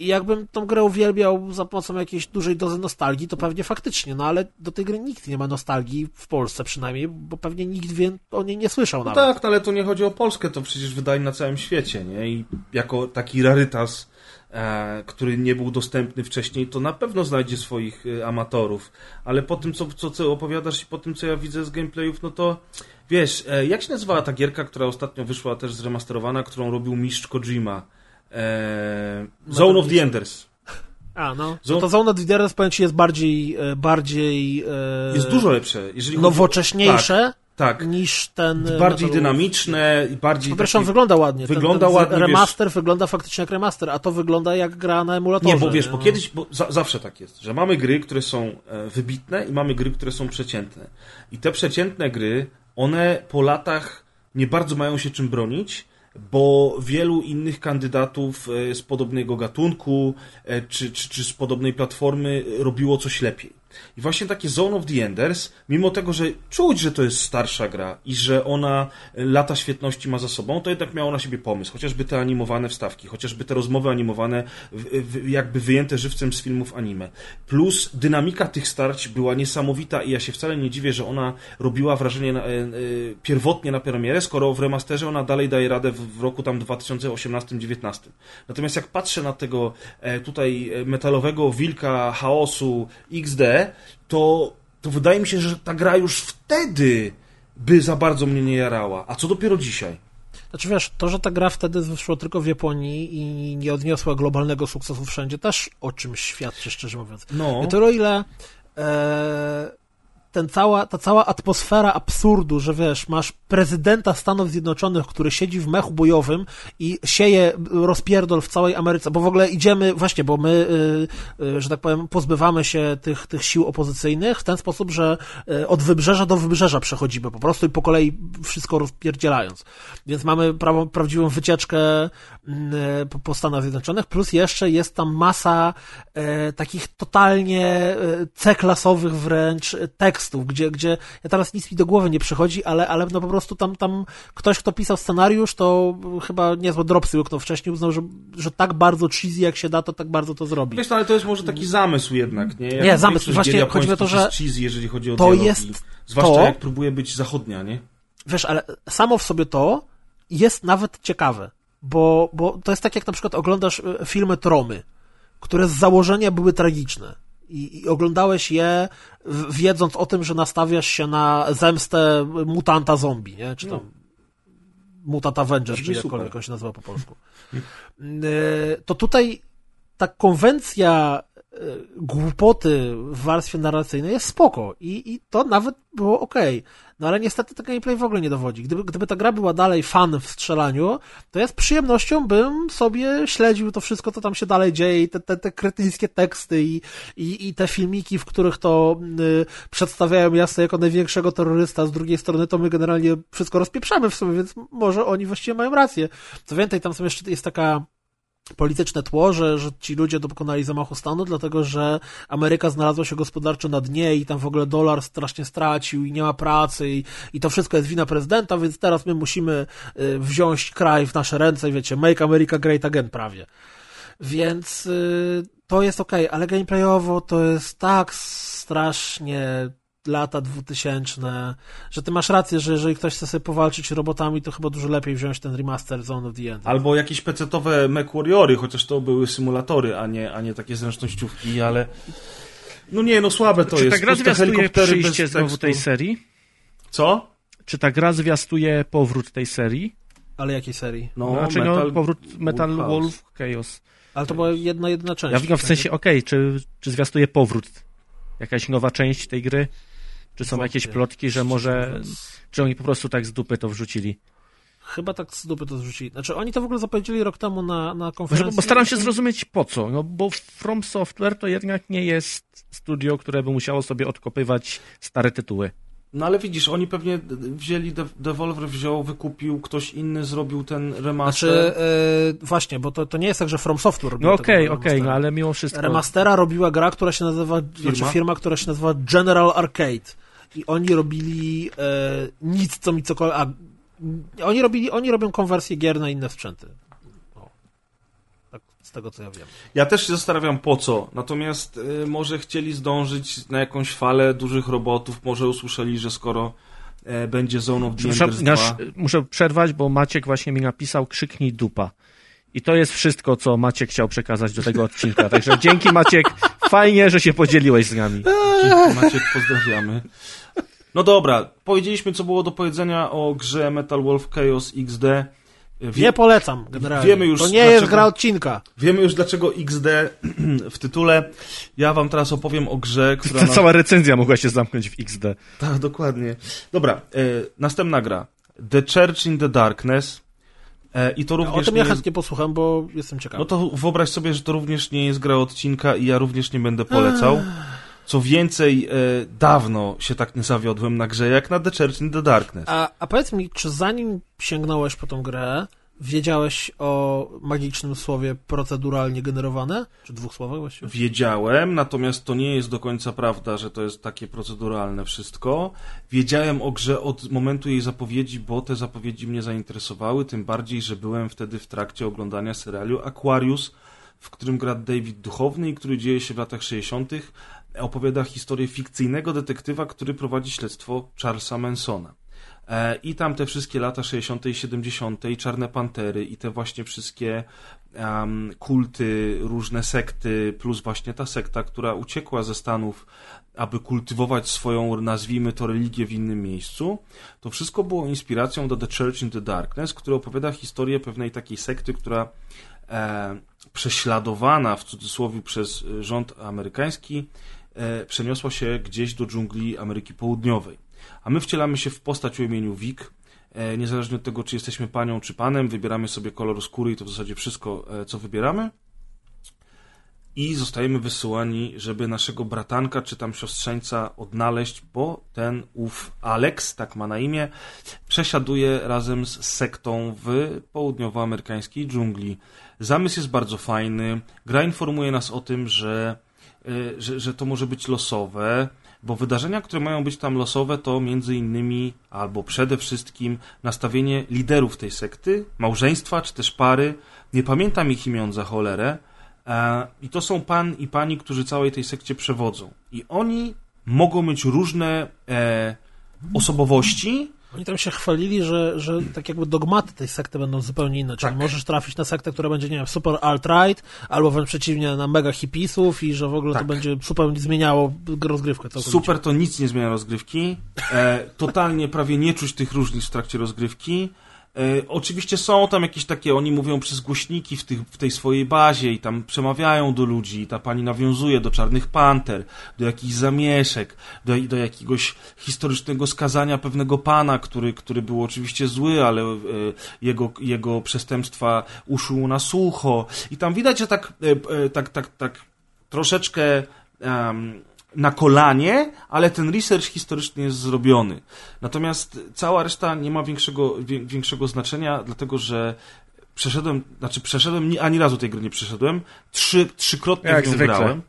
I jakbym tą grę uwielbiał za pomocą jakiejś dużej dozy nostalgii, to pewnie faktycznie, no ale do tej gry nikt nie ma nostalgii, w Polsce przynajmniej, bo pewnie nikt wie, o niej nie słyszał No nawet. tak, no ale to nie chodzi o Polskę, to przecież wydaje na całym świecie, nie? I jako taki rarytas e, który nie był dostępny wcześniej, to na pewno znajdzie swoich e, amatorów. Ale po tym, co, co, co opowiadasz i po tym, co ja widzę z gameplayów, no to wiesz, e, jak się nazywała ta gierka, która ostatnio wyszła też zremasterowana, którą robił mistrz Kojima? E, Zone of the Enders. A, no. Zone- No to Zone of the Enders, powiem ci, jest bardziej, e, bardziej e, Jest dużo lepsze. Jeżeli chodzi o- nowocześniejsze Tak, tak. niż ten... Bardziej Metal dynamiczne i bardziej. Po pierwsze, on takie- wygląda ładnie. Ten- Wygląda ten, ładnie, Remaster wygląda faktycznie jak remaster, a to wygląda jak gra na emulatorze. Nie, bo wiesz, nie? bo kiedyś, bo za, zawsze tak jest, że mamy gry, które są e, wybitne i mamy gry, które są przeciętne. I te przeciętne gry, one po latach nie bardzo mają się czym bronić, bo wielu innych kandydatów e, z podobnego gatunku e, czy, czy, czy z podobnej platformy robiło coś lepiej. I właśnie takie Zone of the Enders, mimo tego, że czuć, że to jest starsza gra i że ona lata świetności ma za sobą, to jednak miało na siebie pomysł. Chociażby te animowane wstawki, chociażby te rozmowy animowane, jakby wyjęte żywcem z filmów anime. Plus dynamika tych starć była niesamowita i ja się wcale nie dziwię, że ona robiła wrażenie na, e, e, pierwotnie na premierę, skoro w remasterze ona dalej daje radę w, w roku tam 2018-19. Natomiast jak patrzę na tego e, tutaj metalowego wilka chaosu XD, to, to wydaje mi się, że ta gra już wtedy by za bardzo mnie nie jarała. A co dopiero dzisiaj? Znaczy wiesz, to, że ta gra wtedy wyszła tylko w Japonii i nie odniosła globalnego sukcesu wszędzie, też o czymś świadczy, szczerze mówiąc. No. I to o ile e, ten cała, ta cała atmosfera absurdu, że wiesz, masz prezydenta Stanów Zjednoczonych, który siedzi w mechu bojowym i sieje rozpierdol w całej Ameryce, bo w ogóle idziemy, właśnie, bo my, y, y, że tak powiem, pozbywamy się tych, tych sił opozycyjnych w ten sposób, że y, od wybrzeża do wybrzeża przechodzimy po prostu i po kolei wszystko rozpierdzielając. Więc mamy prawo, prawdziwą wycieczkę po, Stanach Zjednoczonych, plus jeszcze jest tam masa takich totalnie C-klasowych wręcz e, tekstów, gdzie, gdzie ja teraz nic mi do głowy nie przychodzi, ale, ale no po prostu tam, tam ktoś, kto pisał scenariusz, to chyba niezłe dropsy łyknął wcześniej, uznał, że, że tak bardzo cheesy jak się da, to tak bardzo to zrobi. Wiesz, no, ale to jest może taki zamysł jednak, nie? Jak Nie, zamysł. Właśnie chodzi o to, że jest cheesy, jeżeli chodzi o to dialogi. jest Zwłaszcza to- jak próbuje być zachodnia, nie? Wiesz, ale samo w sobie to jest nawet ciekawe, bo, bo to jest tak, jak na przykład oglądasz e, filmy Tromy, które z założenia były tragiczne. I, I oglądałeś je wiedząc o tym, że nastawiasz się na zemstę mutanta zombie, nie? Czy tam Mutant Avenger, czy jakkolwiek on się nazywa po polsku. E, To tutaj ta konwencja e, głupoty w warstwie narracyjnej jest spoko i, i to nawet było okej. No ale niestety ten gameplay w ogóle nie dowodzi. Gdyby, gdyby ta gra była dalej fan w strzelaniu, to ja z przyjemnością bym sobie śledził to wszystko, co tam się dalej dzieje i te, te, te kretyńskie teksty i, i, i te filmiki, w których to y, przedstawiają jasno jako największego terrorysta, z drugiej strony to my generalnie wszystko rozpieprzamy w sobie, więc może oni właściwie mają rację. Co więcej, tam są jeszcze, jest taka polityczne tło, że, że ci ludzie dokonali zamachu stanu, dlatego że Ameryka znalazła się gospodarczo na dnie i tam w ogóle dolar strasznie stracił i nie ma pracy i, i to wszystko jest wina prezydenta, więc teraz my musimy y, wziąć kraj w nasze ręce i wiecie, make America great again prawie. Więc y, to jest okej, ale gameplayowo to jest tak strasznie lata 2000, że ty masz rację, że jeżeli ktoś chce sobie powalczyć robotami, to chyba dużo lepiej wziąć ten remaster Zone of the End. Albo jakieś pecetowe MechWarriory, chociaż to były symulatory, a nie, a nie takie zręcznościówki, ale... No nie, no słabe to Czy jest. ta gra zwiastuje przyjście znowu tej serii? Co? Czy ta gra zwiastuje powrót tej serii? Ale jakiej serii? No, znaczy, Metal no, powrót Metal Wolf Wolf Chaos. Ale to była jedna, jedna część. Ja wiem w sensie, okej, czy, czy zwiastuje powrót? Jakaś nowa część tej gry? Czy są jakieś plotki, że może... Czy oni po prostu tak z dupy to wrzucili? Chyba tak z dupy to zrzucili. Znaczy, oni to w ogóle zapowiedzieli rok temu na, na Bo, konferencji. bo staram się zrozumieć po co. No bo From Software to jednak nie jest studio, które by musiało sobie odkopywać stare tytuły. No ale widzisz, oni pewnie wzięli, De- Devolver wziął, wykupił, ktoś inny zrobił ten remaster. Znaczy, e, właśnie, bo to, to nie jest tak, że From Software robił No okej, remastera. okej, no ale mimo wszystko... Remastera robiła gra, która się nazywa, firma? znaczy firma, która się nazywa General Arcade. I oni robili e, nic, co mi cokolwiek... A, oni, robili, oni robią konwersję gier na inne sprzęty. O. Tak, z tego, co ja wiem. Ja też się zastanawiam po co. Natomiast y, może chcieli zdążyć na jakąś falę dużych robotów, może usłyszeli, że skoro e, będzie Zone of the Muszę, Enders 2... nasz, muszę przerwać, bo Maciek właśnie mi napisał krzyknij dupa. I to jest wszystko, co Maciek chciał przekazać do tego odcinka. Także dzięki Maciek, fajnie, że się podzieliłeś z nami. Dzięki, Maciek, pozdrawiamy. No dobra, powiedzieliśmy, co było do powiedzenia o grze Metal Wolf Chaos XD. Wie, Nie polecam generalnie. Wiemy już to nie jest dlaczego- gra odcinka. wiemy już, dlaczego XD w tytule. Ja wam teraz opowiem o grze, która... Ta cała recenzja mogła się zamknąć w XD. Tak, dokładnie. Dobra, e, następna gra. The Church in the Darkness. E, I to również O tym nie ja chętnie posłucham, bo jestem ciekawy. No to wyobraź sobie, że to również nie jest gra odcinka i ja również nie będę polecał. Co więcej, e, dawno się tak nie zawiodłem na grze jak na The Church in the Darkness. A, a powiedz mi, czy zanim sięgnąłeś po tą grę, wiedziałeś o magicznym słowie proceduralnie generowane? Czy dwóch słowach właściwie? Wiedziałem, natomiast to nie jest do końca prawda, że to jest takie proceduralne wszystko. Wiedziałem o grze od momentu jej zapowiedzi, bo te zapowiedzi mnie zainteresowały, tym bardziej, że byłem wtedy w trakcie oglądania serialu Aquarius, w którym gra David Duchowny i który dzieje się w latach 60. Opowiada historię fikcyjnego detektywa, który prowadzi śledztwo Charlesa Mansona. E, I tam te wszystkie lata 60. i 70. i Czarne Pantery i te właśnie wszystkie em, kulty, różne sekty, plus właśnie ta sekta, która uciekła ze Stanów, aby kultywować swoją, nazwijmy to, religię w innym miejscu. To wszystko było inspiracją do The Church in the Darkness, który opowiada historię pewnej takiej sekty, która e, prześladowana w cudzysłowie przez rząd amerykański e, przeniosła się gdzieś do dżungli Ameryki Południowej. A my wcielamy się w postać o imieniu Vic. E, niezależnie od tego, czy jesteśmy panią czy panem, wybieramy sobie kolor skóry i to w zasadzie wszystko, e, co wybieramy. I zostajemy wysyłani, żeby naszego bratanka czy tam siostrzeńca odnaleźć, bo ten ów Alex, tak ma na imię, przesiaduje razem z sektą w południowoamerykańskiej dżungli. Zamysł jest bardzo fajny. Gra informuje nas o tym, że, y, że, że to może być losowe, bo wydarzenia, które mają być tam losowe, to między innymi, albo przede wszystkim, nastawienie liderów tej sekty, małżeństwa czy też pary. Nie pamiętam ich imion za cholerę. E, I to są pan i pani, którzy całej tej sekcie przewodzą. I oni mogą mieć różne e, osobowości, Oni tam się chwalili, że, że tak jakby dogmaty tej sekty będą zupełnie inne. Czyli Tak. możesz trafić na sektę, która będzie, nie wiem, super alt-right, albo wręcz przeciwnie, na mega hipisów i że w ogóle Tak. to będzie super zmieniało rozgrywkę całkowicie. Super to nic nie zmienia rozgrywki. E, totalnie prawie nie czuć tych różnic w trakcie rozgrywki. E, oczywiście są tam jakieś takie, oni mówią przez głośniki w, tych, w tej swojej bazie i tam przemawiają do ludzi. Ta pani nawiązuje do Czarnych Panter, do jakichś zamieszek, do, do jakiegoś historycznego skazania pewnego pana, który, który był oczywiście zły, ale e, jego, jego przestępstwa uszły na sucho. I tam widać, że tak, e, tak, tak, tak troszeczkę em, na kolanie, ale ten research historyczny jest zrobiony. Natomiast cała reszta nie ma większego, większego znaczenia, dlatego że przeszedłem, znaczy przeszedłem, ni- ani razu tej gry nie przeszedłem, trzy, trzykrotnie Jak w nią zwykle. grałem.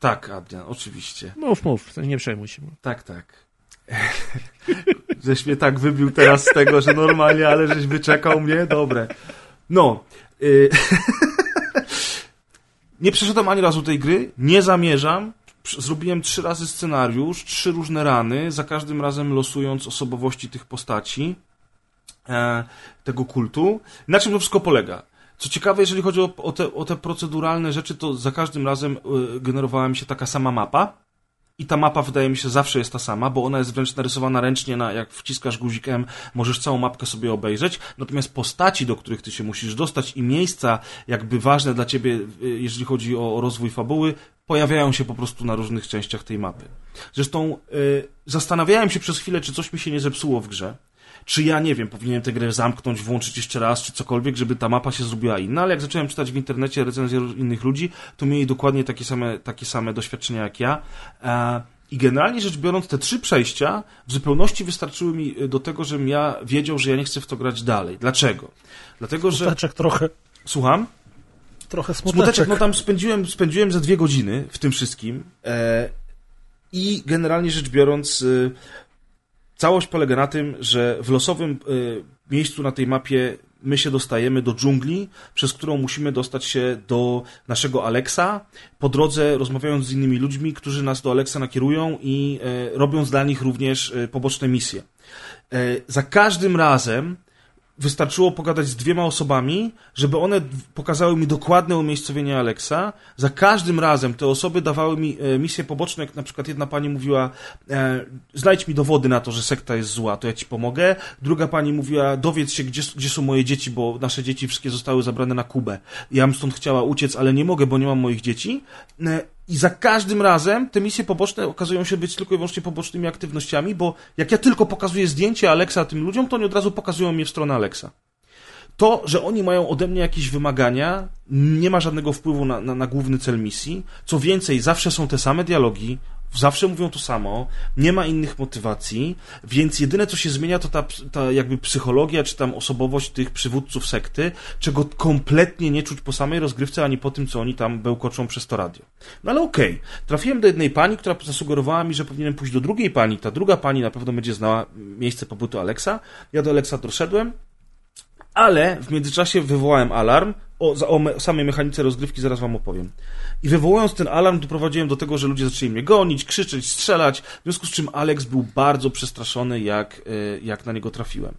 Tak, Adrian, oczywiście. Mów, mów, nie przejmuj się. Tak, tak. żeś mnie tak wybił teraz z tego, że normalnie, ale żeś wyczekał mnie, dobre. No. Y... nie przeszedłem ani razu tej gry, nie zamierzam. Zrobiłem trzy razy scenariusz, trzy różne rany, za każdym razem losując osobowości tych postaci e, tego kultu. Na czym to wszystko polega? Co ciekawe, jeżeli chodzi o, o, te, o te proceduralne rzeczy, to za każdym razem y, generowała mi się taka sama mapa. I ta mapa wydaje mi się zawsze jest ta sama, bo ona jest wręcz narysowana ręcznie, na, jak wciskasz guzik M, możesz całą mapkę sobie obejrzeć. Natomiast postaci, do których ty się musisz dostać i miejsca jakby ważne dla ciebie, y, jeżeli chodzi o, o rozwój fabuły, pojawiają się po prostu na różnych częściach tej mapy. Zresztą y, zastanawiałem się przez chwilę, czy coś mi się nie zepsuło w grze. Czy ja, nie wiem, powinienem tę grę zamknąć, włączyć jeszcze raz, czy cokolwiek, żeby ta mapa się zrobiła inna, ale jak zacząłem czytać w internecie recenzje innych ludzi, to mieli dokładnie takie same, takie same doświadczenia jak ja. E, I generalnie rzecz biorąc, te trzy przejścia w zupełności wystarczyły mi y, do tego, żebym ja wiedział, że ja nie chcę w to grać dalej. Dlaczego? Dlatego, że... Smuteczek trochę, Słucham? trochę Smuteczek, smuteczek. no tam spędziłem, spędziłem ze dwie godziny w tym wszystkim e, i generalnie rzecz biorąc e, całość polega na tym, że w losowym e, miejscu na tej mapie my się dostajemy do dżungli, przez którą musimy dostać się do naszego Alexa, po drodze rozmawiając z innymi ludźmi, którzy nas do Alexa nakierują i e, robiąc dla nich również e, poboczne misje. E, za każdym razem wystarczyło pogadać z dwiema osobami, żeby one pokazały mi dokładne umiejscowienie Alexa. Za każdym razem te osoby dawały mi e, misje poboczne, jak na przykład jedna pani mówiła, e, znajdź mi dowody na to, że sekta jest zła, to ja ci pomogę. Druga pani mówiła, dowiedz się, gdzie, gdzie są moje dzieci, bo nasze dzieci wszystkie zostały zabrane na Kubę. Ja bym stąd chciała uciec, ale nie mogę, bo nie mam moich dzieci. I za każdym razem te misje poboczne okazują się być tylko i wyłącznie pobocznymi aktywnościami, bo jak ja tylko pokazuję zdjęcie Alexa tym ludziom, to oni od razu pokazują mnie w stronę Alexa. To, że oni mają ode mnie jakieś wymagania, nie ma żadnego wpływu na, na, na główny cel misji. Co więcej, zawsze są te same dialogi, zawsze mówią to samo, nie ma innych motywacji, więc jedyne co się zmienia to ta, ta jakby psychologia, czy tam osobowość tych przywódców sekty, czego kompletnie nie czuć po samej rozgrywce, ani po tym, co oni tam bełkoczą przez to radio. No ale okej, trafiłem do jednej pani, która zasugerowała mi, że powinienem pójść do drugiej pani, ta druga pani na pewno będzie znała miejsce pobytu Alexa. Ja do Alexa doszedłem, ale w międzyczasie wywołałem alarm. O, o me, samej mechanice rozgrywki zaraz wam opowiem. I wywołując ten alarm, doprowadziłem do tego, że ludzie zaczęli mnie gonić, krzyczeć, strzelać, w związku z czym Alex był bardzo przestraszony, jak, e, jak na niego trafiłem.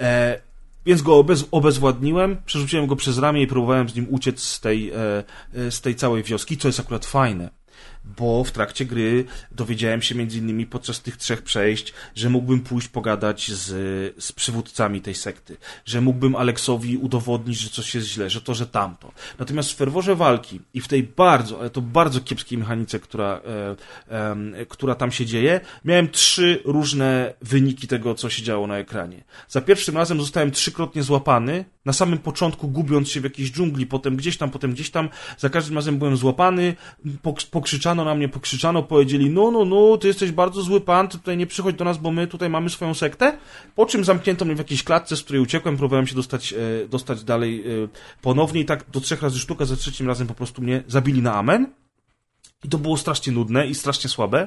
E, więc go obez, obezwładniłem, przerzuciłem go przez ramię i próbowałem z nim uciec z tej, e, e, z tej całej wioski, co jest akurat fajne bo w trakcie gry dowiedziałem się między innymi podczas tych trzech przejść, że mógłbym pójść pogadać z, z przywódcami tej sekty, że mógłbym Aleksowi udowodnić, że coś jest źle, że to, że tamto. Natomiast w ferworze walki i w tej bardzo, ale to bardzo kiepskiej mechanice, która, e, em, która tam się dzieje, miałem trzy różne wyniki tego, co się działo na ekranie. Za pierwszym razem zostałem trzykrotnie złapany, na samym początku gubiąc się w jakiejś dżungli, potem gdzieś tam, potem gdzieś tam, za każdym razem byłem złapany, pok- pokrzyczano na mnie, pokrzyczano, powiedzieli, no, no, no, ty jesteś bardzo zły pan, ty tutaj nie przychodź do nas, bo my tutaj mamy swoją sektę, po czym zamknięto mnie w jakiejś klatce, z której uciekłem, próbowałem się dostać, e, dostać dalej e, ponownie i tak do trzech razy sztuka, za trzecim razem po prostu mnie zabili na amen. I to było strasznie nudne i strasznie słabe.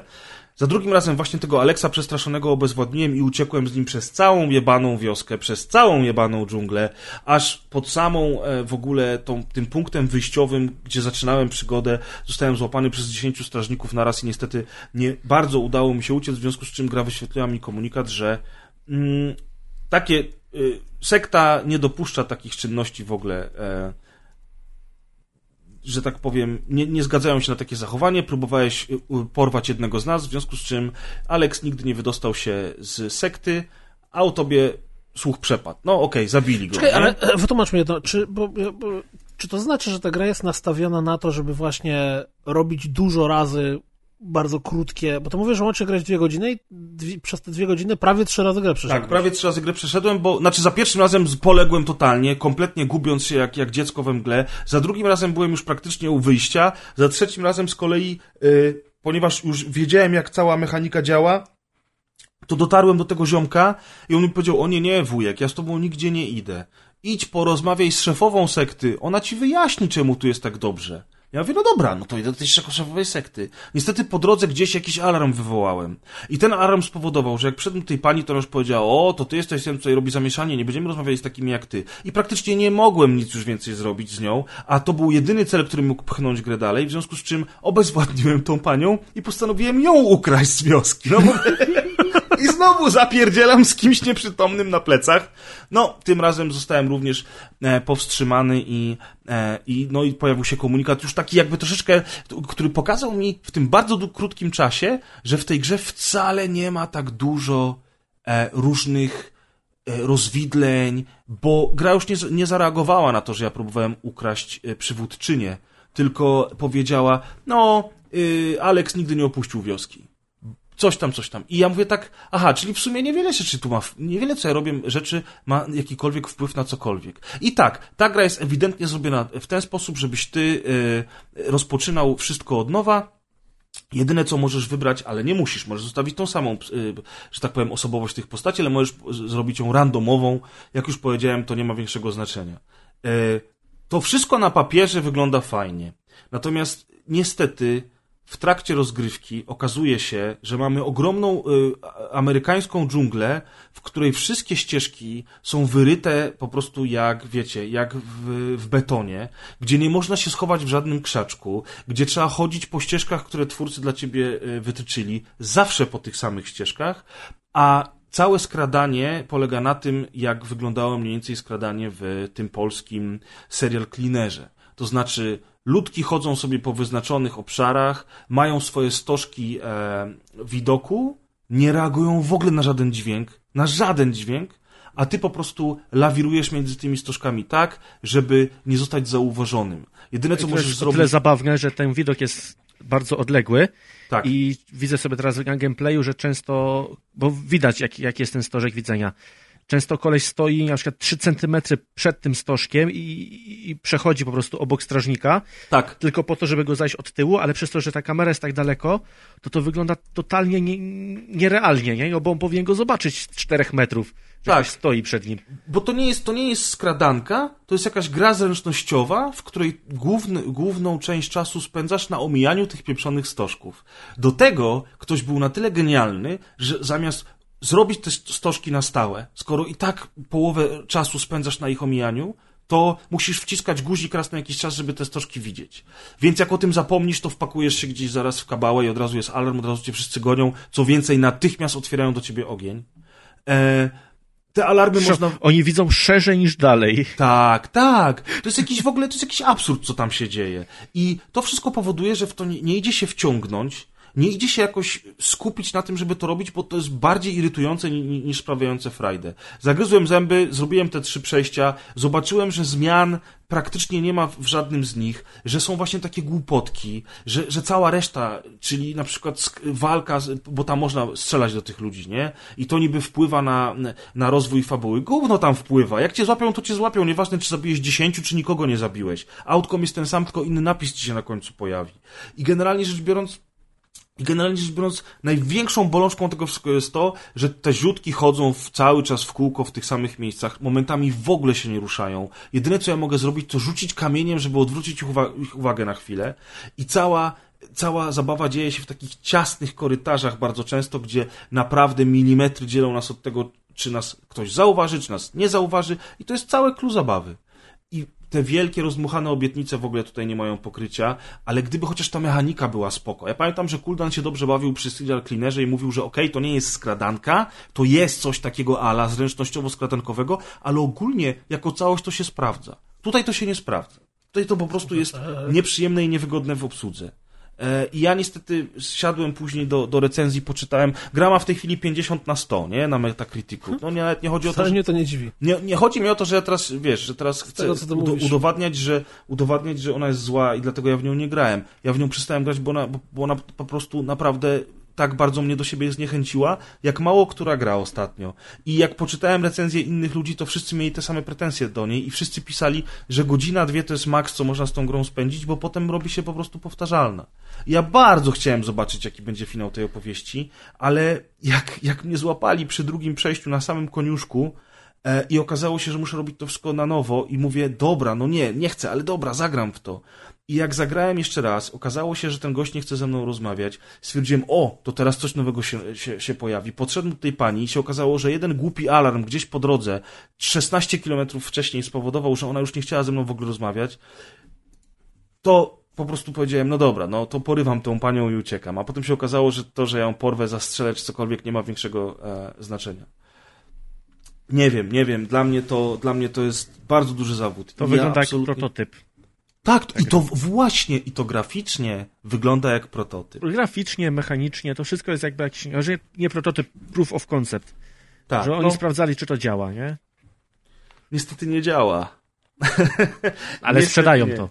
Za drugim razem właśnie tego Aleksa przestraszonego obezwładniłem i uciekłem z nim przez całą jebaną wioskę, przez całą jebaną dżunglę, aż pod samą e, w ogóle tą, tym punktem wyjściowym, gdzie zaczynałem przygodę, zostałem złapany przez 10 strażników naraz i niestety nie bardzo udało mi się uciec, w związku z czym gra wyświetliła mi komunikat, że mm, takie y, sekta nie dopuszcza takich czynności w ogóle. E, że tak powiem, nie, nie zgadzają się na takie zachowanie. Próbowałeś y, porwać jednego z nas, w związku z czym Alex nigdy nie wydostał się z sekty, a o tobie słuch przepadł. No okej, zabili go. Czekaj, nie? ale e, wytłumacz mi to, czy, bo, bo, czy to znaczy, że ta gra jest nastawiona na to, żeby właśnie robić dużo razy bardzo krótkie, bo to mówię, że łącznie grać dwie godziny i dwie, przez te dwie godziny prawie trzy razy grę przeszedłeś. Tak, prawie trzy razy grę przeszedłem, bo, znaczy za pierwszym razem poległem totalnie, kompletnie gubiąc się jak, jak dziecko we mgle. Za drugim razem byłem już praktycznie u wyjścia. Za trzecim razem z kolei, y, ponieważ już wiedziałem jak cała mechanika działa, to dotarłem do tego ziomka i on mi powiedział, o nie, nie, wujek, ja z tobą nigdzie nie idę. Idź porozmawiaj z szefową sekty, ona ci wyjaśni, czemu tu jest tak dobrze. Ja mówię, no dobra, no to idę do tej szefowej sekty. Niestety po drodze gdzieś jakiś alarm wywołałem. I ten alarm spowodował, że jak wszedłem do tej pani, to ona już powiedziała, o, to ty jesteś ten, co robi zamieszanie, nie będziemy rozmawiali z takimi jak ty. I praktycznie nie mogłem nic już więcej zrobić z nią, a to był jedyny cel, który mógł pchnąć grę dalej, w związku z czym obezwładniłem tą panią i postanowiłem ją ukraść z wioski. No bo... I znowu zapierdzielam z kimś nieprzytomnym na plecach. No, tym razem zostałem również e, powstrzymany i, e, i, no, i pojawił się komunikat już taki jakby troszeczkę, który pokazał mi w tym bardzo krótkim czasie, że w tej grze wcale nie ma tak dużo e, różnych e, rozwidleń, bo gra już nie, nie zareagowała na to, że ja próbowałem ukraść e, przywódczynię, tylko powiedziała, no, y, Alex nigdy nie opuścił wioski coś tam, coś tam. I ja mówię tak, aha, czyli w sumie niewiele rzeczy tu ma, niewiele co ja robię rzeczy ma jakikolwiek wpływ na cokolwiek. I tak, ta gra jest ewidentnie zrobiona w ten sposób, żebyś ty y, rozpoczynał wszystko od nowa. Jedyne co możesz wybrać, ale nie musisz, możesz zostawić tą samą, y, że tak powiem, osobowość tych postaci, ale możesz zrobić ją randomową. Jak już powiedziałem, to nie ma większego znaczenia. Y, to wszystko na papierze wygląda fajnie. Natomiast niestety w trakcie rozgrywki okazuje się, że mamy ogromną y, amerykańską dżunglę, w której wszystkie ścieżki są wyryte po prostu jak, wiecie, jak w, w betonie, gdzie nie można się schować w żadnym krzaczku, gdzie trzeba chodzić po ścieżkach, które twórcy dla ciebie y, wytyczyli, zawsze po tych samych ścieżkach, a całe skradanie polega na tym, jak wyglądało mniej więcej skradanie w tym polskim serial cleanerze. To znaczy, ludki chodzą sobie po wyznaczonych obszarach, mają swoje stożki e, widoku, nie reagują w ogóle na żaden dźwięk, na żaden dźwięk, a ty po prostu lawirujesz między tymi stożkami tak, żeby nie zostać zauważonym. Jedyne, co to możesz zrobić... tyle zabawne, że ten widok jest bardzo odległy Tak. i widzę sobie teraz w gameplayu, że często, bo widać jaki jak jest ten stożek widzenia. Często koleś stoi na przykład 3 centymetry przed tym stożkiem i, i, przechodzi po prostu obok strażnika, Tak. tylko po to, żeby go zajść od tyłu, ale przez to, że ta kamera jest tak daleko, to to wygląda totalnie nie, nierealnie, nie? No, bo on powinien go zobaczyć z 4 metrów, że Tak. stoi przed nim. Bo to nie jest, to nie jest skradanka, to jest jakaś gra zręcznościowa, w której główny, główną część czasu spędzasz na omijaniu tych pieprzonych stożków. Do tego ktoś był na tyle genialny, że zamiast zrobić te st- stożki na stałe, skoro i tak połowę czasu spędzasz na ich omijaniu, to musisz wciskać guzik raz na jakiś czas, żeby te stożki widzieć. Więc jak o tym zapomnisz, to wpakujesz się gdzieś zaraz w kabałę i od razu jest alarm, od razu cię wszyscy gonią. Co więcej, natychmiast otwierają do ciebie ogień. E, te alarmy można... Oni widzą szerzej niż dalej. Tak, tak. To jest jakiś w ogóle, to jest jakiś absurd, co tam się dzieje. I to wszystko powoduje, że w to nie, nie idzie się wciągnąć, nie idzie się jakoś skupić na tym, żeby to robić, bo to jest bardziej irytujące ni- ni- niż sprawiające frajdę. Zagryzłem zęby, zrobiłem te trzy przejścia, zobaczyłem, że zmian praktycznie nie ma w żadnym z nich, że są właśnie takie głupotki, że, że cała reszta, czyli na przykład walka, bo tam można strzelać do tych ludzi, nie? I to niby wpływa na, na rozwój fabuły. Gówno tam wpływa. Jak cię złapią, to cię złapią. Nieważne, czy zabiłeś dziesięciu, czy nikogo nie zabiłeś. Outcome jest ten sam, tylko inny napis ci się na końcu pojawi. I generalnie rzecz biorąc, i generalnie rzecz biorąc, największą bolączką tego wszystkiego jest to, że te ziutki chodzą w, cały czas w kółko w tych samych miejscach, momentami w ogóle się nie ruszają. Jedyne, co ja mogę zrobić, to rzucić kamieniem, żeby odwrócić ich, uwa- ich uwagę na chwilę. I cała, cała zabawa dzieje się w takich ciasnych korytarzach bardzo często, gdzie naprawdę milimetry dzielą nas od tego, czy nas ktoś zauważy, czy nas nie zauważy. I to jest całe clue zabawy. Te wielkie, rozdmuchane obietnice w ogóle tutaj nie mają pokrycia, ale gdyby chociaż ta mechanika była spoko. Ja pamiętam, że Kuldan się dobrze bawił przy Serial Cleanerze i mówił, że okej, to nie jest skradanka, to jest coś takiego ala zręcznościowo-skradankowego, ale ogólnie jako całość to się sprawdza. Tutaj to się nie sprawdza. Tutaj to po prostu jest nieprzyjemne i niewygodne w obsłudze. E, I ja niestety siadłem później do, do recenzji, poczytałem. Gra ma w tej chwili 50 na 100, nie? Na Metacriticu. No nie, nawet nie chodzi o to, Wcale że... mnie to nie dziwi. Nie, nie chodzi mi o to, że ja teraz, wiesz, że teraz chcę tego, mówisz. udowadniać, że, udowadniać, że ona jest zła i dlatego ja w nią nie grałem. Ja w nią przestałem grać, bo ona, bo, bo ona po prostu naprawdę tak bardzo mnie do siebie zniechęciła, jak mało która gra ostatnio. I jak poczytałem recenzje innych ludzi, to wszyscy mieli te same pretensje do niej i wszyscy pisali, że godzina, dwie to jest maks, co można z tą grą spędzić, bo potem robi się po prostu powtarzalna. Ja bardzo chciałem zobaczyć, jaki będzie finał tej opowieści, ale jak, jak mnie złapali przy drugim przejściu na samym koniuszku, E, I okazało się, że muszę robić to wszystko na nowo i mówię, dobra, no nie, nie chcę, ale dobra, zagram w to. I jak zagrałem jeszcze raz, okazało się, że ten gość nie chce ze mną rozmawiać. Stwierdziłem, o, to teraz coś nowego się, się, się pojawi. Podszedłem do tej pani i się okazało, że jeden głupi alarm gdzieś po drodze, 16 kilometrów wcześniej spowodował, że ona już nie chciała ze mną w ogóle rozmawiać. To po prostu powiedziałem, no dobra, no to porywam tą panią i uciekam. A potem się okazało, że to, że ja ją porwę, zastrzelę czy cokolwiek nie ma większego e, znaczenia. Nie wiem, nie wiem. Dla mnie to, dla mnie to jest bardzo duży zawód. To Ja wygląda absolutnie- jak prototyp. Tak, i to właśnie, i to graficznie wygląda jak prototyp. Graficznie, mechanicznie, to wszystko jest jakby jakiś, że nie prototyp, proof of concept. Tak, że oni no, sprawdzali, czy to działa, nie? niestety nie działa. Ale sprzedają nie. to.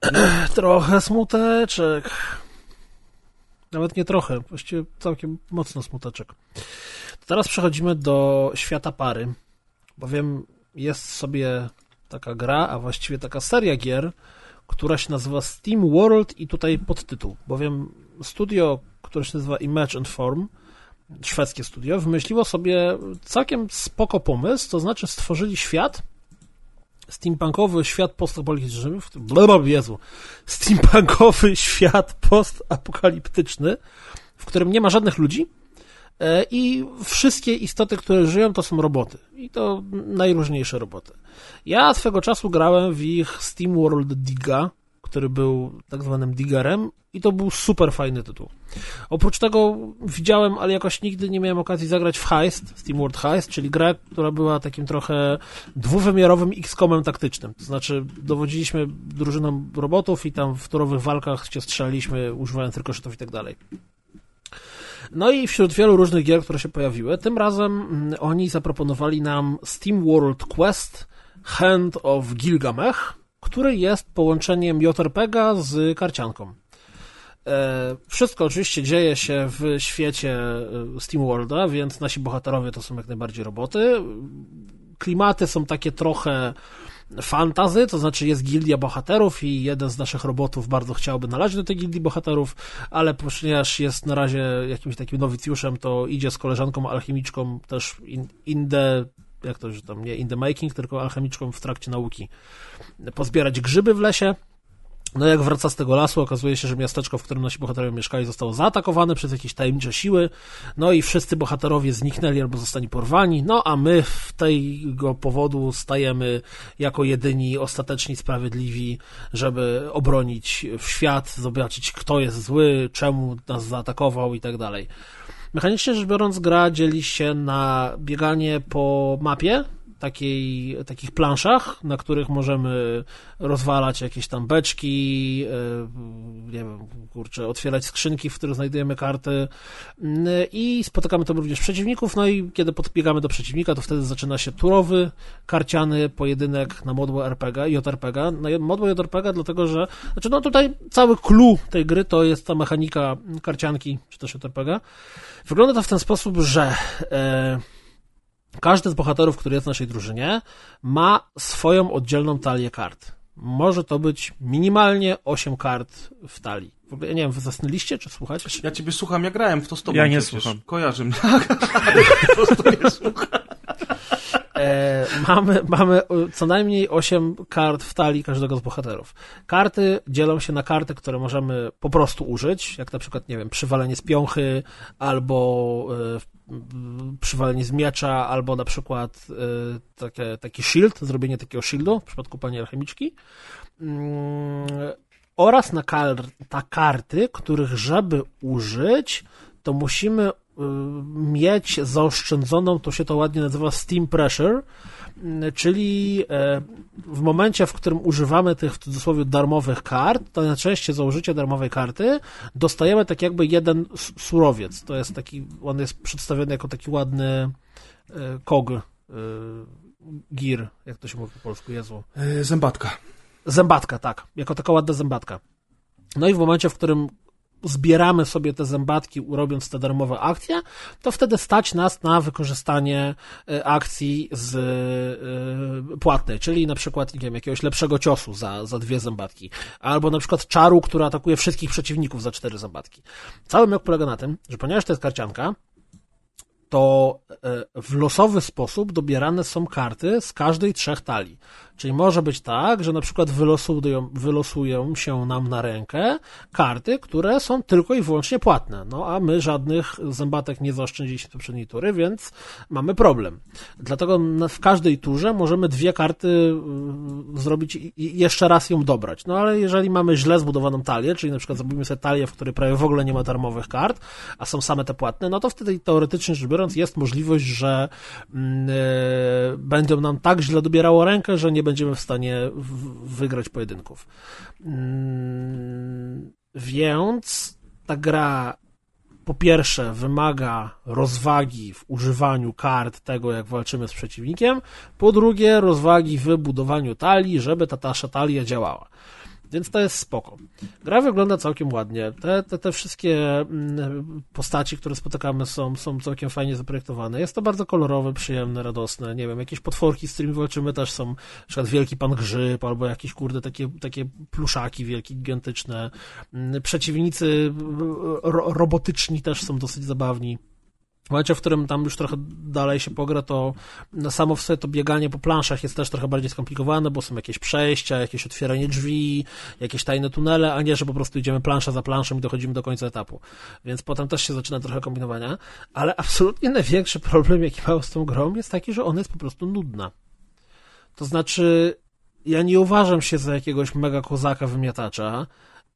Trochę smuteczek. Nawet nie trochę, właściwie całkiem mocno smuteczek. To teraz przechodzimy do świata pary, bowiem jest sobie taka gra, a właściwie taka seria gier, która się nazywa Steam World i tutaj podtytuł, bowiem studio, które się nazywa Image and Form, szwedzkie studio, wymyśliło sobie całkiem spoko pomysł, to znaczy stworzyli świat, steampunkowy świat postapokaliptyczny, w Jezu, steampunkowy świat postapokaliptyczny, w którym nie ma żadnych ludzi i wszystkie istoty, które żyją, to są roboty. I to najróżniejsze roboty. Ja swego czasu grałem w ich Steam World Diga, który był tak zwanym diggerem i to był super fajny tytuł. Oprócz tego widziałem, ale jakoś nigdy nie miałem okazji zagrać w Heist, Steam World Heist, czyli grę, która była takim trochę dwuwymiarowym X-komem taktycznym. To znaczy dowodziliśmy drużyną robotów i tam w turowych walkach się strzelaliśmy używając rykoszetów i tak dalej. No i wśród wielu różnych gier, które się pojawiły, tym razem mm, oni zaproponowali nam Steam World Quest Hand of Gilgamech, który jest połączeniem JRPGa z karcianką. E, Wszystko oczywiście dzieje się w świecie e, Steam Worlda, więc nasi bohaterowie to są jak najbardziej roboty. Klimaty są takie trochę fantazy, to znaczy jest gildia bohaterów i jeden z naszych robotów bardzo chciałby należeć do tej gildii bohaterów, ale ponieważ jest na razie jakimś takim nowicjuszem, to idzie z koleżanką alchemiczką też in, in the, jak to, że tam nie in the making, tylko alchemiczką w trakcie nauki pozbierać grzyby w lesie. No jak wraca z tego lasu, okazuje się, że miasteczko, w którym nasi bohaterowie mieszkali, zostało zaatakowane przez jakieś tajemnicze siły, no i wszyscy bohaterowie zniknęli albo zostali porwani, no a my w tego powodu stajemy jako jedyni ostateczni sprawiedliwi, żeby obronić świat, zobaczyć kto jest zły, czemu nas zaatakował i tak dalej. Mechanicznie rzecz biorąc, gra dzieli się na bieganie po mapie, takiej, takich planszach, na których możemy rozwalać jakieś tam beczki, e, nie wiem, kurczę, otwierać skrzynki, w których znajdujemy karty. I spotykamy tam również przeciwników, no i kiedy podbiegamy do przeciwnika, to wtedy zaczyna się turowy, karciany pojedynek na modłę RPG, JRPG, na modłę JRPG, dlatego że, znaczy no tutaj cały clue tej gry to jest ta mechanika karcianki, czy też JRPG. Wygląda to w ten sposób, że e, każdy z bohaterów, który jest w naszej drużynie, ma swoją oddzielną talię kart. Może to być minimalnie 8 kart w talii. W ogóle, ja nie wiem, wy zasnęliście, czy słuchacie? Ja ciebie słucham, ja grałem w to z tobą Ja nie przecież. słucham. Kojarzy mnie. Po prostu nie słucham. E, mamy, mamy e, co najmniej 8 kart w talii każdego z bohaterów. Karty dzielą się na karty, które możemy po prostu użyć, jak na przykład, nie wiem, przywalenie z piąchy, albo e, przywalenie z miecza, albo na przykład e, takie, taki shield, zrobienie takiego shieldu w przypadku pani alchemiczki. Mm, oraz na, kar na karty, których żeby użyć, to musimy mieć zaoszczędzoną, to się to ładnie nazywa Steam Pressure, y, czyli e, w momencie, w którym używamy tych w cudzysłowie darmowych kart, to na części za użycie darmowej karty dostajemy tak jakby jeden surowiec. To jest taki, on jest przedstawiony jako taki ładny kog, gir, jak to się mówi po polsku, Jezu. E, Zębatka. Zębatka, tak. Jako taka ładna zębatka. No i w momencie, w którym zbieramy sobie te zębatki, robiąc te darmowe akcje, to wtedy stać nas na wykorzystanie e, akcji z e, płatnej, czyli na przykład, nie wiem, jakiegoś lepszego ciosu za, za dwie zębatki, albo na przykład czaru, który atakuje wszystkich przeciwników za cztery zębatki. Cały myk polega na tym, że ponieważ to jest karcianka, to e, w losowy sposób dobierane są karty z każdej trzech talii. Czyli może być tak, że na przykład wylosują, wylosują się nam na rękę karty, które są tylko i wyłącznie płatne. No a my żadnych zębatek nie zaoszczędziliśmy z poprzedniej tury, więc mamy problem. Dlatego w każdej turze możemy dwie karty y, zrobić i jeszcze raz ją dobrać. No ale jeżeli mamy źle zbudowaną talię, czyli na przykład zrobimy sobie talię, w której prawie w ogóle nie ma darmowych kart, a są same te płatne, no to wtedy teoretycznie rzecz biorąc jest możliwość, że mm, e, będą nam tak źle dobierało rękę, że nie będziemy w stanie wygrać pojedynków. Mm, Więc ta gra po pierwsze wymaga rozwagi w używaniu kart tego, jak walczymy z przeciwnikiem, po drugie rozwagi w budowaniu talii, żeby ta nasza talia działała. Więc to jest spoko. Gra wygląda całkiem ładnie. Te, te, te wszystkie mm, postaci, które spotykamy są, są całkiem fajnie zaprojektowane. Jest to bardzo kolorowe, przyjemne, radosne. Nie wiem, jakieś potworki, z którymi walczymy też są, na przykład wielki pan grzyb, albo jakieś kurde takie, takie pluszaki wielkie, gigantyczne. Mm, Przeciwnicy ro, robotyczni też są dosyć zabawni. W momencie, w którym tam już trochę dalej się pogra, to samo w sobie to bieganie po planszach jest też trochę bardziej skomplikowane, bo są jakieś przejścia, jakieś otwieranie drzwi, jakieś tajne tunele, a nie, że po prostu idziemy plansza za planszą i dochodzimy do końca etapu. Więc potem też się zaczyna trochę kombinowania, ale absolutnie największy problem, jaki mam z tą grą, jest taki, że ona jest po prostu nudna. To znaczy, ja nie uważam się za jakiegoś mega kozaka wymiatacza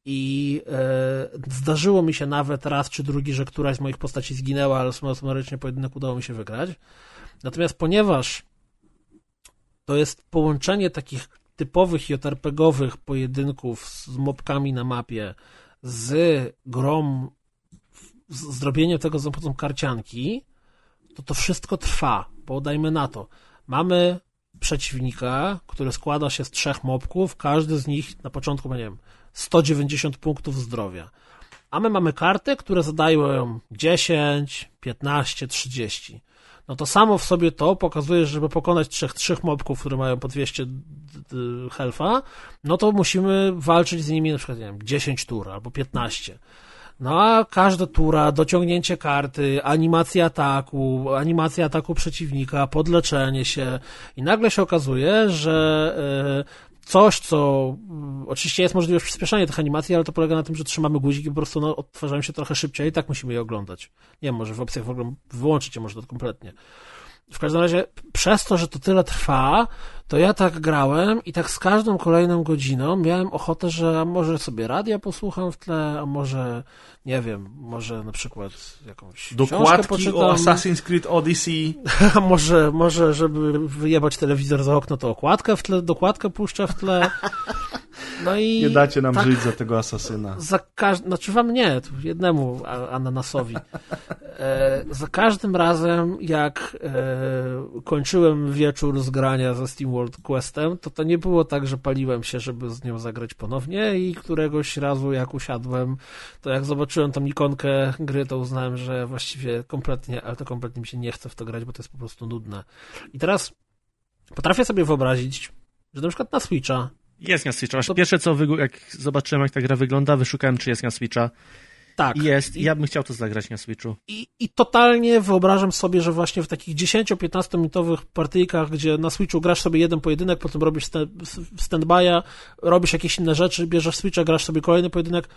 i e, zdarzyło mi się nawet raz czy drugi, że któraś z moich postaci zginęła, ale sumarycznie pojedynek udało mi się wygrać. Natomiast ponieważ to jest połączenie takich typowych JRPG-owych pojedynków z mopkami na mapie z grom, zrobieniem tego za pomocą karcianki, to to wszystko trwa, bo dajmy na to. Mamy przeciwnika, który składa się z trzech mopków, każdy z nich na początku ma, nie wiem, 190 punktów zdrowia. A my mamy karty, które zadają 10, 15, 30. No to samo w sobie to pokazuje, że żeby pokonać trzech, trzech mobków, które mają po 200 helfa, no to musimy walczyć z nimi na przykład, nie wiem, 10 tur albo 15. No a każda tura, dociągnięcie karty, animacja ataku, animacja ataku przeciwnika, podleczenie się i nagle się okazuje, że e, coś, co mm, oczywiście jest możliwość przyspieszania tych animacji, ale to polega na tym, że trzymamy guzik i po prostu no, odtwarzają się trochę szybciej i tak musimy je oglądać. Nie wiem, może w opcjach w ogóle wyłączyć je może to kompletnie. W każdym razie, przez to, że to tyle trwa, to ja tak grałem i tak z każdą kolejną godziną miałem ochotę, że może sobie radia posłucham w tle, a może, nie wiem, może na przykład jakąś Dokładki o Assassin's Creed Odyssey. A może, może, żeby wyjebać telewizor za okno, to okładkę w tle, dokładkę puszczę w tle. No i nie dacie nam tak, żyć za tego asasyna. Za każdym, znaczy wam nie, jednemu ananasowi. E, za każdym razem, jak e, kończyłem wieczór z grania ze Steam World Questem, to to nie było tak, że paliłem się, żeby z nią zagrać ponownie i któregoś razu jak usiadłem, to jak zobaczyłem tam ikonkę gry, to uznałem, że właściwie kompletnie, ale to kompletnie mi się nie chce w to grać, bo to jest po prostu nudne. I teraz potrafię sobie wyobrazić, że na przykład na Switcha jest na Switcha. To... Pierwsze co, jak zobaczyłem, jak ta gra wygląda, wyszukałem, czy jest na Switcha. Tak. Jest. I ja bym chciał to zagrać na Switchu. I, I totalnie wyobrażam sobie, że właśnie w takich 10-15 minutowych partyjkach, gdzie na Switchu grasz sobie jeden pojedynek, potem robisz stand-by'a, robisz jakieś inne rzeczy, bierzesz Switcha, grasz sobie kolejny pojedynek,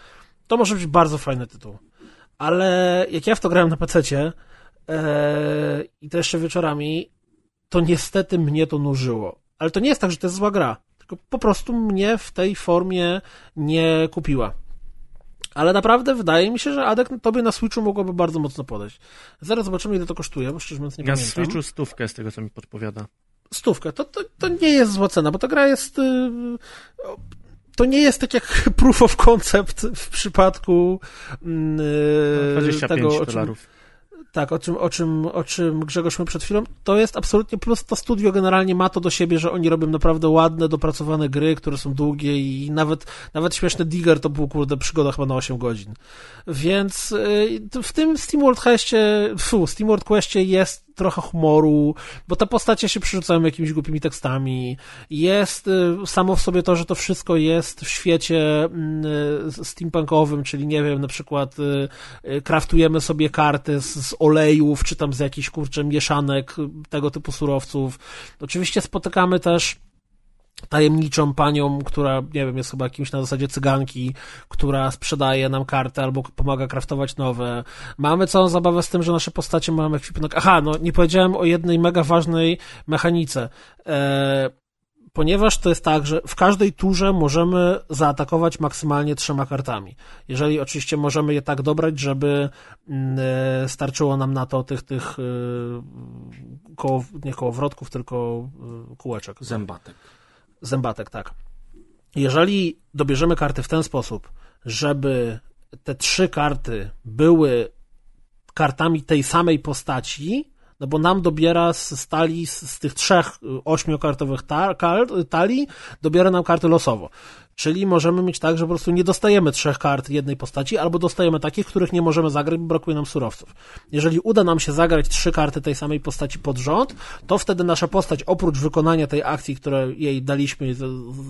to może być bardzo fajny tytuł. Ale jak ja w to grałem na PC-cie ee, i to jeszcze wieczorami, to niestety mnie to nużyło. Ale to nie jest tak, że to jest zła gra tylko po prostu mnie w tej formie nie kupiła. Ale naprawdę wydaje mi się, że Adek tobie na Switchu mogłoby bardzo mocno podejść. Zaraz zobaczymy, ile to kosztuje, bo szczerze mówiąc nie na pamiętam. Na Switchu stówkę, z tego co mi podpowiada. Stówkę. To, to, to nie jest zła cena, bo ta gra jest... Yy, to nie jest tak jak proof of concept w przypadku yy, 25 tego, dolarów. Tak, o czym, o, czym, o czym Grzegorz mówił przed chwilą, to jest absolutnie plus. To studio generalnie ma to do siebie, że oni robią naprawdę ładne, dopracowane gry, które są długie i nawet, nawet śmieszny Digger to był, kurde, przygoda chyba na 8 godzin. Więc y, w tym SteamWorld Questie, fu, SteamWorld Questie jest trochę humoru, bo te postacie się przerzucają jakimiś głupimi tekstami. Jest y, samo w sobie to, że to wszystko jest w świecie mm, y, steampunkowym, czyli nie wiem, na przykład kraftujemy sobie karty z, z olejów, czy tam z jakichś, kurczę, mieszanek tego typu surowców. Oczywiście spotykamy też tajemniczą panią, która, nie wiem, jest chyba jakimś na zasadzie cyganki, która sprzedaje nam karty albo pomaga kraftować nowe. Mamy całą zabawę z tym, że nasze postacie mają ekwipunek. Aha, no nie powiedziałem o jednej mega ważnej mechanice. Eee, ponieważ to jest tak, że w każdej turze możemy zaatakować maksymalnie trzema kartami. Jeżeli oczywiście możemy je tak dobrać, żeby mm, e, starczyło nam na to tych, tych e, koło, nie kołowrotków, tylko e, kółeczek. Zębatek. Zębatek, tak. Jeżeli dobierzemy karty w ten sposób, żeby te trzy karty były kartami tej samej postaci, no bo nam dobiera z stali, z, z tych trzech ośmiokartowych ta, kart, talii, dobiera nam karty losowo. Czyli możemy mieć tak, że po prostu nie dostajemy trzech kart jednej postaci, albo dostajemy takich, których nie możemy zagrać, bo brakuje nam surowców. Jeżeli uda nam się zagrać trzy karty tej samej postaci pod rząd, to wtedy nasza postać, oprócz wykonania tej akcji, którą jej daliśmy,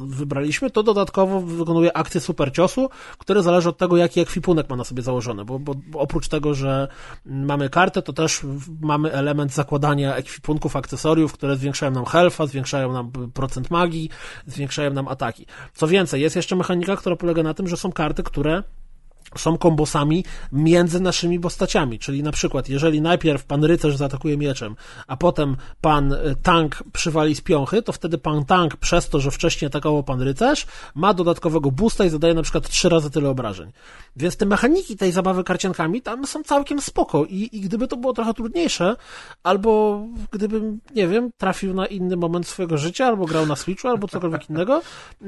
wybraliśmy, to dodatkowo wykonuje akcję super ciosu, które zależy od tego, jaki ekwipunek ma na sobie założony, bo, bo, bo oprócz tego, że mamy kartę, to też mamy element zakładania ekwipunków, akcesoriów, które zwiększają nam health'a, zwiększają nam procent magii, zwiększają nam ataki. Co więcej, jest jeszcze mechanika, która polega na tym, że są karty, które są kombosami między naszymi postaciami. Czyli na przykład, jeżeli najpierw pan rycerz zaatakuje mieczem, a potem pan y, tank przywali z piąchy, to wtedy pan tank, przez to, że wcześniej atakował pan rycerz, ma dodatkowego boosta i zadaje na przykład trzy razy tyle obrażeń. Więc te mechaniki tej zabawy karciankami tam są całkiem spoko i, i gdyby to było trochę trudniejsze, albo gdybym, nie wiem, trafił na inny moment swojego życia, albo grał na Switchu, albo cokolwiek innego,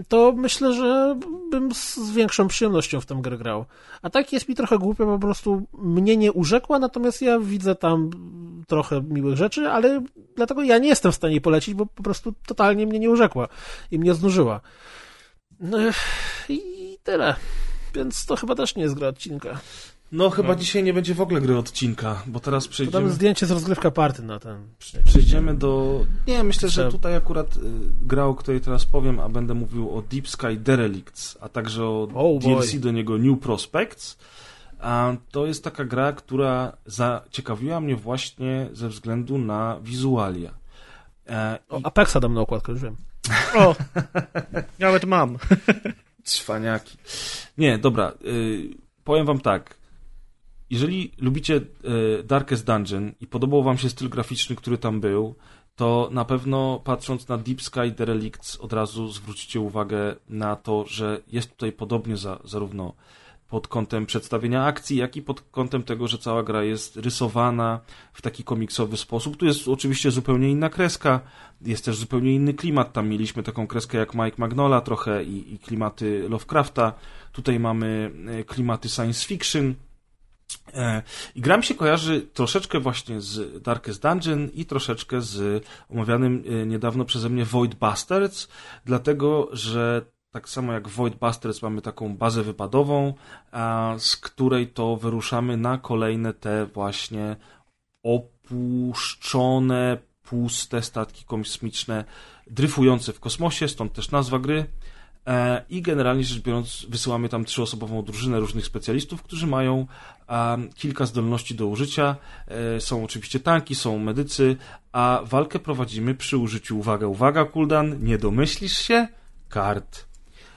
to myślę, że bym z większą przyjemnością w tę grę grał. A tak jest mi trochę głupio, po prostu mnie nie urzekła, natomiast ja widzę tam trochę miłych rzeczy, ale dlatego ja nie jestem w stanie polecić, bo po prostu totalnie mnie nie urzekła i mnie znużyła. No i tyle. Więc to chyba też nie jest gra odcinka. No chyba dzisiaj nie będzie w ogóle gry odcinka, bo teraz przejdziemy, zdjęcie z rozgrywka party na ten. przejdziemy do... Nie, myślę, że tutaj akurat y, gra, o której teraz powiem, a będę mówił o Deep Sky Derelicts, a także o Oh boy. DLC do niego New Prospects. A to jest taka gra, która zaciekawiła mnie właśnie ze względu na wizualia. E, O, Apexa dam na okładkę, już wiem. O, nawet mam. Cwaniaki. Nie, dobra. Y, powiem wam tak. Jeżeli lubicie y, Darkest Dungeon i podobał wam się styl graficzny, który tam był, to na pewno patrząc na Deep Sky Derelicts od razu zwrócicie uwagę na to, że jest tutaj podobnie za, zarówno pod kątem przedstawienia akcji, jak i pod kątem tego, że cała gra jest rysowana w taki komiksowy sposób. Tu jest oczywiście zupełnie inna kreska, jest też zupełnie inny klimat. Tam mieliśmy taką kreskę jak Mike Magnola trochę i, i klimaty Lovecrafta. Tutaj mamy e, klimaty science fiction. E, I gra mi się kojarzy troszeczkę właśnie z Darkest Dungeon i troszeczkę z omawianym e, niedawno przeze mnie Void Bastards, dlatego że tak samo jak Void Bastards mamy taką bazę wypadową, z której to wyruszamy na kolejne te właśnie opuszczone, puste statki kosmiczne dryfujące w kosmosie, stąd też nazwa gry. E, I generalnie rzecz biorąc, wysyłamy tam trzyosobową drużynę różnych specjalistów, którzy mają a, kilka zdolności do użycia. E, są oczywiście tanki, są medycy, a walkę prowadzimy przy użyciu, uwaga, uwaga, Kuldan, nie domyślisz się? Kart.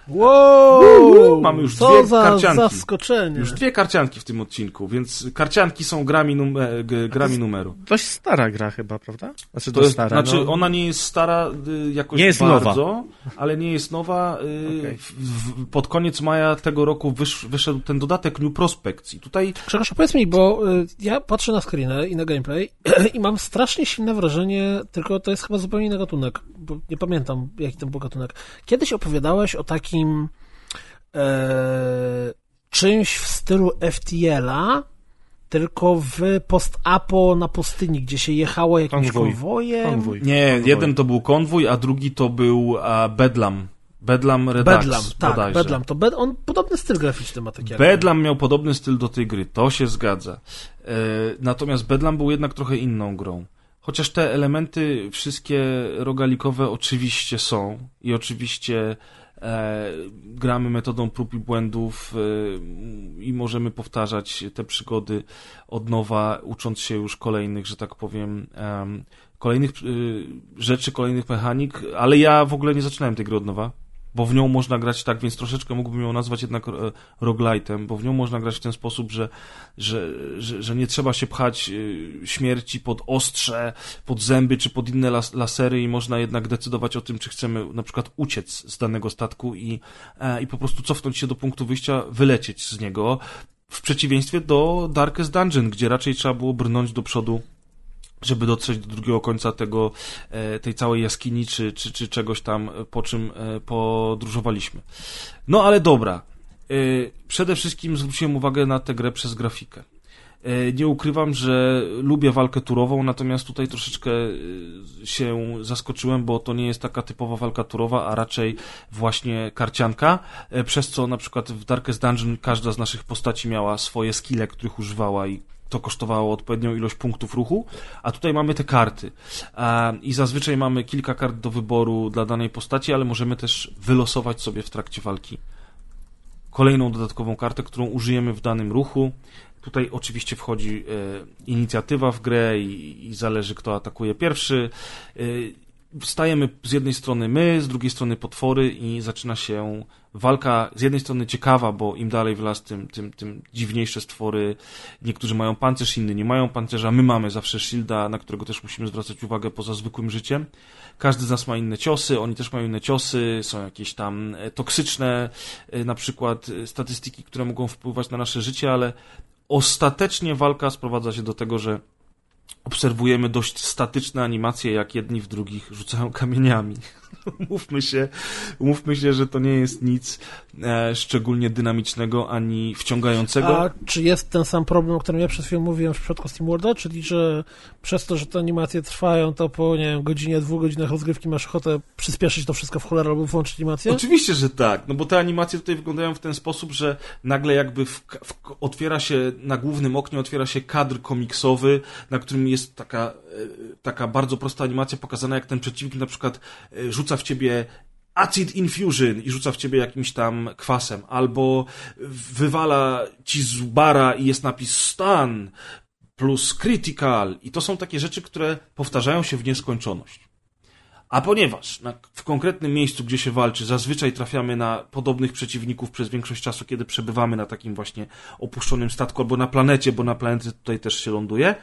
Wow! Mamy już Co dwie za karcianki. zaskoczenie. Już dwie karcianki w tym odcinku, więc karcianki są grami, num g- grami numeru. Dość stara gra chyba, prawda? Znaczy, To dość jest, stara. znaczy, no. ona nie jest stara y, jakoś Nie jest bardzo, ale nie jest nowa. Y, Okej. w, w, pod koniec maja tego roku wysz, wyszedł ten dodatek New Prospects i tutaj Grzegorz, powiedz mi, bo y, ja patrzę na screeny i na gameplay i mam strasznie silne wrażenie, tylko to jest chyba zupełnie inny gatunek, bo nie pamiętam, jaki to był gatunek. Kiedyś opowiadałeś o takim e, czymś w stylu FTL-a, tylko w post-apo na pustyni, gdzie się jechało jakimś Konwój. konwojem. Konwój. Nie, Konwoj. jeden to był konwój, a drugi to był a, Bedlam. Bedlam Redux Bedlam, tak, bodajże. Bedlam. To bed, on podobny styl graficzny ma taki jak Bedlam miał podobny styl do tej gry, to się zgadza. E, natomiast Bedlam był jednak trochę inną grą. Chociaż te elementy wszystkie rogalikowe oczywiście są i oczywiście e, gramy metodą prób i błędów e, i możemy powtarzać te przygody od nowa, ucząc się już kolejnych, że tak powiem, em, kolejnych rzeczy, kolejnych mechanik, ale ja w ogóle nie zaczynałem tej gry od nowa, bo w nią można grać tak, więc troszeczkę mógłbym ją nazwać jednak e, roguelite'em, bo w nią można grać w ten sposób, że, że, że, że nie trzeba się pchać y, śmierci pod ostrze, pod zęby czy pod inne las, lasery i można jednak decydować o tym, czy chcemy na przykład uciec z danego statku i, e, i po prostu cofnąć się do punktu wyjścia, wylecieć z niego. W przeciwieństwie do Darkest Dungeon, gdzie raczej trzeba było brnąć do przodu żeby dotrzeć do drugiego końca tego, e, tej całej jaskini, czy, czy, czy czegoś tam, e, po czym e, podróżowaliśmy. No ale dobra. Przede wszystkim zwróciłem uwagę na tę grę przez grafikę. Nie ukrywam, że lubię walkę turową, natomiast tutaj troszeczkę się zaskoczyłem, bo to nie jest taka typowa walka turowa, a raczej właśnie karcianka, przez co na przykład w Darkest Dungeon każda z naszych postaci miała swoje skille, których używała i to kosztowało odpowiednią ilość punktów ruchu, a tutaj mamy te karty. I zazwyczaj mamy kilka kart do wyboru dla danej postaci, ale możemy też wylosować sobie w trakcie walki kolejną dodatkową kartę, którą użyjemy w danym ruchu. Tutaj oczywiście wchodzi e, inicjatywa w grę i, zależy, kto atakuje pierwszy. E, Stajemy z jednej strony my, z drugiej strony potwory i zaczyna się walka z jednej strony ciekawa, bo im dalej w las, tym, tym, tym dziwniejsze stwory. Niektórzy mają pancerz, inni nie mają pancerza. My mamy zawsze shielda, na którego też musimy zwracać uwagę poza zwykłym życiem. Każdy z nas ma inne ciosy, oni też mają inne ciosy, są jakieś tam e, toksyczne, e, na przykład e, statystyki, które mogą wpływać na nasze życie, ale ostatecznie walka sprowadza się do tego, że obserwujemy dość statyczne animacje, jak jedni w drugich rzucają kamieniami. Mówmy się, mówmy się, że to nie jest nic e, szczególnie dynamicznego ani wciągającego. A czy jest ten sam problem, o którym ja przed chwilą mówiłem w przypadku SteamWorlda, czyli że przez to, że te animacje trwają, to po nie wiem, godzinie, dwóch godzinach rozgrywki masz ochotę przyspieszyć to wszystko w cholerę albo włączyć animację? Oczywiście, że tak, no bo te animacje tutaj wyglądają w ten sposób, że nagle jakby w, w, otwiera się, na głównym oknie otwiera się kadr komiksowy, na którym jest taka, taka bardzo prosta animacja pokazana, jak ten przeciwnik na przykład e, rzuca w ciebie acid infusion i rzuca w ciebie jakimś tam kwasem, albo wywala ci z bara i jest napis stan plus critical i to są takie rzeczy, które powtarzają się w nieskończoność. A ponieważ na, w konkretnym miejscu, gdzie się walczy, zazwyczaj trafiamy na podobnych przeciwników przez większość czasu, kiedy przebywamy na takim właśnie opuszczonym statku albo na planecie, bo na planecie tutaj też się ląduje,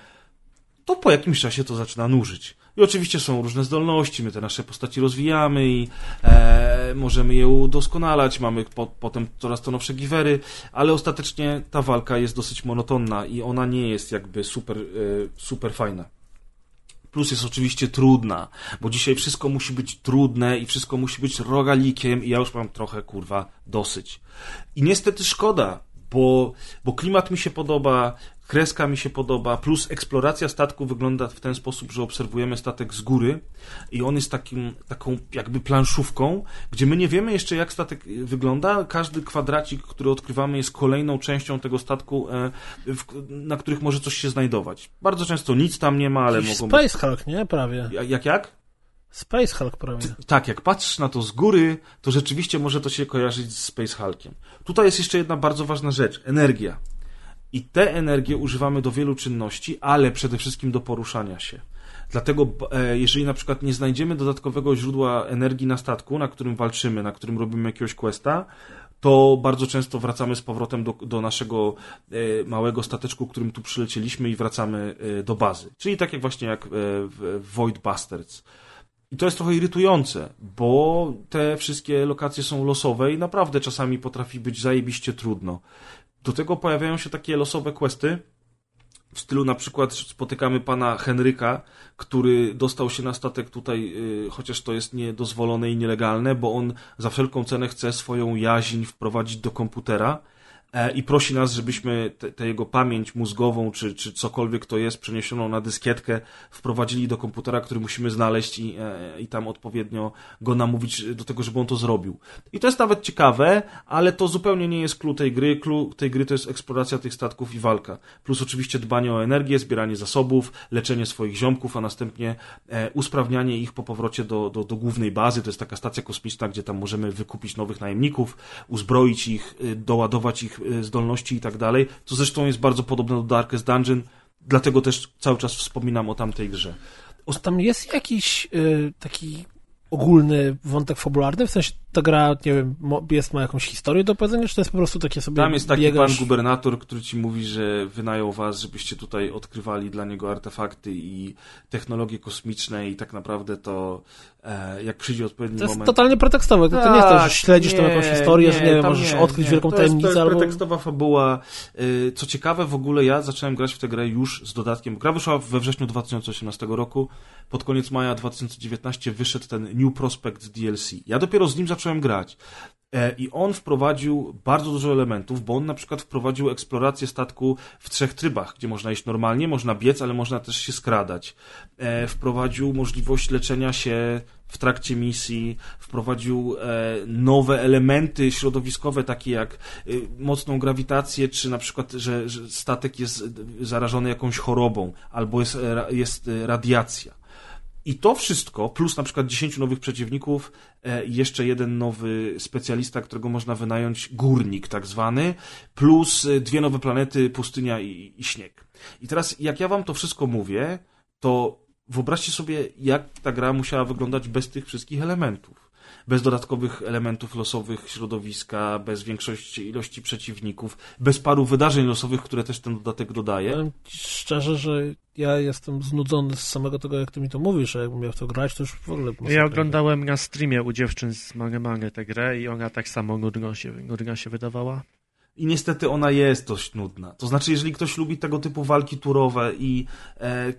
to po jakimś czasie to zaczyna nużyć. I oczywiście są różne zdolności, my te nasze postaci rozwijamy i e, możemy je udoskonalać, mamy po, potem coraz to nowsze givery, ale ostatecznie ta walka jest dosyć monotonna i ona nie jest jakby super, e, super fajna. Plus jest oczywiście trudna, bo dzisiaj wszystko musi być trudne i wszystko musi być rogalikiem i ja już mam trochę, kurwa, dosyć. I niestety szkoda, bo, bo klimat mi się podoba, kreska mi się podoba, plus eksploracja statku wygląda w ten sposób, że obserwujemy statek z góry i on jest takim, taką jakby planszówką, gdzie my nie wiemy jeszcze jak statek wygląda. Każdy kwadracik, który odkrywamy jest kolejną częścią tego statku, e, na których może coś się znajdować. Bardzo często nic tam nie ma, ale Jakiś mogą Space Hulk, nie? Prawie. Jak, jak? Space Hulk prawie. Tak, jak patrzysz na to z góry, to rzeczywiście może to się kojarzyć z Space Hulkiem. Tutaj jest jeszcze jedna bardzo ważna rzecz. Energia. I tę energię używamy do wielu czynności, ale przede wszystkim do poruszania się. Dlatego, e, jeżeli na przykład nie znajdziemy dodatkowego źródła energii na statku, na którym walczymy, na którym robimy jakiegoś questa, to bardzo często wracamy z powrotem do, do naszego e, małego stateczku, którym tu przylecieliśmy i wracamy e, do bazy. Czyli tak jak właśnie jak w Void Bastards. I to jest trochę irytujące, bo te wszystkie lokacje są losowe i naprawdę czasami potrafi być zajebiście trudno. Do tego pojawiają się takie losowe questy, w stylu na przykład spotykamy pana Henryka, który dostał się na statek tutaj, yy, chociaż to jest niedozwolone i nielegalne, bo on za wszelką cenę chce swoją jaźń wprowadzić do komputera i prosi nas, żebyśmy tę jego pamięć mózgową, czy, czy cokolwiek to jest, przeniesioną na dyskietkę, wprowadzili do komputera, który musimy znaleźć i, e, i tam odpowiednio go namówić do tego, żeby on to zrobił. I to jest nawet ciekawe, ale to zupełnie nie jest clue tej gry. Clue tej gry to jest eksploracja tych statków i walka. Plus oczywiście dbanie o energię, zbieranie zasobów, leczenie swoich ziomków, a następnie e, usprawnianie ich po powrocie do, do, do głównej bazy. To jest taka stacja kosmiczna, gdzie tam możemy wykupić nowych najemników, uzbroić ich, doładować ich Y, zdolności i tak dalej, co zresztą jest bardzo podobne do Darkest Dungeon, dlatego też cały czas wspominam o tamtej grze. A tam jest jakiś y, taki ogólny wątek fabularny? W sensie ta gra, nie wiem, jest, ma jakąś historię do powiedzenia, czy to jest po prostu takie sobie Tam jest taki biegasz... pan gubernator, który ci mówi, że wynajął was, żebyście tutaj odkrywali dla niego artefakty i technologie kosmiczne i tak naprawdę to e, jak przyjdzie odpowiedni moment... To jest totalnie pretekstowe, to, to nie jest to, że Tak, śledzisz nie, tam jakąś historię, nie, że nie wiem, możesz nie, odkryć nie. wielką to jest, tajemnicę to jest albo... pretekstowa fabuła. Y, co ciekawe, w ogóle ja zacząłem grać w tę grę już z dodatkiem. Gra wyszła we wrześniu 2018 roku. Pod koniec maja 2019 wyszedł ten New Prospect DLC. Ja dopiero z nim zacząłem grać. E, I on wprowadził bardzo dużo elementów, bo on na przykład wprowadził eksplorację statku w trzech trybach, gdzie można iść normalnie, można biec, ale można też się skradać. E, wprowadził możliwość leczenia się w trakcie misji, wprowadził e, nowe elementy środowiskowe, takie jak mocną grawitację, czy na przykład, że, że statek jest zarażony jakąś chorobą, albo jest, jest radiacja. I to wszystko, plus na przykład 10 nowych przeciwników, e, jeszcze jeden nowy specjalista, którego można wynająć, górnik tak zwany, plus e, dwie nowe planety, pustynia i, i śnieg. I teraz, jak ja wam to wszystko mówię, to wyobraźcie sobie, jak ta gra musiała wyglądać bez tych wszystkich elementów. Bez dodatkowych elementów losowych środowiska, bez większości ilości przeciwników, bez paru wydarzeń losowych, które też ten dodatek dodaje. Powiem ci szczerze, że ja jestem znudzony z samego tego, jak ty mi to mówisz, a jakbym miał w to grać, to już w ogóle... Ja oglądałem na streamie u dziewczyn z Mange Mange tę grę i ona tak samo nudno się, nudna się wydawała. I niestety ona jest dość nudna. To znaczy, jeżeli ktoś lubi tego typu walki turowe i e,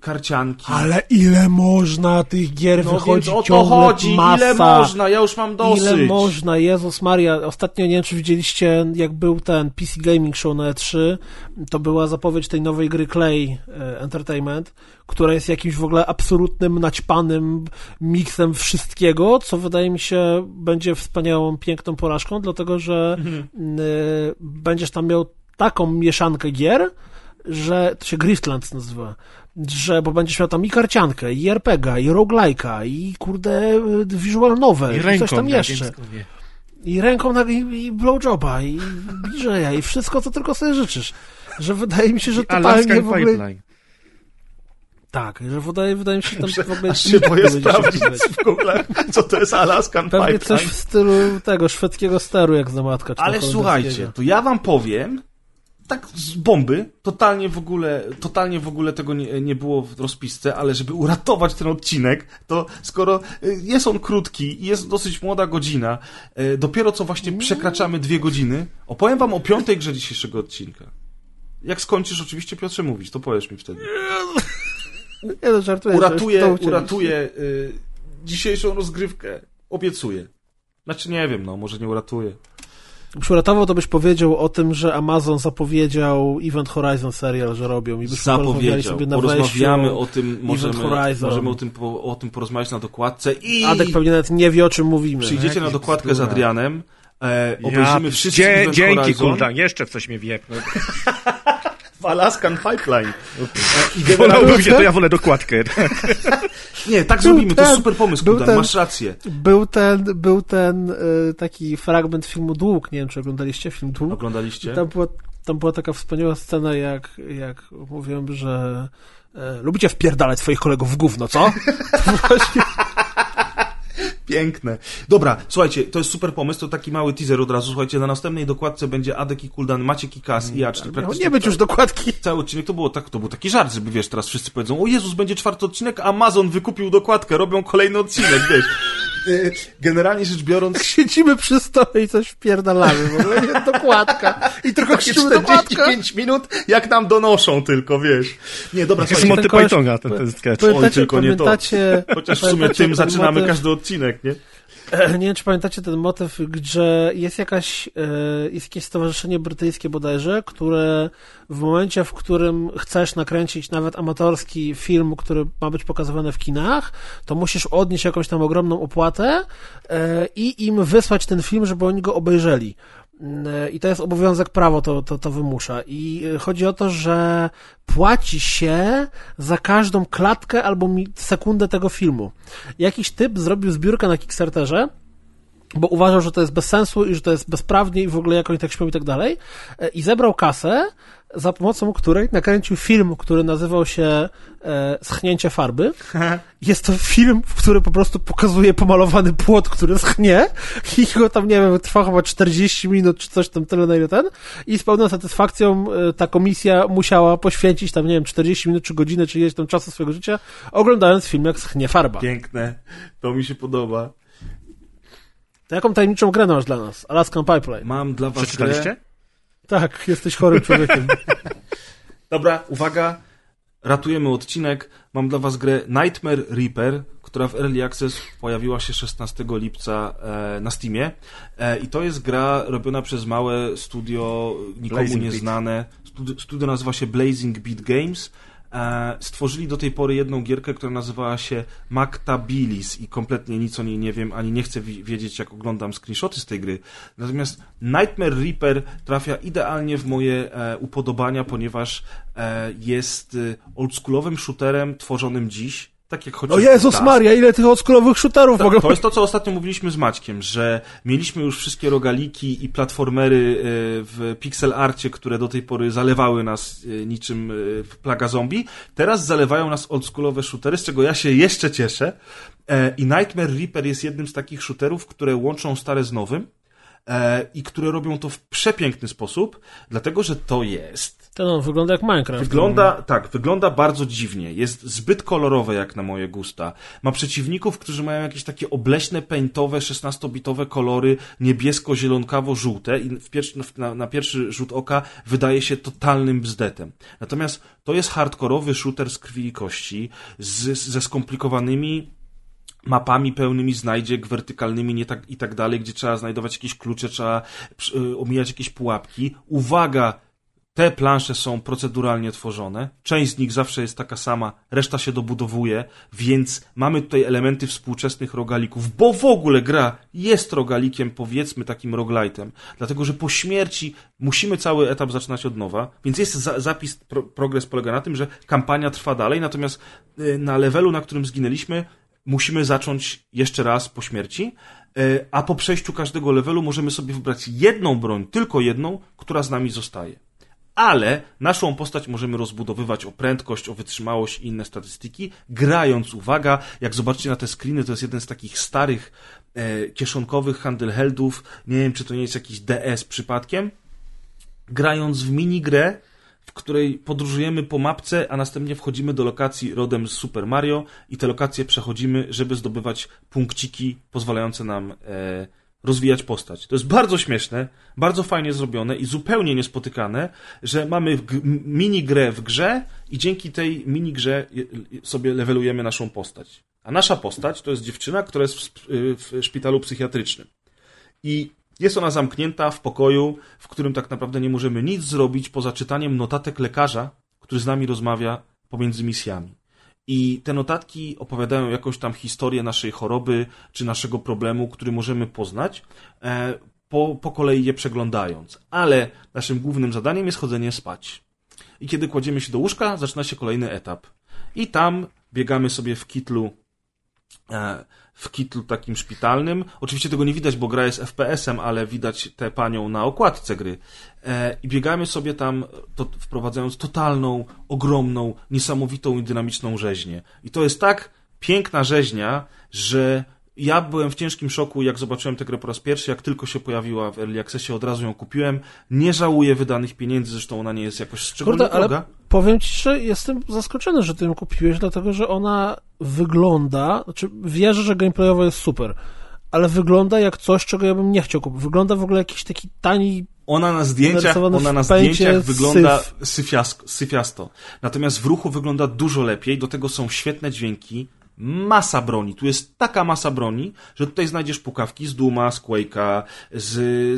karcianki. Ale ile można tych gier no wychodzi więc o to chodzi, masa. ile można, ja już mam dosyć. Ile można, Jezus Maria. Ostatnio, nie wiem, czy widzieliście, jak był ten PC Gaming Show na E3, to była zapowiedź tej nowej gry Clay e, Entertainment, która jest jakimś w ogóle absolutnym, naćpanym miksem wszystkiego, co wydaje mi się będzie wspaniałą, piękną porażką, dlatego że Mhm. y, będziesz tam miał taką mieszankę gier, że to się Griftlands nazywa, że bo będziesz miał tam i karciankę, i RPGa, i roguelike'a, i kurde y, visual novel, I i, coś tam jeszcze. I ręką na, i, i blowjoba, i bliżeja, i wszystko, co tylko sobie życzysz. Że wydaje mi się, że totalnie w ogóle... Pipeline. Tak, że wydaje, wydaje mi się, że tam w ogóle... Aż się boję sprawdzić w Google, co to jest Alaskan Pewnie Pipeline. coś w stylu tego szwedzkiego steru, jak za matka. Ale tam słuchajcie, to ja wam powiem, tak z bomby, totalnie w ogóle, totalnie w ogóle tego nie, nie było w rozpisce, ale żeby uratować ten odcinek, to skoro y, jest on krótki i jest dosyć młoda godzina, y, dopiero co właśnie przekraczamy dwie godziny, opowiem wam o piątej grze dzisiejszego odcinka. Jak skończysz oczywiście Piotrze mówić, to powiesz mi wtedy. Nie no, żartuję. Chciałem. uratuję y, dzisiejszą rozgrywkę. Obiecuję. Znaczy nie wiem, no może nie uratuję. Gdybyś uratował, to byś powiedział o tym, że Amazon zapowiedział Event Horizon serial, że robią i byśmy porozmawiali Zapowiedział. sobie na Porozmawiamy o tym, możemy, Horizon. możemy o tym, po, o tym porozmawiać na dokładce i Adek pewnie nawet nie wie, o czym mówimy. przyjdziecie na dokładkę z bzdura. Adrianem, e, obejrzymy Ja, wszyscy dzie, Event dzięki, Horizon jeszcze w coś mnie wiepnął. w Alaskan Pipeline. I generalnie, Wolałbym się, to ja wolę dokładkę. nie, tak Był zrobimy, to jest ten- super pomysł, był Kuldan, ten- masz rację. Był ten, był ten y, taki fragment filmu Dług, nie wiem, czy oglądaliście film Dług. Oglądaliście? Tam była, tam była taka wspaniała scena, jak, jak mówiłem, że e, lubicie wpierdalać swoich kolegów w gówno, co? To właśnie Piękne. Dobra, słuchajcie, to jest super pomysł, to taki mały teaser od razu. Słuchajcie, na następnej dokładce będzie Adek i Kuldan, Maciek i Kas i ja, czyli praktycznie nie być już dokładki. cały odcinek to było tak, to był taki żart, żeby wiesz, teraz wszyscy powiedzą, o Jezus, będzie czwarty odcinek, Amazon wykupił dokładkę, robią kolejny odcinek, wiesz. Y, Generalnie rzecz biorąc, Siedzimy przy stole i coś wpierdalamy, w ogóle nie dokładka. I tylko takie krzyczymy dokładka. 45 minut, jak nam donoszą tylko, wiesz. Nie, dobra, To jest Monty Pythona, ten, ten sketch. Pamiętacie, tylko nie to. pamiętacie, chociaż w sumie tym zaczynamy każdy odcinek, nie? Nie wiem, czy pamiętacie ten motyw, gdzie jest jakaś, e, jest jakieś stowarzyszenie brytyjskie bodajże, które w momencie, w którym chcesz nakręcić nawet amatorski film, który ma być pokazywany w kinach, to musisz odnieść jakąś tam ogromną opłatę e, i im wysłać ten film, żeby oni go obejrzeli. I to jest obowiązek, prawo to, to, to wymusza. I e, chodzi o to, że płaci się za każdą klatkę albo sekundę tego filmu. Jakiś typ zrobił zbiórkę na Kickstarterze, bo uważał, że to jest bez sensu i że to jest bezprawnie i w ogóle jak oni tak śpią i tak dalej. E, I zebrał kasę, za pomocą której nakręcił film, który nazywał się e, Schnięcie farby. Jest to film, w który po prostu pokazuje pomalowany płot, który schnie i go tam, nie wiem, trwa chyba 40 minut czy coś tam, tyle na ile ten. I z pełną satysfakcją e, ta komisja musiała poświęcić tam, nie wiem, 40 minut czy godzinę, czy ileś tam czasu swojego życia, oglądając film, jak schnie farba. Piękne, to mi się podoba. To jaką tajemniczą grę masz dla nas? Alaskan Pipeline. Mam dla was grę... Przeczytaliście? Tak, jesteś chorym człowiekiem. Dobra, uwaga, ratujemy odcinek. Mam dla was grę Nightmare Reaper, która w Early Access pojawiła się 16 lipca e, na Steamie. E, I to jest gra robiona przez małe studio, nikomu Blazing nieznane. Studio, studio nazywa się Blazing Beat Games. E, stworzyli do tej pory jedną gierkę, która nazywała się Mactabilis i kompletnie nic o niej nie wiem, ani nie chcę wi- wiedzieć, jak oglądam screenshoty z tej gry. Natomiast Nightmare Reaper trafia idealnie w moje e, upodobania, ponieważ e, jest oldschoolowym shooterem tworzonym dziś, Tak jak O chociażby Jezus Task. Maria, ile tych oldschoolowych shooterów To, mogę... to jest to, co ostatnio mówiliśmy z Maćkiem, że mieliśmy już wszystkie rogaliki i platformery y, w pixel arcie, które do tej pory zalewały nas y, niczym y, plaga zombie. Teraz zalewają nas oldschoolowe shootery, z czego ja się jeszcze cieszę. E, I Nightmare Reaper jest jednym z takich shooterów, które łączą stare z nowym e, i które robią to w przepiękny sposób, dlatego że to jest Ten on wygląda jak Minecraft. Wygląda, tak, wygląda bardzo dziwnie. Jest zbyt kolorowe jak na moje gusta. Ma przeciwników, którzy mają jakieś takie obleśne, paintowe, 16-bitowe kolory, niebiesko-zielonkawo-żółte i w pierwszy, na, na pierwszy rzut oka wydaje się totalnym bzdetem. Natomiast to jest hardkorowy shooter z krwi i kości, z, ze skomplikowanymi mapami pełnymi znajdziek, wertykalnymi nie tak, i tak dalej, gdzie trzeba znajdować jakieś klucze, trzeba y, omijać jakieś pułapki. Uwaga, te plansze są proceduralnie tworzone. Część z nich zawsze jest taka sama, reszta się dobudowuje, więc mamy tutaj elementy współczesnych rogalików, bo w ogóle gra jest rogalikiem, powiedzmy takim roglajtem, dlatego że po śmierci musimy cały etap zaczynać od nowa, więc jest za, zapis, pro, progres polega na tym, że kampania trwa dalej, natomiast y, na levelu, na którym zginęliśmy, musimy zacząć jeszcze raz po śmierci, y, a po przejściu każdego levelu możemy sobie wybrać jedną broń, tylko jedną, która z nami zostaje ale naszą postać możemy rozbudowywać o prędkość, o wytrzymałość i inne statystyki, grając, uwaga, jak zobaczycie na te screeny, to jest jeden z takich starych e, kieszonkowych handheldów, nie wiem, czy to nie jest jakiś DS przypadkiem, grając w minigrę, w której podróżujemy po mapce, a następnie wchodzimy do lokacji rodem z Super Mario i te lokacje przechodzimy, żeby zdobywać punkciki pozwalające nam e, rozwijać postać. To jest bardzo śmieszne, bardzo fajnie zrobione i zupełnie niespotykane, że mamy g- m- minigrę w grze i dzięki tej minigrze je- sobie levelujemy naszą postać. A nasza postać to jest dziewczyna, która jest w, y, w szpitalu psychiatrycznym. I jest ona zamknięta w pokoju, w którym tak naprawdę nie możemy nic zrobić poza czytaniem notatek lekarza, który z nami rozmawia pomiędzy misjami. I te notatki opowiadają jakąś tam historię naszej choroby czy naszego problemu, który możemy poznać, e, po, po kolei je przeglądając. Ale naszym głównym zadaniem jest chodzenie spać. I kiedy kładziemy się do łóżka, zaczyna się kolejny etap. I tam biegamy sobie w kitlu e, w kitlu takim szpitalnym. Oczywiście tego nie widać, bo gra jest FPS-em, ale widać tę panią na okładce gry. E, I biegamy sobie tam, to, wprowadzając totalną, ogromną, niesamowitą i dynamiczną rzeźnię. I to jest tak piękna rzeźnia, że ja byłem w ciężkim szoku, jak zobaczyłem tę grę po raz pierwszy, jak tylko się pojawiła w Early Accessie, od razu ją kupiłem. Nie żałuję wydanych pieniędzy, zresztą ona nie jest jakoś szczególnie Kurde, ale droga. Powiem ci, że jestem zaskoczony, że ty ją kupiłeś, dlatego że ona wygląda, znaczy wierzę, że gameplayowo jest super, ale wygląda jak coś, czego ja bym nie chciał kupić. Wygląda w ogóle jakiś taki tani Ona na zdjęciach, ona na zdjęciach wygląda syf. syfiasko, syfiasto. Natomiast w ruchu wygląda dużo lepiej, do tego są świetne dźwięki, masa broni. Tu jest taka masa broni, że tutaj znajdziesz pukawki z Duma, z Quake'a, z,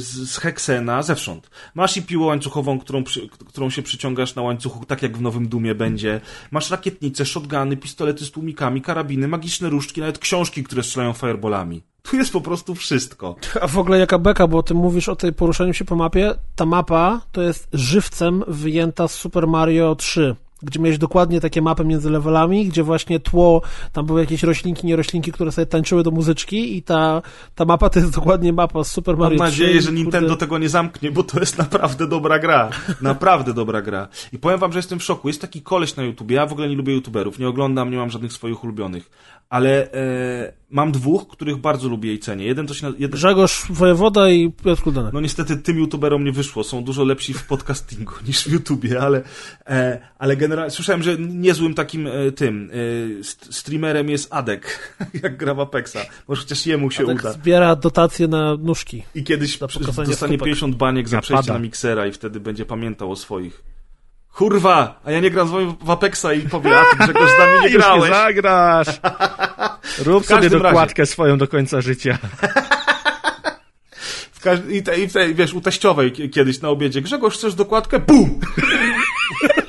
z, z Hexena, zewsząd. Masz i piłę łańcuchową, którą, przy, którą się przyciągasz na łańcuchu, tak jak w nowym Dumie będzie. Masz rakietnice, shotguny, pistolety z tłumikami, karabiny, magiczne różdżki, nawet książki, które strzelają fireballami. Tu jest po prostu wszystko. A w ogóle jaka beka, bo ty mówisz o tej poruszaniu się po mapie. Ta mapa to jest żywcem wyjęta z Super Mario 3, gdzie miałeś dokładnie takie mapy między levelami, gdzie właśnie tło, tam były jakieś roślinki, nieroślinki, które sobie tańczyły do muzyczki i ta, ta mapa to jest dokładnie mapa z Super Mario Mam 3. nadzieję, że Kurde, Nintendo tego nie zamknie, bo to jest naprawdę dobra gra. Naprawdę dobra gra. I powiem wam, że jestem w szoku. Jest taki koleś na YouTubie. Ja w ogóle nie lubię YouTuberów. Nie oglądam, nie mam żadnych swoich ulubionych. Ale e, mam dwóch, których bardzo lubię i cenię. Jeden to się... Jeden, Grzegorz Wojewoda i Piotr Kuldanek. no niestety tym YouTuberom nie wyszło. Są dużo lepsi w podcastingu niż w YouTubie, ale, e, ale generalnie słyszałem, że niezłym takim e, tym e, st- streamerem jest Adek, jak gra w Apexa. Może chociaż jemu się tak uda. zbiera dotacje na nóżki. I kiedyś dostanie stópek. 50 baniek za przejście na miksera i wtedy będzie pamiętał o swoich. Kurwa, a ja nie gram z wami w Apexa i powie, a ty Grzegorz z nami nie Już nie grałeś. zagrasz! Rób sobie dokładkę swoją do końca życia. I, te, I te, wiesz, u teściowej ki- kiedyś na obiedzie, Grzegorz, chcesz dokładkę? Bum!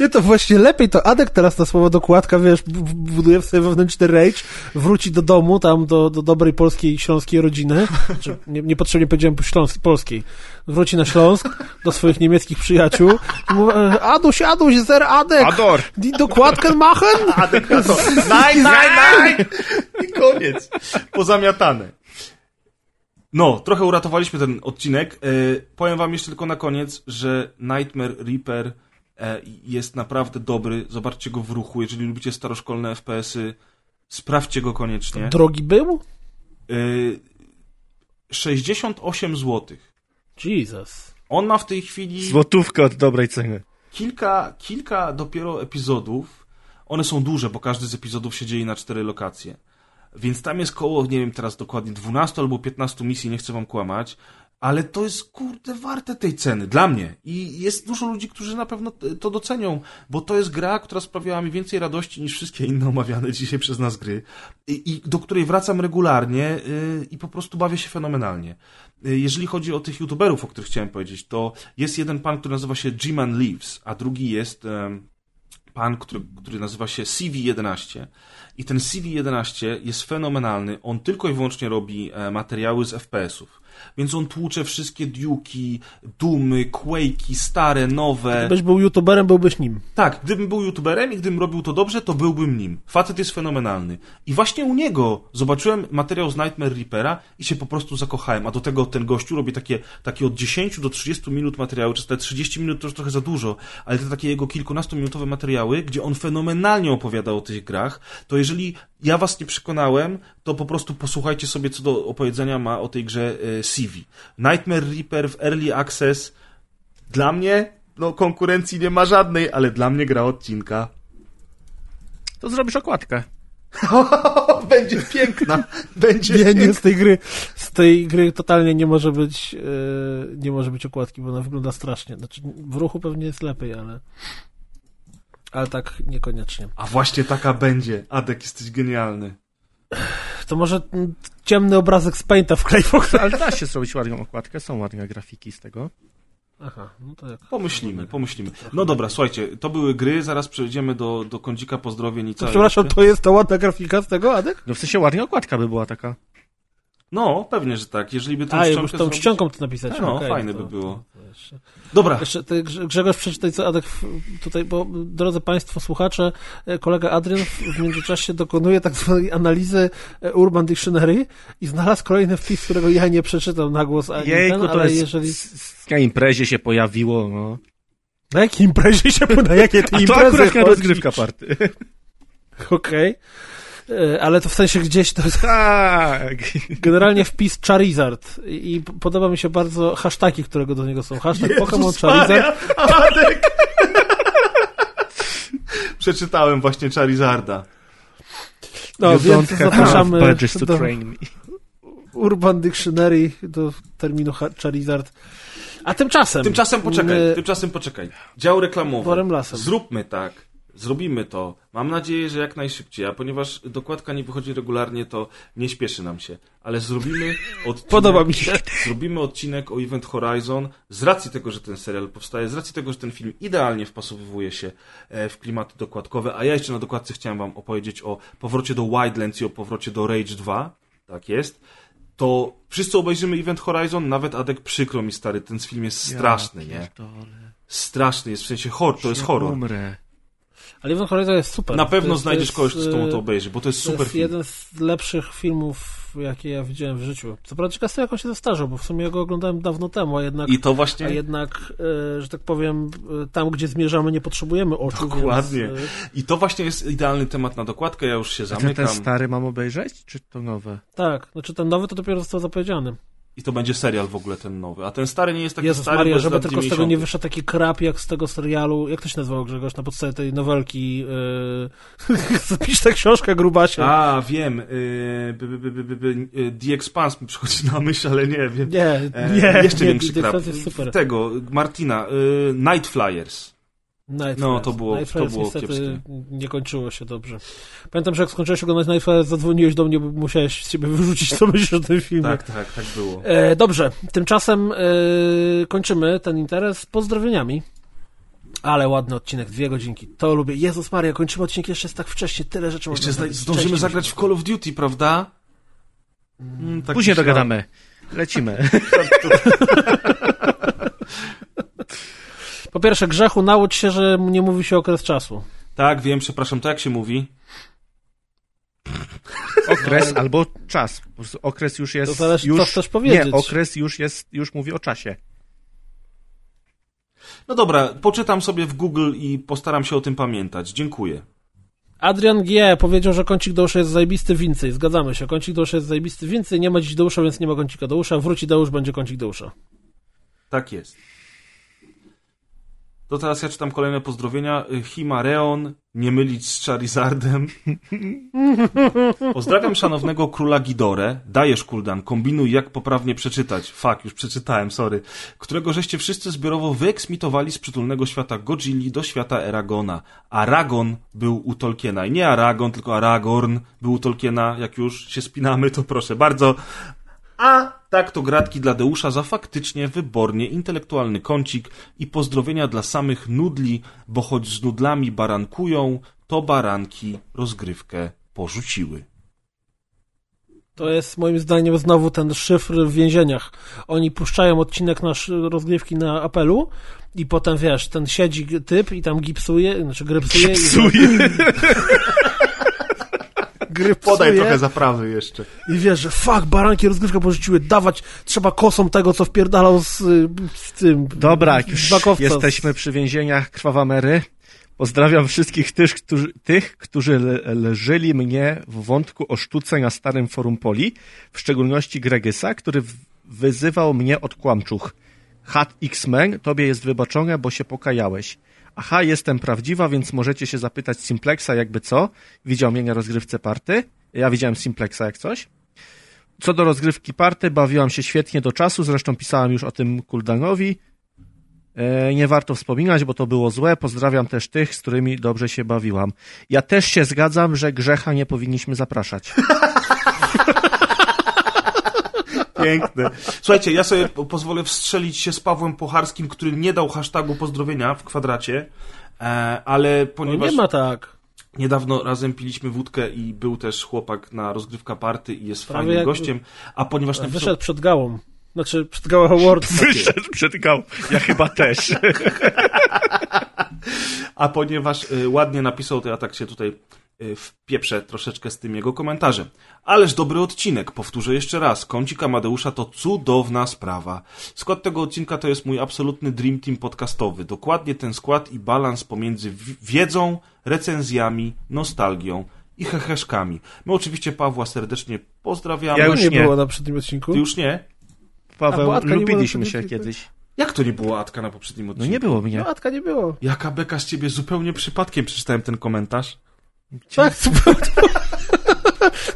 Nie, to właśnie lepiej to Adek teraz na słowo dokładka, wiesz, buduje w sobie wewnętrzny rage, wróci do domu, tam do, do dobrej polskiej, śląskiej rodziny, znaczy, nie, niepotrzebnie powiedziałem po śląsk, polskiej, wróci na Śląsk, do swoich niemieckich przyjaciół i mówi, e, Aduś, Aduś, zer Adek, Ador! die dokładkę machen? Adek to. Naj, naj, naj! I koniec. Pozamiatane. No, trochę uratowaliśmy ten odcinek. E, powiem wam jeszcze tylko na koniec, że Nightmare Reaper jest naprawdę dobry. Zobaczcie go w ruchu. Jeżeli lubicie staroszkolne FPS-y, sprawdźcie go koniecznie. Drogi był? E, 68 zł. Jesus. On ma w tej chwili Złotówka od dobrej ceny. kilka, kilka dopiero epizodów. One są duże, bo każdy z epizodów się dzieje na cztery lokacje. Więc tam jest koło, nie wiem teraz dokładnie, 12 albo 15 misji, nie chcę wam kłamać, ale to jest, kurde, warte tej ceny, dla mnie. I jest dużo ludzi, którzy na pewno to docenią, bo to jest gra, która sprawiała mi więcej radości niż wszystkie inne omawiane dzisiaj przez nas gry i, i do której wracam regularnie yy, i po prostu bawię się fenomenalnie. Yy, jeżeli chodzi o tych youtuberów, o których chciałem powiedzieć, to jest jeden pan, który nazywa się G-Man Leaves, a drugi jest... em, pan, który, który nazywa się CV11. I ten CV11 jest fenomenalny. On tylko i wyłącznie robi e, materiały z FPS-ów. Więc on tłucze wszystkie Duke'i, Dumy, Quake'i, stare, nowe. Gdybyś był youtuberem, byłbyś nim. Tak, gdybym był youtuberem i gdybym robił to dobrze, to byłbym nim. Facet jest fenomenalny. I właśnie u niego zobaczyłem materiał z Nightmare Reapera i się po prostu zakochałem. A do tego ten gościu robi takie, takie od 10 do 30 minut materiały, czy te 30 minut to już trochę za dużo, ale te takie jego kilkunastominutowe materiały, gdzie on fenomenalnie opowiada o tych grach, to jeżeli ja was nie przekonałem, to po prostu posłuchajcie sobie, co do opowiedzenia ma o tej grze e, CV. Nightmare Reaper w Early Access dla mnie, no konkurencji nie ma żadnej, ale dla mnie gra odcinka. To zrobisz okładkę. Będzie piękna. Będzie Nie, nie, z tej gry, z tej gry totalnie nie może być, e, nie może być okładki, bo ona wygląda strasznie. Znaczy, w ruchu pewnie jest lepiej, ale, ale tak niekoniecznie. A właśnie taka będzie. Adek, jesteś genialny. To może mm, ciemny obrazek z Painta w Clayfox. Ale da się zrobić ładną okładkę, są ładne grafiki z tego. Aha, no to jak. Pomyślimy, pomyślimy. No dobra, słuchajcie, to były gry, zaraz przejdziemy do, do kącika pozdrowień i całej przepraszam, to jest ta ładna grafika z tego, Adek? No w sensie ładna okładka by była taka. No, pewnie, że tak. Jeżeli by tą A, ściągę już tą zrobić- czcionką to napisać. No, Okej, fajne to- by było. to jeszcze- Dobra, Jeszcze ty, Grze- Grzegorz, przeczytaj, co Adek tutaj, bo drodzy Państwo słuchacze, e, kolega Adrian w, międzyczasie dokonuje tak zwanej analizy e, Urban Dictionary i znalazł kolejny wpis, którego ja nie przeczytam na głos, ani Jejku, ten, to ale jest... jeżeli... Na imprezie się pojawiło, no. Na jakiej imprezie się na jakie ty A to imprezy akurat rozgrywka party. Okej. E, Ale to w sensie gdzieś to jest tak. generalnie wpis Charizard i podoba mi się bardzo hashtagi, którego do niego są. Hashtag Jezus Pokémon Maria, Charizard. Adek! Przeczytałem właśnie Charizarda. No, you więc zapraszamy do train me. Urban Dictionary do terminu ha- Charizard. A tymczasem... Tymczasem poczekaj, my- tymczasem poczekaj. Dział reklamowy. Zróbmy tak. Zrobimy to. Mam nadzieję, że jak najszybciej, a ponieważ dokładka nie wychodzi regularnie, to nie śpieszy nam się. Ale zrobimy odcinek, Podoba mi się. Zrobimy odcinek o Event Horizon z racji tego, że ten serial powstaje, z racji tego, że ten film idealnie wpasowywuje się e, w klimaty dokładkowe, a ja jeszcze na dokładce chciałem wam opowiedzieć o powrocie do Wildlands i o powrocie do Rage 2. Tak jest. To wszyscy obejrzymy Event Horizon, nawet Adek przykro mi stary, ten film jest straszny, Ja nie? Straszny jest, w sensie horror, to jest horror. Umrę. Ale Event Horizon jest super. Na To pewno jest- znajdziesz to kogoś, jest, kto mu e, to obejrzy, bo to jest To super jest film. jeden z lepszych filmów, jakie ja widziałem w życiu. Co prawda ciekaw jestem, jak on się zestarzał, bo w sumie ja go oglądałem dawno temu, a jednak, I to a właśnie... jednak e, że tak powiem, e, tam, gdzie zmierzamy, nie potrzebujemy oczu. Dokładnie. Więc, I to właśnie jest idealny temat na dokładkę, ja już się A ten, zamykam. ten stary mam obejrzeć, czy to nowe? tak, znaczy ten nowy to dopiero został zapowiedziany. I to będzie serial w ogóle ten nowy. A ten stary nie jest taki Jezus stary, Maria, żeby tylko z tego 90. nie wyszedł taki krap jak z tego serialu, jak to się nazywało Grzegorz, na podstawie tej nowelki, yy, zapisz tę książkę grubasie. A, wiem. Yy, by, by, by, yy, The Expanse mi przychodzi na myśl, ale nie wiem. Nie, E, nie, jeszcze nie, większy krap. Expanse jest super. Tego, Martina. Yy, Night Flyers. Night No, to było- Night to było niestety kiepskie. nie kończyło się dobrze. Pamiętam, że jak skończyłeś oglądać Night Flyers, zadzwoniłeś do mnie, bo musiałeś z ciebie wyrzucić, co myślisz o tym filmie. Tak, tak, tak było. E, dobrze, tymczasem e, kończymy ten interes pozdrowieniami. Ale ładny odcinek, dwie godzinki. To lubię. Jezus Maria, kończymy odcinek jeszcze jest tak wcześnie, tyle rzeczy Jeszcze można zda- zdążymy zagrać w Call of Duty, prawda? Mm, tak Później myślałem. dogadamy. Lecimy. Po pierwsze, grzechu, naucz się, że nie mówi się okres czasu. Tak, wiem, przepraszam, to jak się mówi? Okres albo czas. Okres już jest. To zależy, już, co chcesz powiedzieć. Nie, okres już jest, już mówi o czasie. No dobra, poczytam sobie w Google i postaram się o tym pamiętać. Dziękuję. Adrian G. powiedział, że kącik do usza jest zajebisty więcej. Zgadzamy się. Kącik do usza jest zajebisty więcej. Nie ma dziś do usza, więc nie ma kącika do usza. Wróci do usz, będzie kącik do usza. Tak jest. To teraz ja czytam kolejne pozdrowienia. Y, Himareon, nie mylić z Charizardem. Pozdrawiam szanownego króla Gidore. Dajesz, Kuldan, kombinuj jak poprawnie przeczytać. Fuck, już przeczytałem, sorry. Którego żeście wszyscy zbiorowo wyeksmitowali z przytulnego świata Godzilli do świata Eragona. Aragon był u Tolkiena. I nie Aragon, tylko Aragorn był u Tolkiena. Jak już się spinamy, to proszę bardzo. A tak to gratki dla Deusza za faktycznie wybornie intelektualny kącik i pozdrowienia dla samych nudli, bo choć z nudlami barankują, to baranki rozgrywkę porzuciły. To jest moim zdaniem znowu ten szyfr w więzieniach. Oni puszczają odcinek nasz rozgrywki na apelu i potem wiesz, ten siedzi typ i tam gipsuje, znaczy grypsuje. Psuje. I, grypsuje. zaprawy jeszcze. I wiesz, że fuck, baranki rozgrywkę porzuciły, dawać trzeba kosą tego, co wpierdalał z, z tym. Dobra, z już jesteśmy przy więzieniach Krwawamery. Pozdrawiam wszystkich tych, którzy, tych, którzy le- leżeli mnie w wątku o sztuce na starym forum Poli, w szczególności Gregysa, który wyzywał mnie od kłamczuch. Hat X-Men, tobie jest wybaczone, bo się pokajałeś. Aha, jestem prawdziwa, więc możecie się zapytać Simplexa jakby co. Widział mnie na rozgrywce party. Ja widziałem Simplexa jak coś. Co do rozgrywki party, bawiłam się świetnie do czasu, zresztą pisałam już o tym Kuldanowi. E, nie warto wspominać, bo to było złe. Pozdrawiam też tych, z którymi dobrze się bawiłam. Ja też się zgadzam, że grzecha nie powinniśmy zapraszać. Piękne. Słuchajcie, ja sobie po- pozwolę wstrzelić się z Pawłem Pocharskim, który nie dał hashtagu pozdrowienia w kwadracie, e, ale No ponieważ nie ma tak. niedawno razem piliśmy wódkę i był też chłopak na rozgrywka party i jest Prawie fajnym gościem, a ponieważ napisał, Wyszedł przed gałą. Znaczy, przed gałą Awards. Wyszedł przed gał. Ja chyba też. A ponieważ y, ładnie napisał, to ja tak się tutaj wpieprzę troszeczkę z tym jego komentarzem. Ależ dobry odcinek, powtórzę jeszcze raz. Kącik Amadeusza to cudowna sprawa. Skład tego odcinka to jest mój absolutny dream team podcastowy. Dokładnie ten skład i balans pomiędzy wi- wiedzą, recenzjami, nostalgią i heheszkami. My oczywiście Pawła serdecznie pozdrawiamy. Ja już nie nie. było na przednim odcinku. Ty już nie? A, Paweł, lubiliśmy była się kiedyś. Jak to nie było Atka na poprzednim No odcinku? nie było mnie. No, Atka nie było. Jaka beka z ciebie, zupełnie przypadkiem przeczytałem ten komentarz. Tak, to było.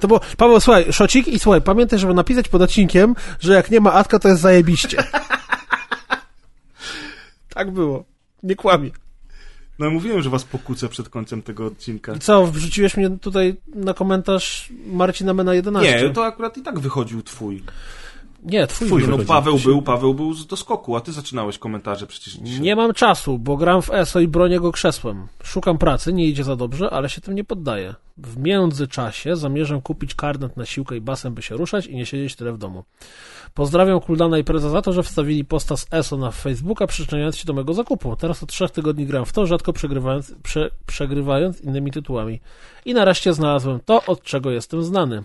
To było, Paweł, słuchaj, szocik i słuchaj, pamiętaj, żeby napisać pod odcinkiem, że jak nie ma Atka, to jest zajebiście. Tak było. Nie kłamie. No mówiłem, że was pokłócę przed końcem tego odcinka. I co, wrzuciłeś mnie tutaj na komentarz Marcina Mena 11? Nie, to akurat i tak wychodził twój. Nie, twój, Twój, no. Paweł był, Paweł był z doskoku, a ty zaczynałeś komentarze przecież dzisiaj. Nie mam czasu, bo gram w ESO i bronię go krzesłem. Szukam pracy, nie idzie za dobrze, ale się tym nie poddaję. W międzyczasie zamierzam kupić karnet na siłkę i basem, by się ruszać i nie siedzieć tyle w domu. Pozdrawiam Kuldana i Preza za to, że wstawili posta z ESO na Facebooka, przyczyniając się do mego zakupu. Teraz od trzech tygodni gram w to, rzadko przegrywając, prze, przegrywając innymi tytułami. I nareszcie znalazłem to, od czego jestem znany.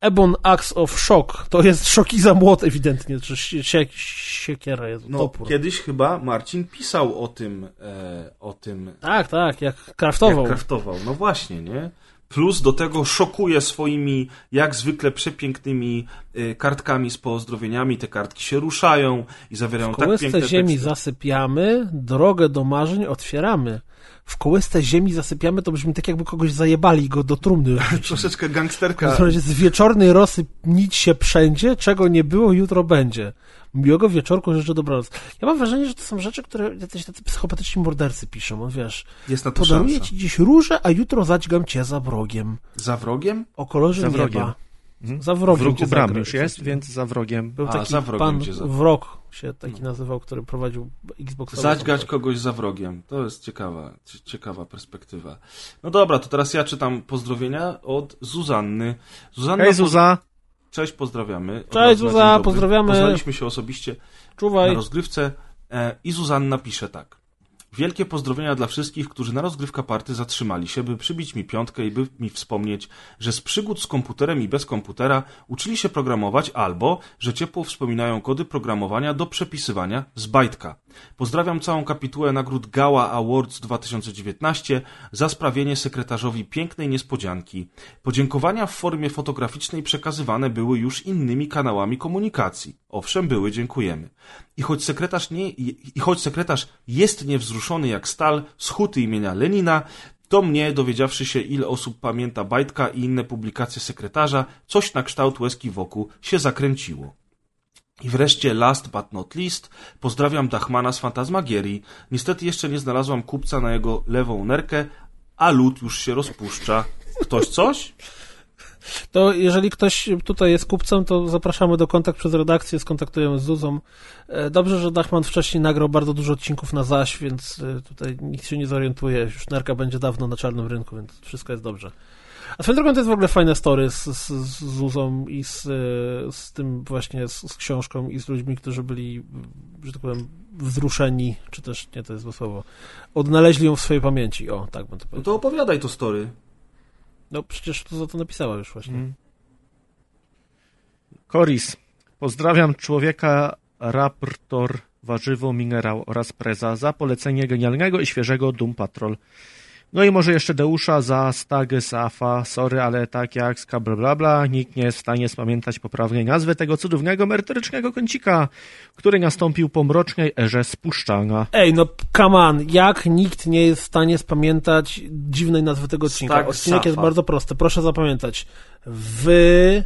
Ebon Axe of Shock. To jest szoki za młot ewidentnie, czy sie, sie, siekiera jest No, topór. kiedyś chyba Marcin pisał o tym, e, o tym, Tak, tak, jak kraftował. jak kraftował. No właśnie, nie? Plus do tego szokuje swoimi, jak zwykle, przepięknymi e, kartkami z pozdrowieniami. Te kartki się ruszają i zawierają W tak piękne ziemi teksty. zasypiamy, drogę do marzeń otwieramy. W kołysce ziemi zasypiamy, to brzmi tak jakby kogoś zajebali go do trumny. Troszeczkę gangsterka. Z wieczornej rosy nic się wszędzie, czego nie było, jutro będzie. Miłego wieczorku, życzę dobranoc. Ja mam wrażenie, że to są rzeczy, które jacyś tacy psychopatyczni mordercy piszą. On wiesz, Jest na to podaruję szansa. ci dziś róże, a jutro zadźgam cię za wrogiem. Za wrogiem? O kolorze Za nieba. wrogiem. Za wrogiem Wróg cię u bram już jest, więc za wrogiem. Był A, taki za wrogiem pan wrog, się taki nazywał, który prowadził Xbox. Zadźgać kogoś za wrogiem. To jest ciekawa, cie- ciekawa perspektywa. No dobra, to teraz ja czytam pozdrowienia od Zuzanny. Zuzanna, Hej Zuza! Cześć, pozdrawiamy. Od Cześć, na Zuza, pozdrawiamy. Poznaliśmy się osobiście na Czuwaj. rozgrywce e, i Zuzanna pisze tak. Wielkie pozdrowienia dla wszystkich, którzy na rozgrywka party zatrzymali się, by przybić mi piątkę i by mi wspomnieć, że z przygód z komputerem i bez komputera uczyli się programować albo, że ciepło wspominają kody programowania do przepisywania z bajtka. Pozdrawiam całą kapitułę nagród Gala Awards 2019 za sprawienie sekretarzowi pięknej niespodzianki. Podziękowania w formie fotograficznej przekazywane były już innymi kanałami komunikacji. Owszem, były, dziękujemy. I choć sekretarz, nie, i choć sekretarz jest niewzruszony jak stal z huty imienia Lenina, to mnie, dowiedziawszy się, ile osób pamięta Bajtka i inne publikacje sekretarza, coś na kształt łezki wokół się zakręciło. I wreszcie, last but not least, pozdrawiam Dachmana z Fantasmagierii. Niestety jeszcze nie znalazłam kupca na jego lewą nerkę, a lód już się rozpuszcza. Ktoś coś? To jeżeli ktoś tutaj jest kupcem, to zapraszamy do kontakt przez redakcję, skontaktujemy z Zuzą. E, Dobrze, że Dachman wcześniej nagrał bardzo dużo odcinków na zaś, więc e, tutaj nikt się nie zorientuje. Już nerka będzie dawno na czarnym rynku, więc wszystko jest dobrze. A swoją drogą to jest w ogóle fajne story z, z, z Zuzą i z, e, z tym właśnie, z, z książką i z ludźmi, którzy byli, że tak powiem, wzruszeni, czy też, nie, to jest złe słowo, odnaleźli ją w swojej pamięci. O, tak bym to No powiedział. to opowiadaj to story. No przecież to za to napisała już właśnie. Koris. Pozdrawiam człowieka, raptor, warzywo, minerał oraz preza za polecenie genialnego i świeżego Doom Patrol. No i może jeszcze Deusza za stagę Safa. Sorry, ale tak jak ska bla bla bla, nikt nie jest w stanie spamiętać poprawnej nazwy tego cudownego merytorycznego kącika, który nastąpił po mrocznej erze spuszczania. Ej, no come on, jak nikt nie jest w stanie spamiętać dziwnej nazwy tego odcinka? Stag Odcinek jest Safa. bardzo prosty, proszę zapamiętać. Wy...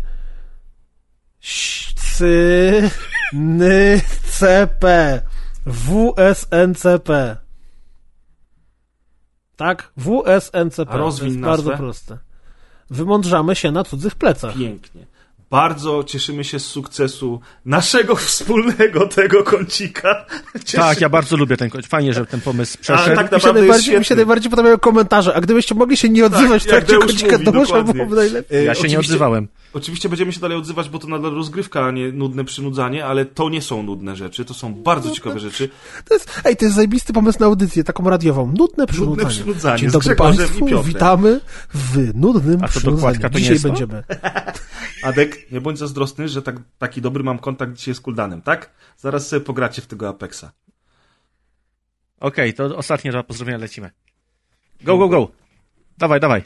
Sy... Ny... CP. WSNCP. Tak? WSNCP. A rozwiń to jest nazwę. bardzo proste. Wymądrzamy się na cudzych plecach. Pięknie. Bardzo cieszymy się z sukcesu naszego wspólnego tego kącika. Cieszy... Tak, ja bardzo lubię ten kącik. Fajnie, że ten pomysł przeszedł. tak mi, się najbardziej, mi się najbardziej podobają komentarze, a gdybyście mogli się nie odzywać w jak trakcie kącika, mówi, to może byłoby najlepiej. Ja się nie odzywałem. Oczywiście będziemy się dalej odzywać, bo to nadal rozgrywka, a nie nudne przynudzanie, ale to nie są nudne rzeczy, to są bardzo ciekawe rzeczy. To jest, ej, to jest zajebisty pomysł na audycję, taką radiową. Nudne przynudzanie. przynudzanie Dzień dobry Państwu, witamy w nudnym A to przynudzaniu. to nie Dzisiaj jest to? będziemy. Adek, nie bądź zazdrosny, że tak, taki dobry mam kontakt dzisiaj z Kuldanem, tak? Zaraz sobie pogracie w tego Apexa. Okej, to ostatnie dwa pozdrowienia lecimy. Go, go, go. Dawaj, dawaj.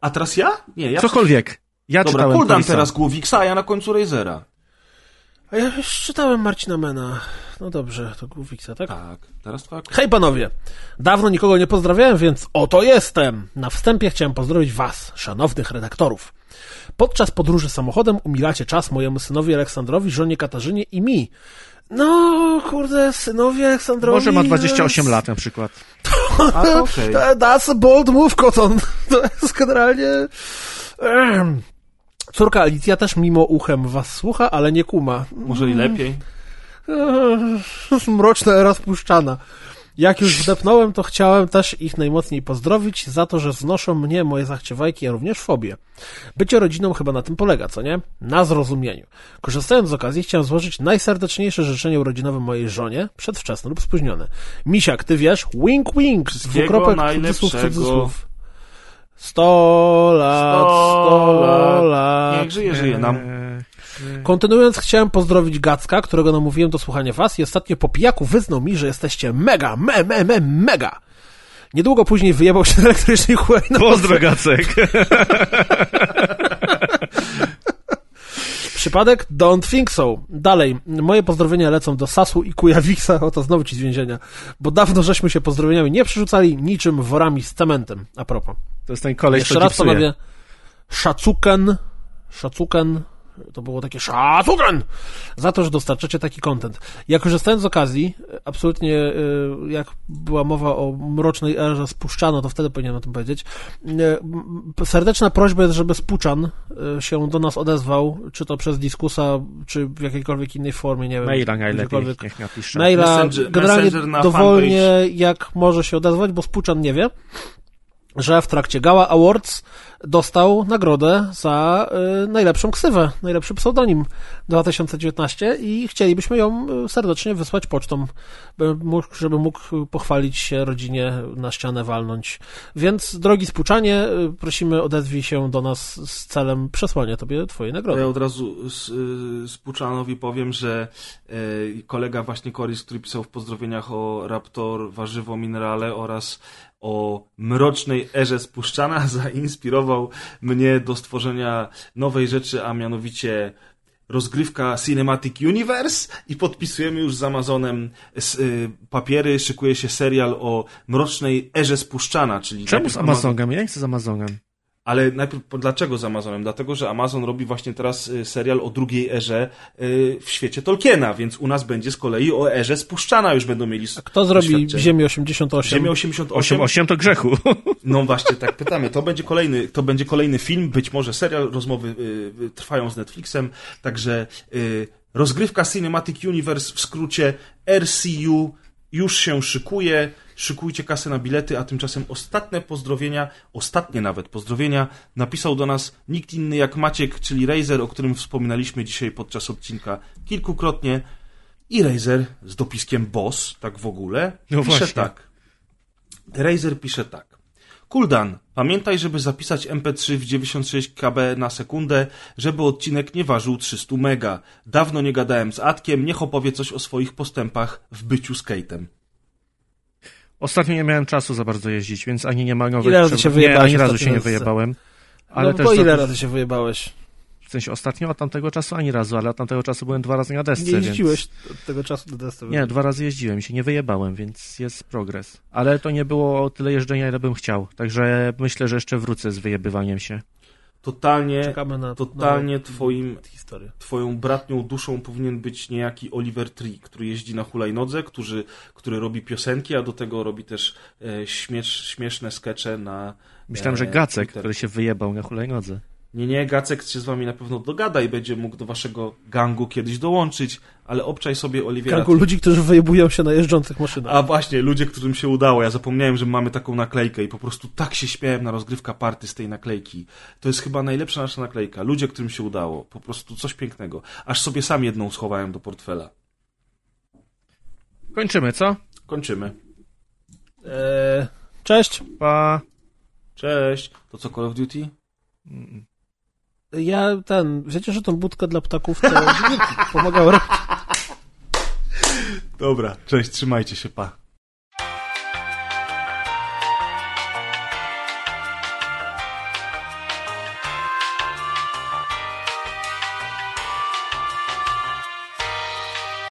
A teraz ja? Nie, ja... Cokolwiek. Ja Dobra, czytałem Kuldan Korisa. teraz Głowiksa, a ja na końcu Razera. A ja już czytałem Marcina Mena. No dobrze, to Główiksa, tak? Tak, teraz twoja Hej panowie! Dawno nikogo nie pozdrawiałem, więc oto jestem! Na wstępie chciałem pozdrowić was, szanownych redaktorów. Podczas podróży samochodem umilacie czas mojemu synowi Aleksandrowi, żonie Katarzynie i mi. No, kurde, synowie Aleksandrowi... Może ma 28 lat na przykład. A, to okej. That's a bold move, Koton. To jest generalnie... Córka Alicja też mimo uchem was słucha, ale nie kuma. Może i lepiej. Mroczna era spuszczana. Jak już wdepnąłem, to chciałem też ich najmocniej pozdrowić za to, że znoszą mnie moje zachciewajki, a również fobie. Bycie rodziną chyba na tym polega, co nie? Na zrozumieniu. Korzystając z okazji, chciałem złożyć najserdeczniejsze życzenie urodzinowe mojej żonie, przedwczesne lub spóźnione. Misiak, ty wiesz, wink wink, Wszystkiego dwukropek, cudzysłów, cudzysłów. Sto lat, sto lat. Niech żyje, żyje nam. Kontynuując, chciałem pozdrowić Gacka, którego namówiłem do słuchania was i ostatnio po pijaku wyznał mi, że jesteście mega, me, me, me, mega. Niedługo później wyjebał się na elektrycznej hulajnodze. Pozdro, Gacek. Przypadek? Don't think so. Dalej, moje pozdrowienia lecą do Sasu i Kujawiksa, oto znowu ci z więzienia, bo dawno żeśmy się pozdrowieniami nie przerzucali niczym worami z cementem. A propos. To jest ten koleś, Jeszcze raz panowie, szacuken, szacuken, To było takie szacunken za to, że dostarczacie taki content. Ja korzystając z okazji, absolutnie y, jak była mowa o mrocznej erze spuszczano, to wtedy powinienem o tym powiedzieć. Y, Serdeczna prośba jest, żeby Spuczan y, się do nas odezwał, czy to przez dyskusa, czy w jakiejkolwiek innej formie, nie wiem. Maila najlepiej, niech napisze. Maila Messenger- generalnie Messenger na dowolnie jak może się odezwać, bo Spuczan nie wie, że w trakcie Gala Awards dostał nagrodę za y, najlepszą ksywę, najlepszy pseudonim 2019 i chcielibyśmy ją y, serdecznie wysłać pocztą, mógł, żeby mógł pochwalić się rodzinie, na ścianę walnąć. Więc, drogi Spuczanie, y, prosimy odezwij się do nas z celem przesłania tobie twojej nagrody. ja od razu z, y, z Puczanowi powiem, że y, kolega właśnie Coris, który pisał w pozdrowieniach o Raptor, warzywo, minerale oraz o mrocznej erze spuszczana, zainspirował mnie do stworzenia nowej rzeczy, a mianowicie rozgrywka Cinematic Universe i podpisujemy już z Amazonem y, papiery, szykuje się serial o mrocznej erze spuszczana, czyli Czemu najpierw z Amazon- Amazonem? Ja nie chcę z Amazonem. Ale najpierw dlaczego z Amazonem? Dlatego, że Amazon robi właśnie teraz y, serial o drugiej erze y, w świecie Tolkiena, więc u nas będzie z kolei o erze spuszczana już będą mieli s- Kto zrobi. Ziemię 88? Ziemię 88. 8, 8 to grzechu. No właśnie, tak pytamy. To będzie kolejny, to będzie kolejny film, być może serial, rozmowy y, y, trwają z Netflixem, także y, rozgrywka Cinematic Universe w skrócie RCU już się szykuje. Szykujcie kasę na bilety, a tymczasem ostatnie pozdrowienia, ostatnie nawet pozdrowienia napisał do nas nikt inny jak Maciek, czyli Razer, o którym wspominaliśmy dzisiaj podczas odcinka kilkukrotnie. I Razer z dopiskiem BOSS, tak w ogóle, No pisze właśnie. tak. Razer pisze tak. Kuldan, pamiętaj, żeby zapisać MP3 w 96 KB na sekundę, żeby odcinek nie ważył 300 mega. Dawno nie gadałem z Atkiem, niech opowie coś o swoich postępach w byciu skate'em. Ostatnio nie miałem czasu za bardzo jeździć, więc ani nie ma nowych... Ile razy się Nie, ani razu się nie wyjebałem. Ale no bo ile razy się wyjebałeś? W sensie ostatnio od tamtego czasu ani razu, ale od tamtego czasu byłem dwa razy na desce, Nie jeździłeś więc... od tego czasu do desce. Nie, dwa razy jeździłem, się nie wyjebałem, więc jest progres. Ale to nie było tyle jeżdżenia, ile bym chciał. Także myślę, że jeszcze wrócę z wyjebywaniem się. Totalnie, na totalnie na twoim, historię. twoją bratnią duszą powinien być niejaki Oliver Tree, który jeździ na hulajnodze, który, który robi piosenki, a do tego robi też e, śmiesz, śmieszne skecze na... Myślałem, że e, Gacek, Twitter. który się wyjebał na hulajnodze. Nie, nie, Gacek się z wami na pewno dogada i będzie mógł do waszego gangu kiedyś dołączyć, ale obczaj sobie Oliwiera. Gangu ludzi, którzy wyjebują się na jeżdżących maszynach. A właśnie, ludzie, którym się udało. Ja zapomniałem, że mamy taką naklejkę i po prostu tak się śmiałem na rozgrywka party z tej naklejki. To jest chyba najlepsza nasza naklejka. Ludzie, którym się udało. Po prostu coś pięknego. Aż sobie sam jedną schowałem do portfela. Kończymy, co? Kończymy. Eee, cześć. Pa. Cześć. To co, Call of Duty? Ja ten, wiecie, że tą budkę dla ptaków to pomagał robić. Dobra, cześć, trzymajcie się, pa.